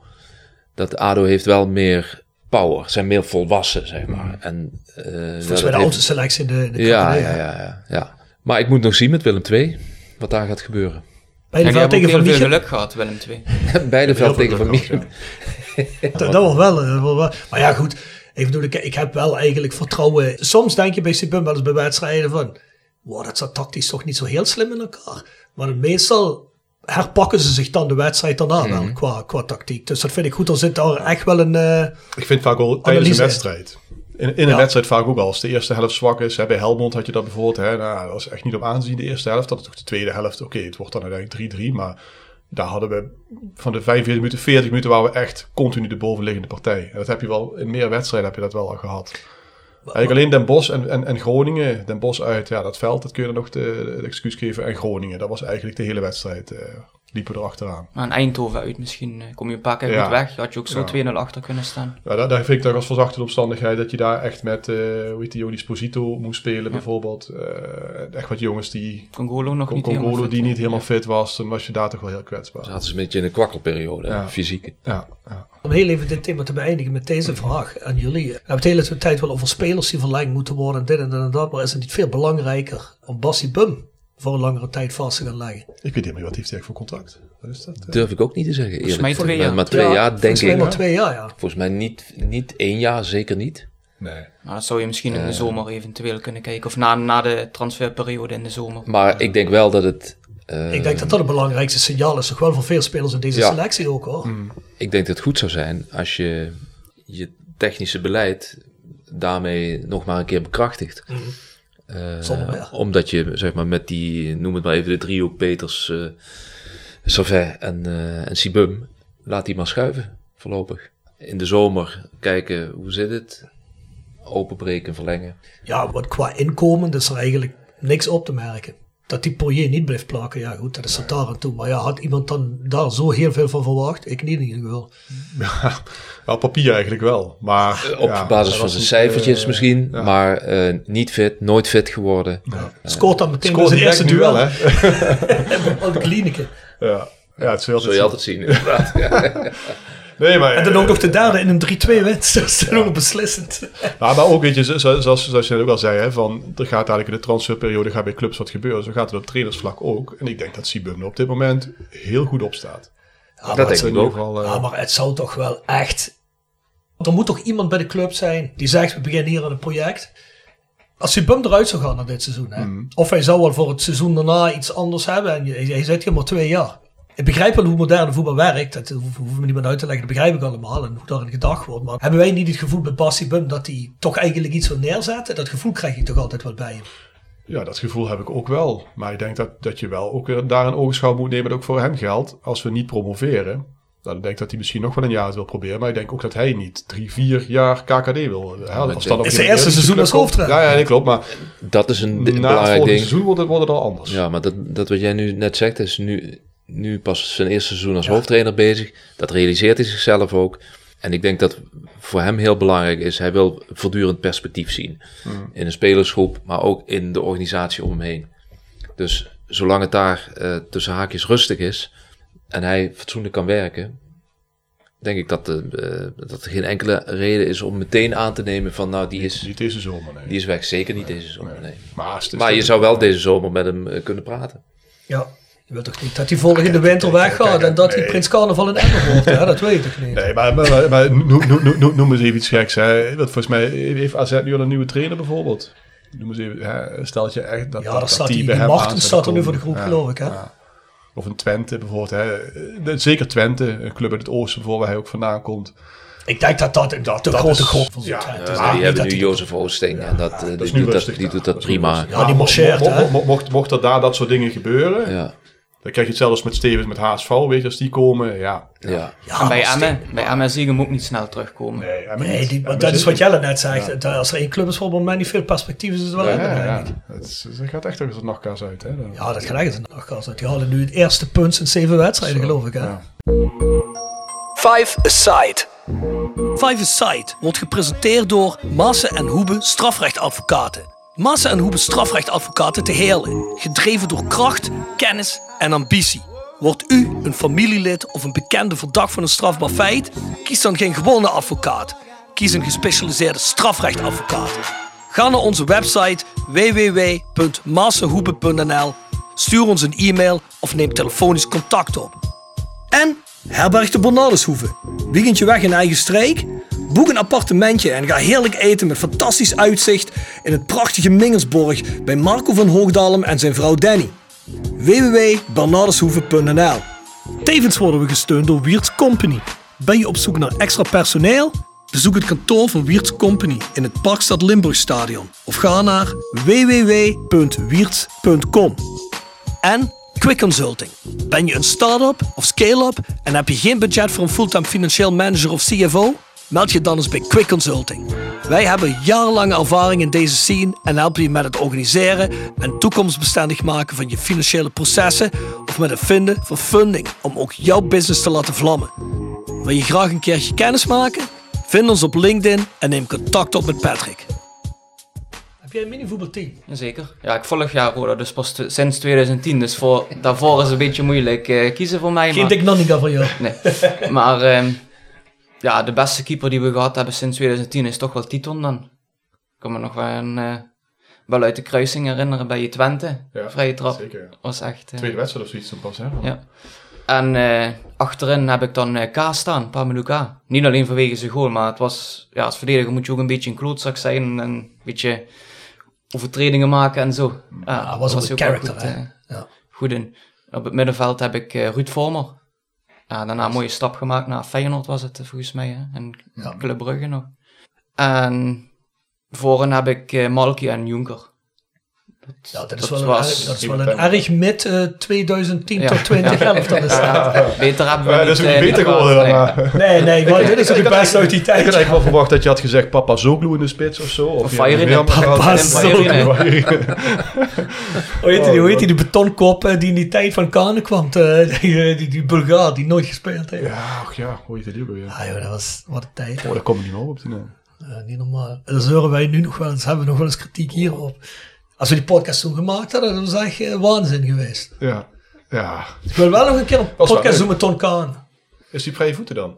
dat Ado heeft wel meer power, zijn meer volwassen zeg maar. En, eh, Volgens dat mij de oudste selectie in de, in de ja, ja, ja, ja, ja. Maar ik moet nog zien met Willem II wat daar gaat gebeuren. Bij de En die veld hebben ook tegen Van Michel. geluk gehad, Willem II. Beide veld tegen Van geluk gehad, Michel. ja. Dat, dat was wel, eh, wel- wel- Maar ja, goed. Even bedoel, ik, ik heb wel eigenlijk vertrouwen. Soms denk je bij Sibum wel eens bij wedstrijden van... Wow, dat zat tactisch toch niet zo heel slim in elkaar. Maar meestal herpakken ze zich dan de wedstrijd daarna wel qua, qua tactiek. Dus dat vind ik goed. Er zit daar echt wel een... eh, Ik vind vaak al tijdens een wedstrijd. In, in een Ja. wedstrijd vaak ook al. Als de eerste helft zwak is. Hè, bij Helmond had je dat bijvoorbeeld. Hè, nou, dat was echt niet op aanzien de eerste helft. Dat is toch de tweede helft. Oké, het wordt dan uiteindelijk 3-3. Maar daar hadden we van de 45 minuten, 40 minuten... waren we echt continu de bovenliggende partij. En dat heb je wel... In meer wedstrijden heb je dat wel al gehad. Eigenlijk alleen Den Bosch en, en, en Groningen. Den Bosch uit, ja, dat veld, dat kun je dan nog de, de excuus geven. En Groningen, dat was eigenlijk de hele wedstrijd. Liepen erachteraan. Maar in Eindhoven uit misschien eh, kom je een paar keer Ja. goed weg. Had je ook zo Ja. 2-0 achter kunnen staan. Ja, daar, daar vind ik toch als verzachte omstandigheid dat je daar echt met, eh hoe heet die, Jonis Posito moest spelen bijvoorbeeld. Eh, echt wat jongens die, Congolo nog niet Congolo helemaal fit. die niet helemaal fit was, dan was je daar toch wel heel kwetsbaar. Zaten ze een beetje in een kwakkelperiode, Ja. fysiek. Ja, ja. Om heel even dit thema te beëindigen met deze vraag aan jullie. We hebben het de hele tijd wel over spelers die verlengd moeten worden en dit en dat en dat. Maar is het niet veel belangrijker om Bassie Bum voor een langere tijd vast te gaan leggen? Ik weet niet meer wat heeft hij echt voor contract. Wat is dat? eh? Durf ik ook niet te zeggen. Volgens mij twee jaar. Maar twee Ja, jaar, denk volgens mij ik. maar twee jaar, ja. Volgens mij niet, niet één jaar, zeker niet. Nee. Maar dat zou je misschien in de zomer eventueel kunnen kijken. Of na, na de transferperiode in de zomer. Maar ik denk wel dat het... eh, Ik denk dat dat het belangrijkste signaal is. Toch wel voor veel spelers in deze Ja. selectie ook hoor. Ik denk dat het goed zou zijn als je je technische beleid daarmee nog maar een keer bekrachtigt. Eh, Meer. omdat je, zeg maar, met die, noem het maar even de driehoek Peters, eh Servet en, eh en Sibum, laat die maar schuiven, voorlopig. In de zomer kijken, hoe zit het? Openbreken, verlengen. Ja, wat qua inkomen is er eigenlijk niks op te merken. Dat die Poirier niet blijft plakken, ja goed, dat is er daar aan toe. Maar ja, had iemand dan daar zo heel veel van verwacht? Ik niet in ieder geval. Ja, op papier eigenlijk wel. Maar, Op ja, basis van zijn niet, cijfertjes eh, misschien, ja. maar eh, niet fit, nooit fit geworden. Scoort dan meteen Scoort zijn eerste wel, duel. hè? Al de klinieken. Ja, ja het is heel Zul je altijd zien, inderdaad. Nee, maar, En dan ook nog de derde in een 3-2 winst. Dat is dan ook beslissend. Nou, maar ook, weet je, zo- zo- zoals, zoals je net ook al zei, hè, van, er gaat eigenlijk in de transferperiode gaat bij clubs wat gebeuren. Zo gaat het op trainersvlak ook. En ik denk dat Sibum er op dit moment heel goed op staat. Ja, dat denk ik ook. geval, eh, ja, maar het zou toch wel echt... Er moet toch iemand bij de club zijn die zegt, we beginnen hier aan een project. Als je bum eruit zou gaan na dit seizoen, hè, Mhm. of hij zou wel voor het seizoen daarna iets anders hebben. En je, je zit hier maar twee jaar. Ik begrijp wel hoe moderne voetbal werkt. Dat hoeven hoeven we niet meer uit te leggen. Dat begrijp ik allemaal. En hoe daarin gedacht wordt. Maar hebben wij niet het gevoel bij Bassi Bum dat hij toch eigenlijk iets wil neerzetten? Dat gevoel krijg ik toch altijd wel bij hem. Ja, dat gevoel heb ik ook wel. Maar ik denk dat, dat je wel ook weer daar een oogschouw moet nemen dat ook voor hem geldt. Als we niet promoveren, dan denk ik dat hij misschien nog wel een jaar het wil proberen. Maar ik denk ook dat hij niet drie, vier jaar KKD wil. Als op Is een zijn eerste seizoen als hoofdtrainer. Ja, ja, nee, klopt. Maar Dat is een na het belangrijk volgende ding. seizoen wordt het, wordt het al anders. Ja, maar dat, dat wat jij nu net zegt, is nu, nu pas zijn eerste seizoen als hoofdtrainer bezig. Dat realiseert hij zichzelf ook. En ik denk dat voor hem heel belangrijk is, hij wil voortdurend perspectief zien. In een spelersgroep, maar ook in de organisatie om hem heen. Dus zolang het daar eh, tussen haakjes rustig is en hij fatsoenlijk kan werken, denk ik dat, de, eh, dat er geen enkele reden is om meteen aan te nemen van nou, die is, Niet deze zomer, nee. die is weg. Zeker niet deze zomer, nee. Maar, je zou wel deze zomer met hem eh, kunnen praten. Ja, je wilt toch niet dat hij volgende winter weggaat en dat hij nee. Prins Carnaval in Emmen wordt. Ja, dat weet ik toch niet. Nee, maar, maar, maar, maar noem, eens even iets geks. Hè. Want volgens mij heeft AZ nu al een nieuwe trainer bijvoorbeeld. Noem eens even, hè, stel je echt dat, Ja, dat, daar staat die, bij staat er nu voor de groep, Ja, geloof ik. Hè? ja. Of een Twente bijvoorbeeld. Hè. Zeker Twente, een club uit het oosten bijvoorbeeld, waar hij ook vandaan komt. Ik denk dat dat, dat de dat grote is- gok van ja, zijn. ja, Ja, die dat hebben nu Jozef Oosting en dat, eh, dat die, doet dat, dat Dat prima. Ja, die marcheert, Mocht, mocht er daar dat soort dingen gebeuren, Ja, dan krijg je het zelfs met Stevens, met HSV, weet je, als die komen, ja. ja. Ja, en bij Emmen, bij Emmen zie je hem ook niet snel terugkomen. Nee, die, maar maar dat is wat Jelle net zegt. Dat Als er één club is het moment niet veel perspectief is, is het wel Ja. Het, is- het gaat echt als een nachtkaas uit. Hè? Dan- Ja, dat gaat echt een nachtkast uit. Die halen nu het eerste punt sinds zeven wedstrijden, geloof ik. Hè? Ja. Five Aside. Five Aside wordt gepresenteerd door Maassen en Hoebe strafrechtadvocaten. Maassen en Hoebe strafrechtadvocaten te Heerlen. Gedreven door kracht, kennis en ambitie. Wordt u een familielid of een bekende verdacht van een strafbaar feit? Kies dan geen gewone advocaat. Kies een gespecialiseerde strafrechtadvocaat. Ga naar onze website www.massenhoebe.nl, stuur ons een e-mail of neem telefonisch contact op. En herberg de Bernardeshoeve. Weekendje weg in eigen streek? Boek een appartementje en ga heerlijk eten met fantastisch uitzicht in het prachtige Mingelsborg bij Marco van Hoogdalem en zijn vrouw Danny. www.bernardeshoeve.nl Tevens worden we gesteund door Wiert's Company. Ben je op zoek naar extra personeel? Bezoek het kantoor van Wiert's Company in het Parkstad Limburgstadion of ga naar www.wierts.com. En Quick Consulting. Ben je een start-up of scale-up en heb je geen budget voor een fulltime financieel manager of CFO? Meld je dan eens bij Quick Consulting. Wij hebben jarenlange ervaring in deze scene en helpen je met het organiseren en toekomstbestendig maken van je financiële processen of met het vinden van funding om ook jouw business te laten vlammen. Wil je graag een keertje kennis maken? Vind ons op LinkedIn en neem contact op met Patrick. Heb jij een minivoetbalteam? Jazeker. Ja, ik volg ja Roda dus pas sinds 2010, dus voor, daarvoor is het een beetje moeilijk eh, kiezen voor mij. Geen maar, Nanninga voor jou. Nee. maar ehm, ja, de beste keeper die we gehad hebben sinds 2010 is toch wel Titon dan. Ik kan me nog wel, een, eh, wel uit de kruising herinneren bij je Twente. Ja, Vrije trap. Zeker, ja. Was echt... eh, Tweede wedstrijd of zoiets dan pas, hè? Ja. En eh, achterin heb ik dan K staan, Pamelu K. Niet alleen vanwege zijn goal, maar het was, ja, als verdediger moet je ook een beetje een klootzak zijn en een beetje overtredingen maken en zo. Ja, Ah, was ook een character, goed, hè? Ja. goed in. Op het middenveld heb ik Ruud Vormer. Ja, daarna een mooie stap gemaakt naar Feyenoord was het volgens mij, hè? en Ja. Club Brugge nog. En voorin heb ik Malky en Juncker. Ja, dat is Dat wel een, was- erg- dat is wel een erg mid eh, 2010 Ja. tot 2011. Dat is dat. Beter hebben we Ja, dat niet, is ook eh, niet beter niet geworden dan. nee. Nee, nee, maar dit is ook het beste uit die Ik had tijd. eigenlijk wel verwacht dat je had gezegd Papa Zoglu in de spits of zo. Of, gehad. Papa Zoglu. Hoe heet die, hoe heet die, die betonkop die in die tijd van Kane kwam? eh, die, die, die Bulgaar die nooit gespeeld heeft. Ja, Ja, ach ja, hoe heet die ook weer? joh, dat was wat een tijd. Oh, daar kom ik niet meer op. Eh, niet normaal. En dan zeuren wij nu nog wel eens, hebben nog wel eens kritiek hierop. Als we die podcast toen gemaakt hadden, dan was het echt eh, waanzin geweest. Ja, ja. Ik wil wel nog een keer een podcast doen met Ton Kaan. Is die vrije voeten dan?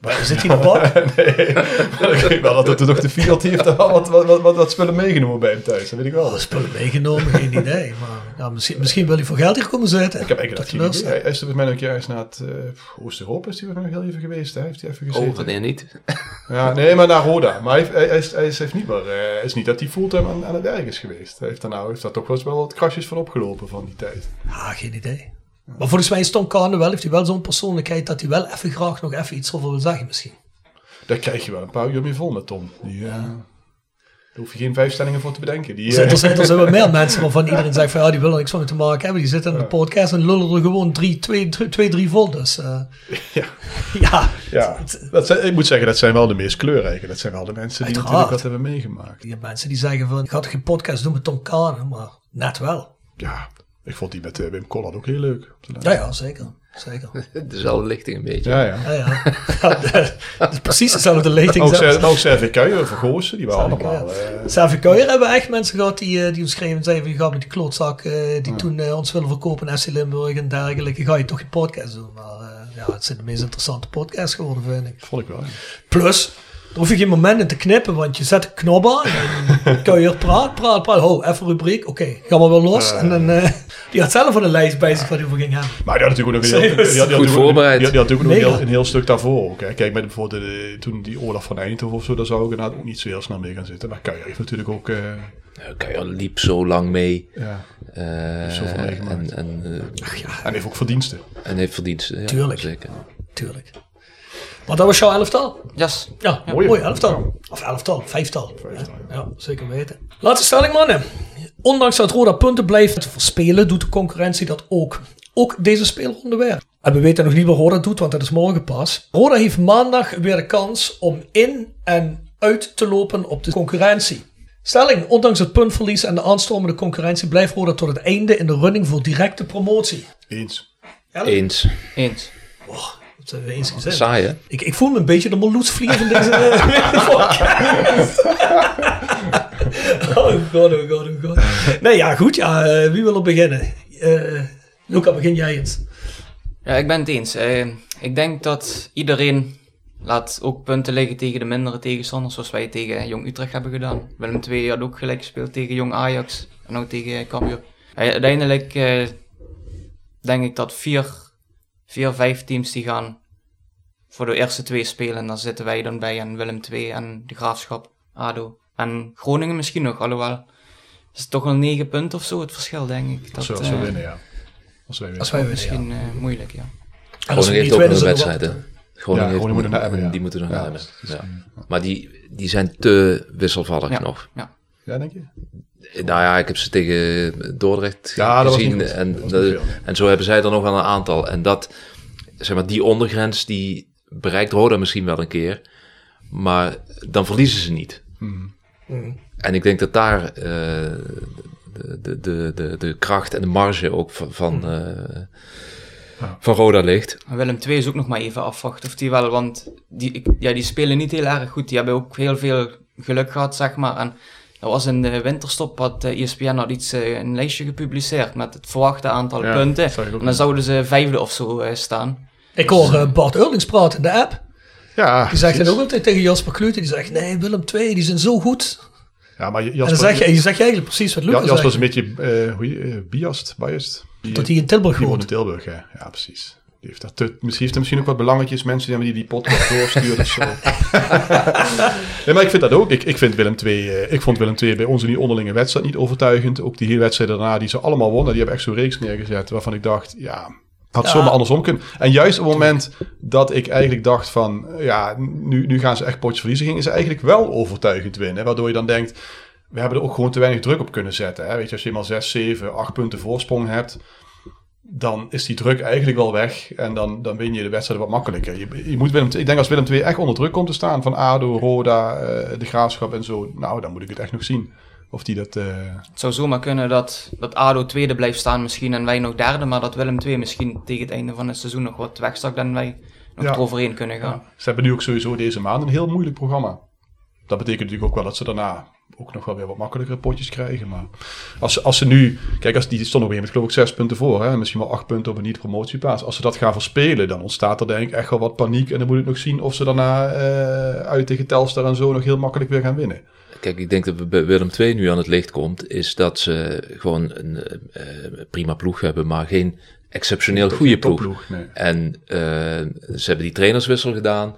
Maar zit hij in de bak? nee, maar ik weet wel dat het toch de Fiat heeft wat, wat, wat, wat, wat spullen meegenomen bij hem thuis. Dat weet ik wel. Oh, spullen meegenomen, geen idee. Maar ja, misschien, misschien wil hij voor geld hier komen zitten. Ik heb eigenlijk Dat je idee. Hij is er met mij nog een keer eens naar het eh, Oost-Europa is hij nog heel even geweest. Hè? Heeft hij even gezeten. Oh, wanneer niet? Ja, nee, maar naar Roda. Maar hij, heeft- hij, hij, is, hij is, heeft niet meer, eh, het is niet dat hij fulltime aan, aan het werk is geweest. Hij heeft daar nou heeft daar toch wel eens wel wat krasjes van opgelopen van die tijd. Ah, geen idee. Maar volgens mij is Tom Kane wel, heeft hij wel zo'n persoonlijkheid dat hij wel even graag nog even iets over wil zeggen misschien. Daar krijg je wel een paar uur mee vol met Tom. Die, eh, Daar hoef je geen vijf stellingen voor te bedenken. Die, Er zijn, eh, er zijn, er zijn wel meer mensen waarvan iedereen zegt van ja, die willen er niks van te maken hebben. Die zitten in de podcast en lullen er gewoon drie, twee, twee, twee drie vol. Dus eh, ja, ja, ja. Dat zijn, ik moet zeggen, dat zijn wel de meest kleurrijke. Dat zijn wel de mensen die Uiteraard. natuurlijk wat hebben meegemaakt. die mensen die zeggen van ik ga toch geen podcast doen met Tom Kane, maar net wel. Ja, ik vond die met eh, Wim Collard ook heel leuk. om te Ja, luisteren. ja, zeker. zeker. Dezelfde lichting een beetje. Ja, ja. Ja, ja. ja het is precies dezelfde lichting. Ook, zelfs. Ook Servi Kuijer, Vergoosen, die waren Servi allemaal... Eh, hebben we echt mensen gehad die, eh, die ons schreven en zeiden je gaat met die klootzak die toen ons willen verkopen in SC Limburg en dergelijke, ga je toch je podcast doen. Maar ja, het zijn de meest interessante podcasts geworden vind ik. vond ik wel. ja. Plus, daar hoef je geen moment in te knippen, want je zet een knop aan en Kuijer praat, praat, praat. Ho, even rubriek, oké, gaan we wel los. en dan, eh, die had zelf wel een lijst bij zich wat hij over ging hebben. Maar die had natuurlijk ook nog een heel, die had- die voorbereid. Die had, die had natuurlijk ook nog een heel, een heel stuk daarvoor ook. Hè. Kijk, met bijvoorbeeld de, toen die Olaf van Eindhoven of zo, daar zou ik inderdaad ook niet zo heel snel mee gaan zitten. Maar Kuijer heeft natuurlijk ook... eh, Ja, Kuijer liep zo lang mee. ja, eh, zoveel meegemaakt. en, en, eh, en heeft ook verdiensten. en heeft verdiensten. Ja, Tuurlijk. Zeker. Tuurlijk. Maar dat was jouw elftal? Yes. Ja, Mooi. mooi, elftal. Of elftal, vijftal. Ja, ja, zeker weten. Laatste stelling, mannen. Ondanks dat Roda punten blijft verspelen, doet de concurrentie dat ook. Ook deze speelronde weer. En we weten nog niet wat Roda doet, want dat is morgen pas. Roda heeft maandag weer de kans om in en uit te lopen op de concurrentie. Stelling, ondanks het puntverlies en de aanstormende concurrentie blijft Roda tot het einde in de running voor directe promotie. Eens. Eens. Eens. Dat hebben we eens gezegd. Saai, hè? Ik, ik voel me een beetje de Marloes-vlier van deze eh, podcast. oh god, oh god, oh god. Nee, ja, goed. Ja, eh, wie wil er beginnen? Eh Luca, begin jij eens. Ja, ik ben het eens. Eh, ik denk dat iedereen laat ook punten liggen tegen de mindere tegenstanders, zoals wij tegen Jong Utrecht hebben gedaan. Willem II had ook gelijk gespeeld tegen Jong Ajax en ook tegen Cambuur. Eh, uiteindelijk eh, denk ik dat vier, vier, vijf teams die gaan voor de eerste twee spelen. En daar zitten wij dan bij en Willem II en de Graafschap, ADO. En Groningen misschien nog, alhoewel. Is het toch wel negen punten of zo het verschil, denk ik. Dat, Als we, als we eh, winnen, ja. Als wij winnen. Als wij winnen, ja. Misschien eh, moeilijk, ja. Groningen heeft niet ook nog een wedstrijd, hè? Groningen, Ja, heeft, moet naar hebben, ja. Die moeten naar Ja, hebben. is- Ja. Maar die, die zijn te wisselvallig Ja. nog. ja. Ja, denk je? Nou ja, ik heb ze tegen Dordrecht Ja, gezien. en, Dat dat- en zo hebben zij er nog wel een aantal. En dat, zeg maar, die ondergrens, die bereikt Roda misschien wel een keer. Maar dan verliezen ze niet. Hmm. En ik denk dat daar eh, de, de, de, de, de kracht en de marge ook van, van, eh, van Roda ligt. Maar Willem II is ook nog maar even afwachten of die wel, want die, ik- ja, die spelen niet heel erg goed. Die hebben ook heel veel geluk gehad, zeg maar. En dat was in de winterstop, had eh, ESPN had iets, eh, een lijstje gepubliceerd met het verwachte aantal Ja, punten. En dan zouden ze vijfde of zo eh, staan. Ik hoor eh, Bart Eurlings praten in de app. Ja, Die zegt dan ook altijd tegen Jasper Klute. Die zegt, nee, Willem II, die zijn zo goed. Ja, maar En dan Jasper, zeg je, je zegt eigenlijk precies wat Ja, Lucas Jasper is een beetje, eh hoe eh, biased, biased. Die, Dat hij in Tilburg die woont in. Tilburg, hè. Ja, precies. Die heeft, dat te, misschien heeft er misschien ook wat belangetjes, mensen die die, podcast doorsturen of zo. nee, maar ik vind dat ook. Ik, ik, vind Willem II, eh, ik vond Willem II bij ons in die onderlinge wedstrijd niet overtuigend. Ook die hele wedstrijd daarna, die ze allemaal wonnen, die hebben echt zo'n reeks neergezet waarvan ik dacht, ja, had Ja. zomaar andersom kunnen. En juist op het moment dat ik eigenlijk dacht van, ja, nu, nu gaan ze echt potjes verliezen, gingen ze eigenlijk wel overtuigend winnen. Waardoor je dan denkt, we hebben er ook gewoon te weinig druk op kunnen zetten. Hè? Weet je, als je eenmaal 6, 7, 8 punten voorsprong hebt, dan is die druk eigenlijk wel weg. En dan, dan win je de wedstrijd wat makkelijker. Je, je moet Willem, ik denk als Willem II echt onder druk komt te staan van ADO, Roda, eh, de Graafschap en zo. Nou, dan moet ik het echt nog zien. Of die dat... eh, Het zou zomaar kunnen dat, dat ADO tweede blijft staan misschien en wij nog derde, maar dat Willem II misschien tegen het einde van het seizoen nog wat wegstak en wij nog Ja. eroverheen kunnen gaan. Ze hebben nu ook sowieso deze maand een heel moeilijk programma. Dat betekent natuurlijk ook wel dat ze daarna ook nog wel weer wat makkelijkere potjes krijgen. Maar als ze, als ze nu, kijk, als die stonden op een gegeven moment geloof ik zes punten voor, hè, misschien wel acht punten op een niet-promotieplaats. Als ze dat gaan verspelen, dan ontstaat er denk ik echt wel wat paniek. En dan moet ik nog zien of ze daarna eh, uit tegen Telstar en zo nog heel makkelijk weer gaan winnen. Kijk, ik denk dat we bij Willem II nu aan het licht komt, is dat ze gewoon een eh, prima ploeg hebben, maar geen exceptioneel goede ploeg. nee. En eh, ze hebben die trainerswissel gedaan.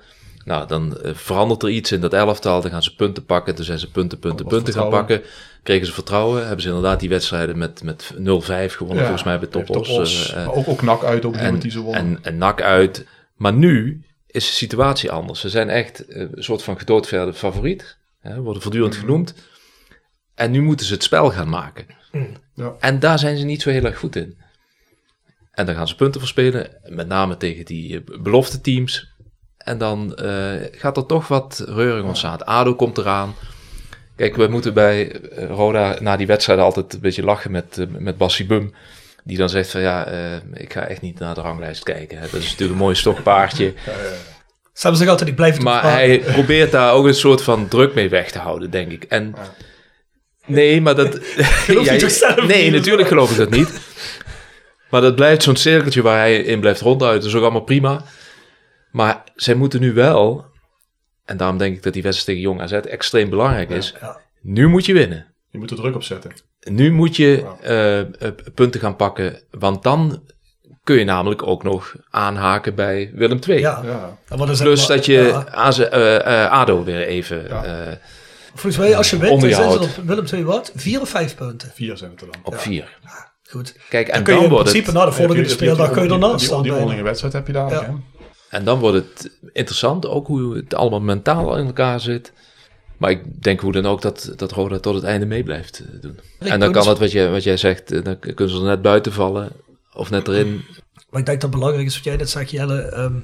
Nou, dan eh, verandert er iets in dat elftal. Dan gaan ze punten pakken. Toen zijn ze punten, punten, punten gaan pakken. Kregen ze vertrouwen. Hebben ze inderdaad die wedstrijden met, met 0-5 gewonnen. volgens mij bij Topos. Topos, eh, eh, ook, ook nak uit op die en, moment die ze wonnen. en, en nak uit. Maar nu is de situatie anders. Ze zijn echt een soort van gedoodverde favoriet. Hè, worden voortdurend Mhm. genoemd. En nu moeten ze het spel gaan maken. Ja. En daar zijn ze niet zo heel erg goed in. En dan gaan ze punten verspelen. Met name tegen die belofte teams. En dan eh, gaat er toch wat reuring ontstaan. ADO komt eraan. Kijk, we moeten bij eh, Roda na die wedstrijden altijd een beetje lachen met, eh, met Bassi Bum. Die dan zegt van ja, ik ga echt niet naar de ranglijst kijken. Hè. Dat is natuurlijk een mooi stokpaardje. Ze hebben zich altijd, ik blijf het Maar hij probeert daar ook een soort van druk mee weg te houden, denk ik. En nee, maar dat. je Ja, toch zelf nee, niet? natuurlijk geloof ik dat niet. Maar dat blijft zo'n cirkeltje waar hij in blijft ronduit. Dat is ook allemaal prima. Maar zij moeten nu wel. En daarom denk ik dat die wedstrijd tegen Jong AZ extreem belangrijk is. ja. Nu moet je winnen. Je moet er druk op zetten. Nu moet je eh, eh, punten gaan pakken. Want dan kun je namelijk ook nog aanhaken bij Willem II. Ja. Ja. En wat is het Plus maar- dat je ja. AZ, eh, eh, ADO weer even... Ja. eh, Volgens mij, als je wint, dan zijn ze op Willem II wat? Vier of vijf punten. Vier zijn het er dan. op vier. Goed. Kijk, en Dan dan, kun je in principe het, na de volgende speeldag kun je die- ernaast staan. Die onderlinge wedstrijd heb je daar. En dan wordt het interessant, ook hoe het allemaal mentaal in elkaar zit. Maar ik denk hoe dan ook dat, dat Roda tot het einde mee blijft eh, doen. en dan kan het, wat jij, wat jij zegt, eh, dan kunnen ze er net buiten vallen. Of net erin. Maar ik denk dat het belangrijk is wat jij net zegt, Jelle. ehm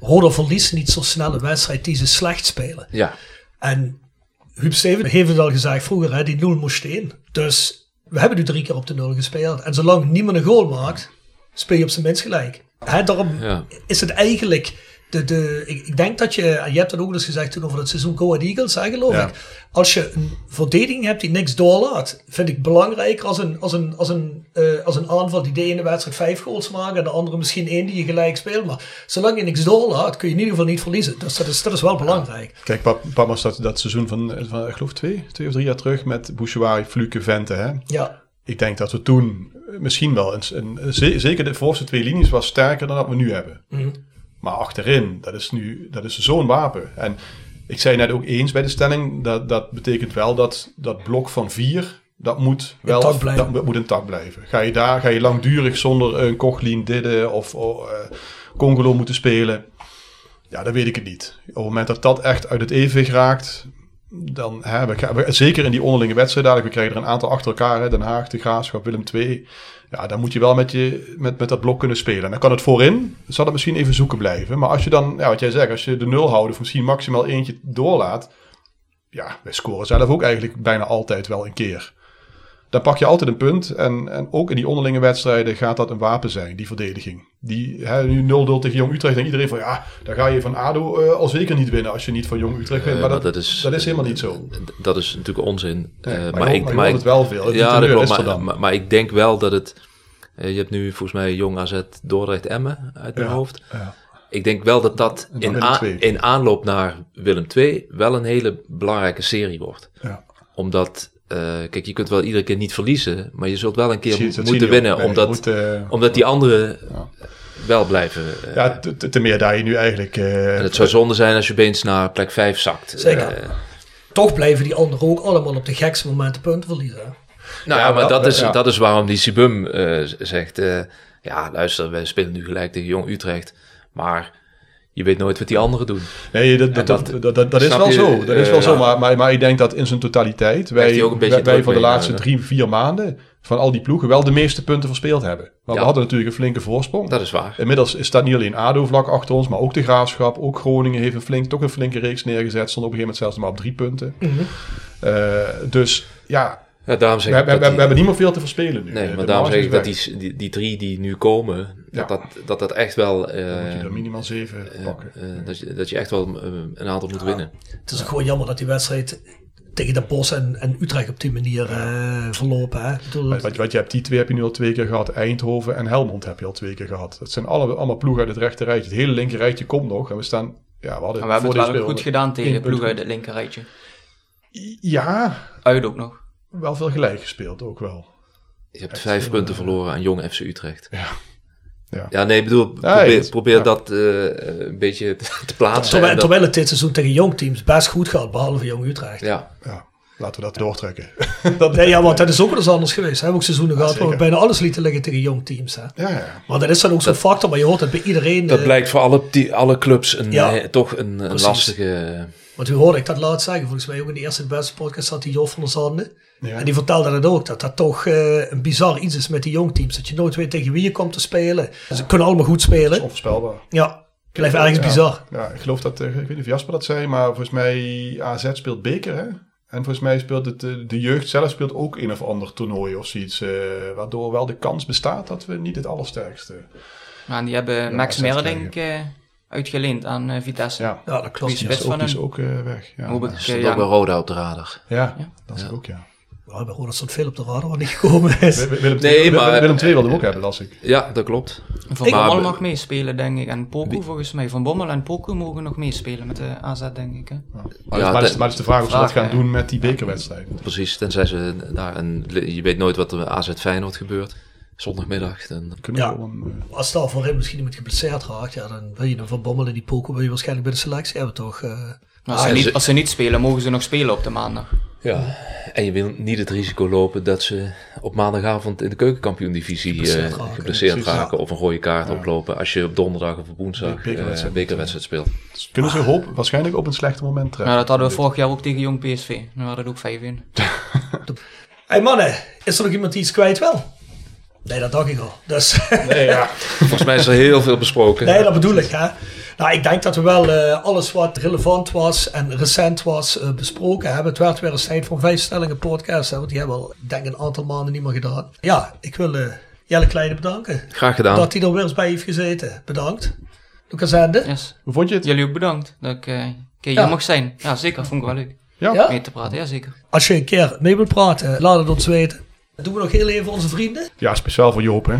Roda verliest niet zo snel een wedstrijd die ze slecht spelen. Ja, En Huub Steven heeft het al gezegd vroeger, hè, die nul moest in. Dus we hebben nu drie keer op de nul gespeeld. En zolang niemand een goal maakt, speel je op zijn minst gelijk. Hè, daarom ja. is het eigenlijk... De, de, ik, ik denk dat je, en je hebt het ook eens gezegd toen over het seizoen Go Ahead Eagles, hè, geloof Ja. ik. Als je een verdediging hebt die niks doorlaat, vind ik belangrijker als een, als een, als een, eh, als een aanval die de ene wedstrijd vijf goals maakt en de andere misschien één die je gelijk speelt. Maar zolang je niks doorlaat, kun je in ieder geval niet verliezen. Dus dat is, dat is wel belangrijk. Kijk, Pap- Papas dat, dat seizoen van, van, ik geloof twee, twee of drie jaar terug met Bouchouari, Fluke, Vente. Hè? Ja, Ik denk dat we toen misschien wel, een, een, ze- zeker de voorste twee linies was sterker dan dat we nu hebben. Mhm. Maar achterin, dat is nu dat is zo'n wapen. En ik zei net ook eens bij de stelling, dat, dat betekent wel dat dat blok van vier, dat moet wel Intact blijven. dat moet intact blijven. Ga je daar, ga je langdurig zonder een Kochlin, Didde of oh, Congolo moeten spelen, ja, dan weet ik het niet. Op het moment dat dat echt uit het evenwicht raakt, dan hè, we zeker in die onderlinge wedstrijden, dadelijk, we krijgen er een aantal achter elkaar, hè, Den Haag, De Graafschap, Willem II. Ja, dan moet je wel met, je, met, met dat blok kunnen spelen. En dan kan het voorin, zal het misschien even zoeken blijven. Maar als je dan, ja, wat jij zegt, als je de nul houdt of misschien maximaal eentje doorlaat. Ja, wij scoren zelf ook eigenlijk bijna altijd wel een keer. Dan pak je altijd een punt. En, en ook in die onderlinge wedstrijden gaat dat een wapen zijn, die verdediging. Die, hè, nu 0-0 tegen Jong Utrecht. En iedereen van ja, dan ga je van ADO eh, al zeker niet winnen als je niet van Jong Utrecht wint. Eh, maar dat, dat is- dat is helemaal niet zo. Dat is natuurlijk onzin. Nee, Eh, maar ik- het wel veel. Ja, dat klopt. Maar, maar, maar ik denk wel dat het... je hebt nu volgens mij Jong AZ Dordrecht Emmen uit mijn Ja, hoofd. ja. Ik denk wel dat dat in, a- in aanloop naar Willem II wel een hele belangrijke serie wordt. Ja. Omdat, eh, kijk, je kunt wel iedere keer niet verliezen, maar je zult wel een keer moeten winnen. Nee, omdat, moet, eh, omdat die anderen wel blijven. eh, Ja, te- meer daar je nu eigenlijk... eh, en het zou zonde zijn als je opeens naar plek 5 zakt. Zeker. Eh, Toch blijven die anderen ook allemaal op de gekste momenten punten verliezen. Nou Ja, ja, maar dat, is, ja. dat is waarom die Sibum eh, zegt... eh, ja, luister, wij spelen nu gelijk tegen Jong Utrecht. Maar je weet nooit wat die anderen doen. Nee, dat, dat, dat- dat, dat, dat, dat is wel je, zo. Dat is wel eh, zo. Maar, maar, maar ik denk dat in zijn totaliteit wij, ook een wij, wij voor de laatste drie, vier maanden van al die ploegen wel de meeste punten verspeeld hebben. Maar Ja. we hadden natuurlijk een flinke voorsprong. Dat is waar. Inmiddels staat niet alleen ADO vlak achter ons, maar ook de Graafschap. Ook Groningen heeft een flink, toch een flinke reeks neergezet. Stond op een gegeven moment zelfs maar op drie punten. Eh, dus ja, Ja, daarom we, zeg we, ik we, dat we die- hebben niet meer veel te verspelen nu. Nee, De maar daarom zeg ik dat die, die, die drie die nu komen... Ja. Dat, dat, dat dat echt wel... eh, Dan moet je er minimaal zeven eh, pakken. eh, dat, je, dat je echt wel eh, een aantal moet winnen. Het is ook gewoon jammer dat die wedstrijd tegen de Bos en, en Utrecht op die manier eh, verlopen. Hè. Wat, wat, wat je hebt, die twee heb je nu al twee keer gehad. Eindhoven en Helmond heb je al twee keer gehad. Dat zijn alle, allemaal ploegen uit het rechte rijtje. Het hele linker rijtje komt nog. En we staan... Ja, we hadden Maar we hebben het wel goed gedaan tegen de punt ploeg uit het linkerrijtje. Ja, Uit ook nog. Wel veel gelijk gespeeld ook wel. Je hebt vijf punten verloren aan Jong FC Utrecht. Ja. Ja. Ja, nee, ik bedoel, probeer, probeer ja. dat eh, een beetje te, plaatsen. terwijl, dat- terwijl het dit seizoen tegen jong teams best goed gaat, behalve Jong Utrecht. ja, Ja, laten we dat doortrekken. dat, Nee, ja, want dat is ook wel eens anders geweest. We hebben ook seizoenen gehad waar we bijna alles lieten liggen tegen jong teams. Hè. ja, ja. Maar dat is dan ook zo'n factor, maar je hoort het bij iedereen. dat eh, blijkt voor alle, die, alle clubs een, Ja. eh, toch een, lastige... Want hoe hoorde ik dat laatst zeggen? Volgens mij ook in de eerste de beste podcast zat die Jof van der Zanden. Ja. En die vertelde dat ook, dat dat toch eh, een bizar iets is met die jongteams. Dat je nooit weet tegen wie je komt te spelen. Ze kunnen allemaal goed Dat is spelen. onvoorspelbaar. Ja, blijft ergens Ja. bizar. Ja, ik geloof dat, ik weet niet of Jasper dat zei, maar volgens mij AZ speelt beker, hè? En volgens mij speelt het, eh, de jeugd zelf speelt ook een of ander toernooi of zoiets. eh, waardoor wel de kans bestaat dat we niet het allersterkste... Maar die hebben Max eh, uitgeleend aan eh, Vitesse. Ja, Ja, dat klopt. Wie is die best is ook, van die is hem. ook weg. Ja, Hoop ik, ja. Stond ja, ook bij Roda op de radar. ja, dat is ook, ja. Ja, bij Roda stond veel op de radar wat niet gekomen is. Willem, Nee, maar- Willem II wilde hem ook hebben, las ik. Ja, dat klopt. Van Ik- Bommel mag meespelen, denk ik. En Poku volgens mij. Van Bommel en Poku mogen nog meespelen met de AZ, denk ik. Hè? Maar, Ja, maar, het is, de- maar het is de vraag of ze dat gaan ja. doen met die bekerwedstrijd. Precies, tenzij ze daar een... Je weet nooit wat er AZ Feyenoord gebeurt. Zondagmiddag. Dan, Kunnen Ja. we wel een, eh, Als daar voorin misschien iemand geblesseerd raakt, ja, dan wil je hem van Bommel en die Poco wil je waarschijnlijk bij de selectie hebben, toch? eh. Als, ze niet, als ze niet spelen, mogen ze nog spelen op de maandag. Ja. En je wil niet het risico lopen dat ze op maandagavond in de keukenkampioen-divisie Geblesseerd eh, raken. geblesseerd raken of een rode kaart Ja. oplopen als je op donderdag of op woensdag bekerwedstrijd. eh, bekerwedstrijd speelt. dus kunnen ze hoop waarschijnlijk op een slechte moment treffen. Nou, dat hadden we vorig jaar ook tegen Jong PSV. Nu hadden we het ook 5-1. hey mannen, is er nog iemand die iets kwijt wil? Nee, dat dacht ik al. Dus, Nee, ja. Volgens mij is er heel veel besproken. nee, dat bedoel ik. Hè? Nou, ik denk dat we wel eh, alles wat relevant was en recent was eh, besproken hebben. Het werd weer eens tijd voor een vijf stellingen podcast. Hè, want die hebben we al, ik denk een aantal maanden niet meer gedaan. Ja, ik wil eh, Jelle Kleine bedanken. Graag gedaan. Dat hij er weer eens bij heeft gezeten. Bedankt. Lucas Ende. Yes. Hoe vond je het? Jullie ook bedankt dat ik eh, een keer Ja. hier mag zijn. Ja, zeker. Vond ik wel leuk. Ja. Ja? Mee te praten, ja zeker. Als je een keer mee wilt praten, laat het ons weten. Doen we nog heel even onze vrienden. Ja, speciaal voor Joop, hè.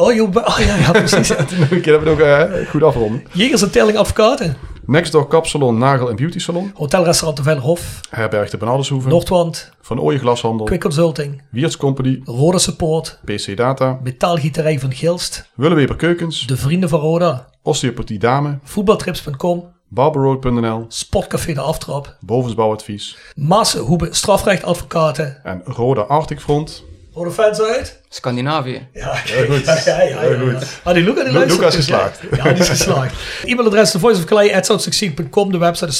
Oh, joh, oh ja, ja, precies. Nog een keer hebben we het ook eh, goed afronden. Jegers en Telling Advocaten. Nextdoor Kapsalon, Nagel en Beauty Salon. Hotelrestaurant de Vellerhof. Herberg de Banaldershoeve. Noordwand. Van Ooyen Glashandel. Quick Consulting. Wiertz Company. Rode Support. PC Data. Metaalgieterij van Gilst. Willeweber Keukens. De Vrienden van Roda. Osteopathie Dame. Voetbaltrips.com. Barberroad.nl. Sportcafé De Aftrap. Bovensbouwadvies. Massen Hoebe Strafrechtadvocaten. En Roda Arctic Front voor de fans uit? Scandinavië. Ja, heel goed. Ja, ja, ja, ja, ja. Ah, is geslaagd. Ja, die is geslaagd. E-mailadres thevoiceofcalais.com, de website is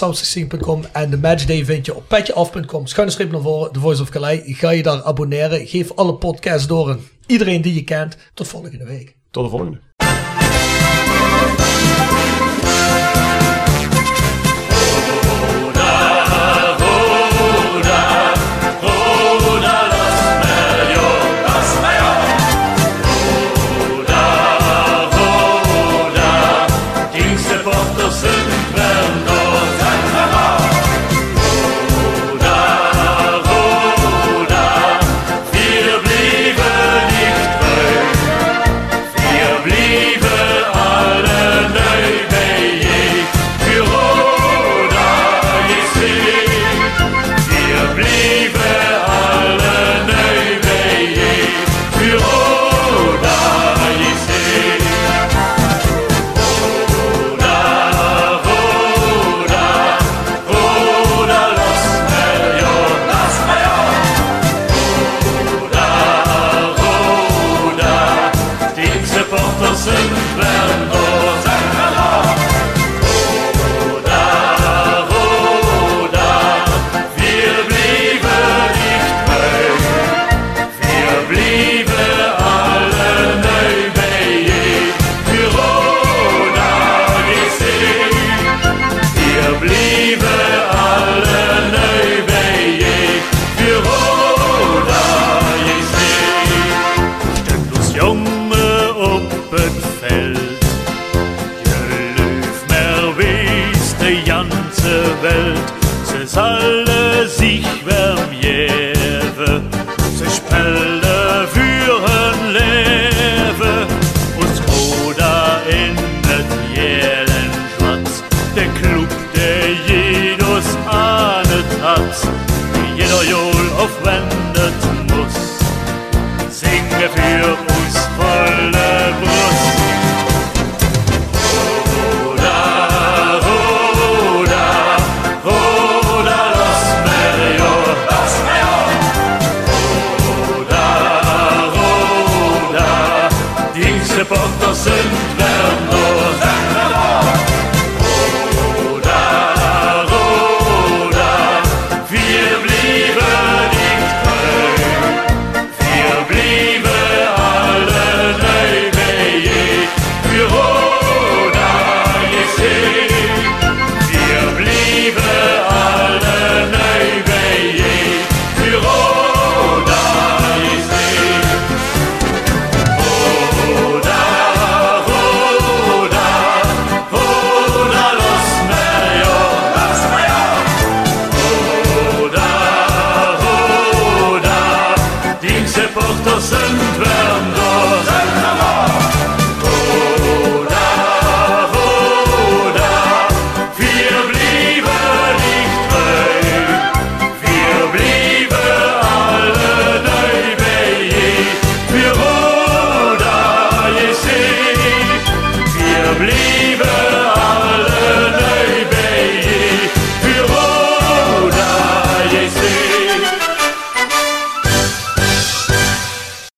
en de matchday vind je op petjeaf.com. Schuine streep naar voren, The Voice of Calais. Ga je daar abonneren. Geef alle podcasts door iedereen die je kent. Tot volgende week. Tot de volgende.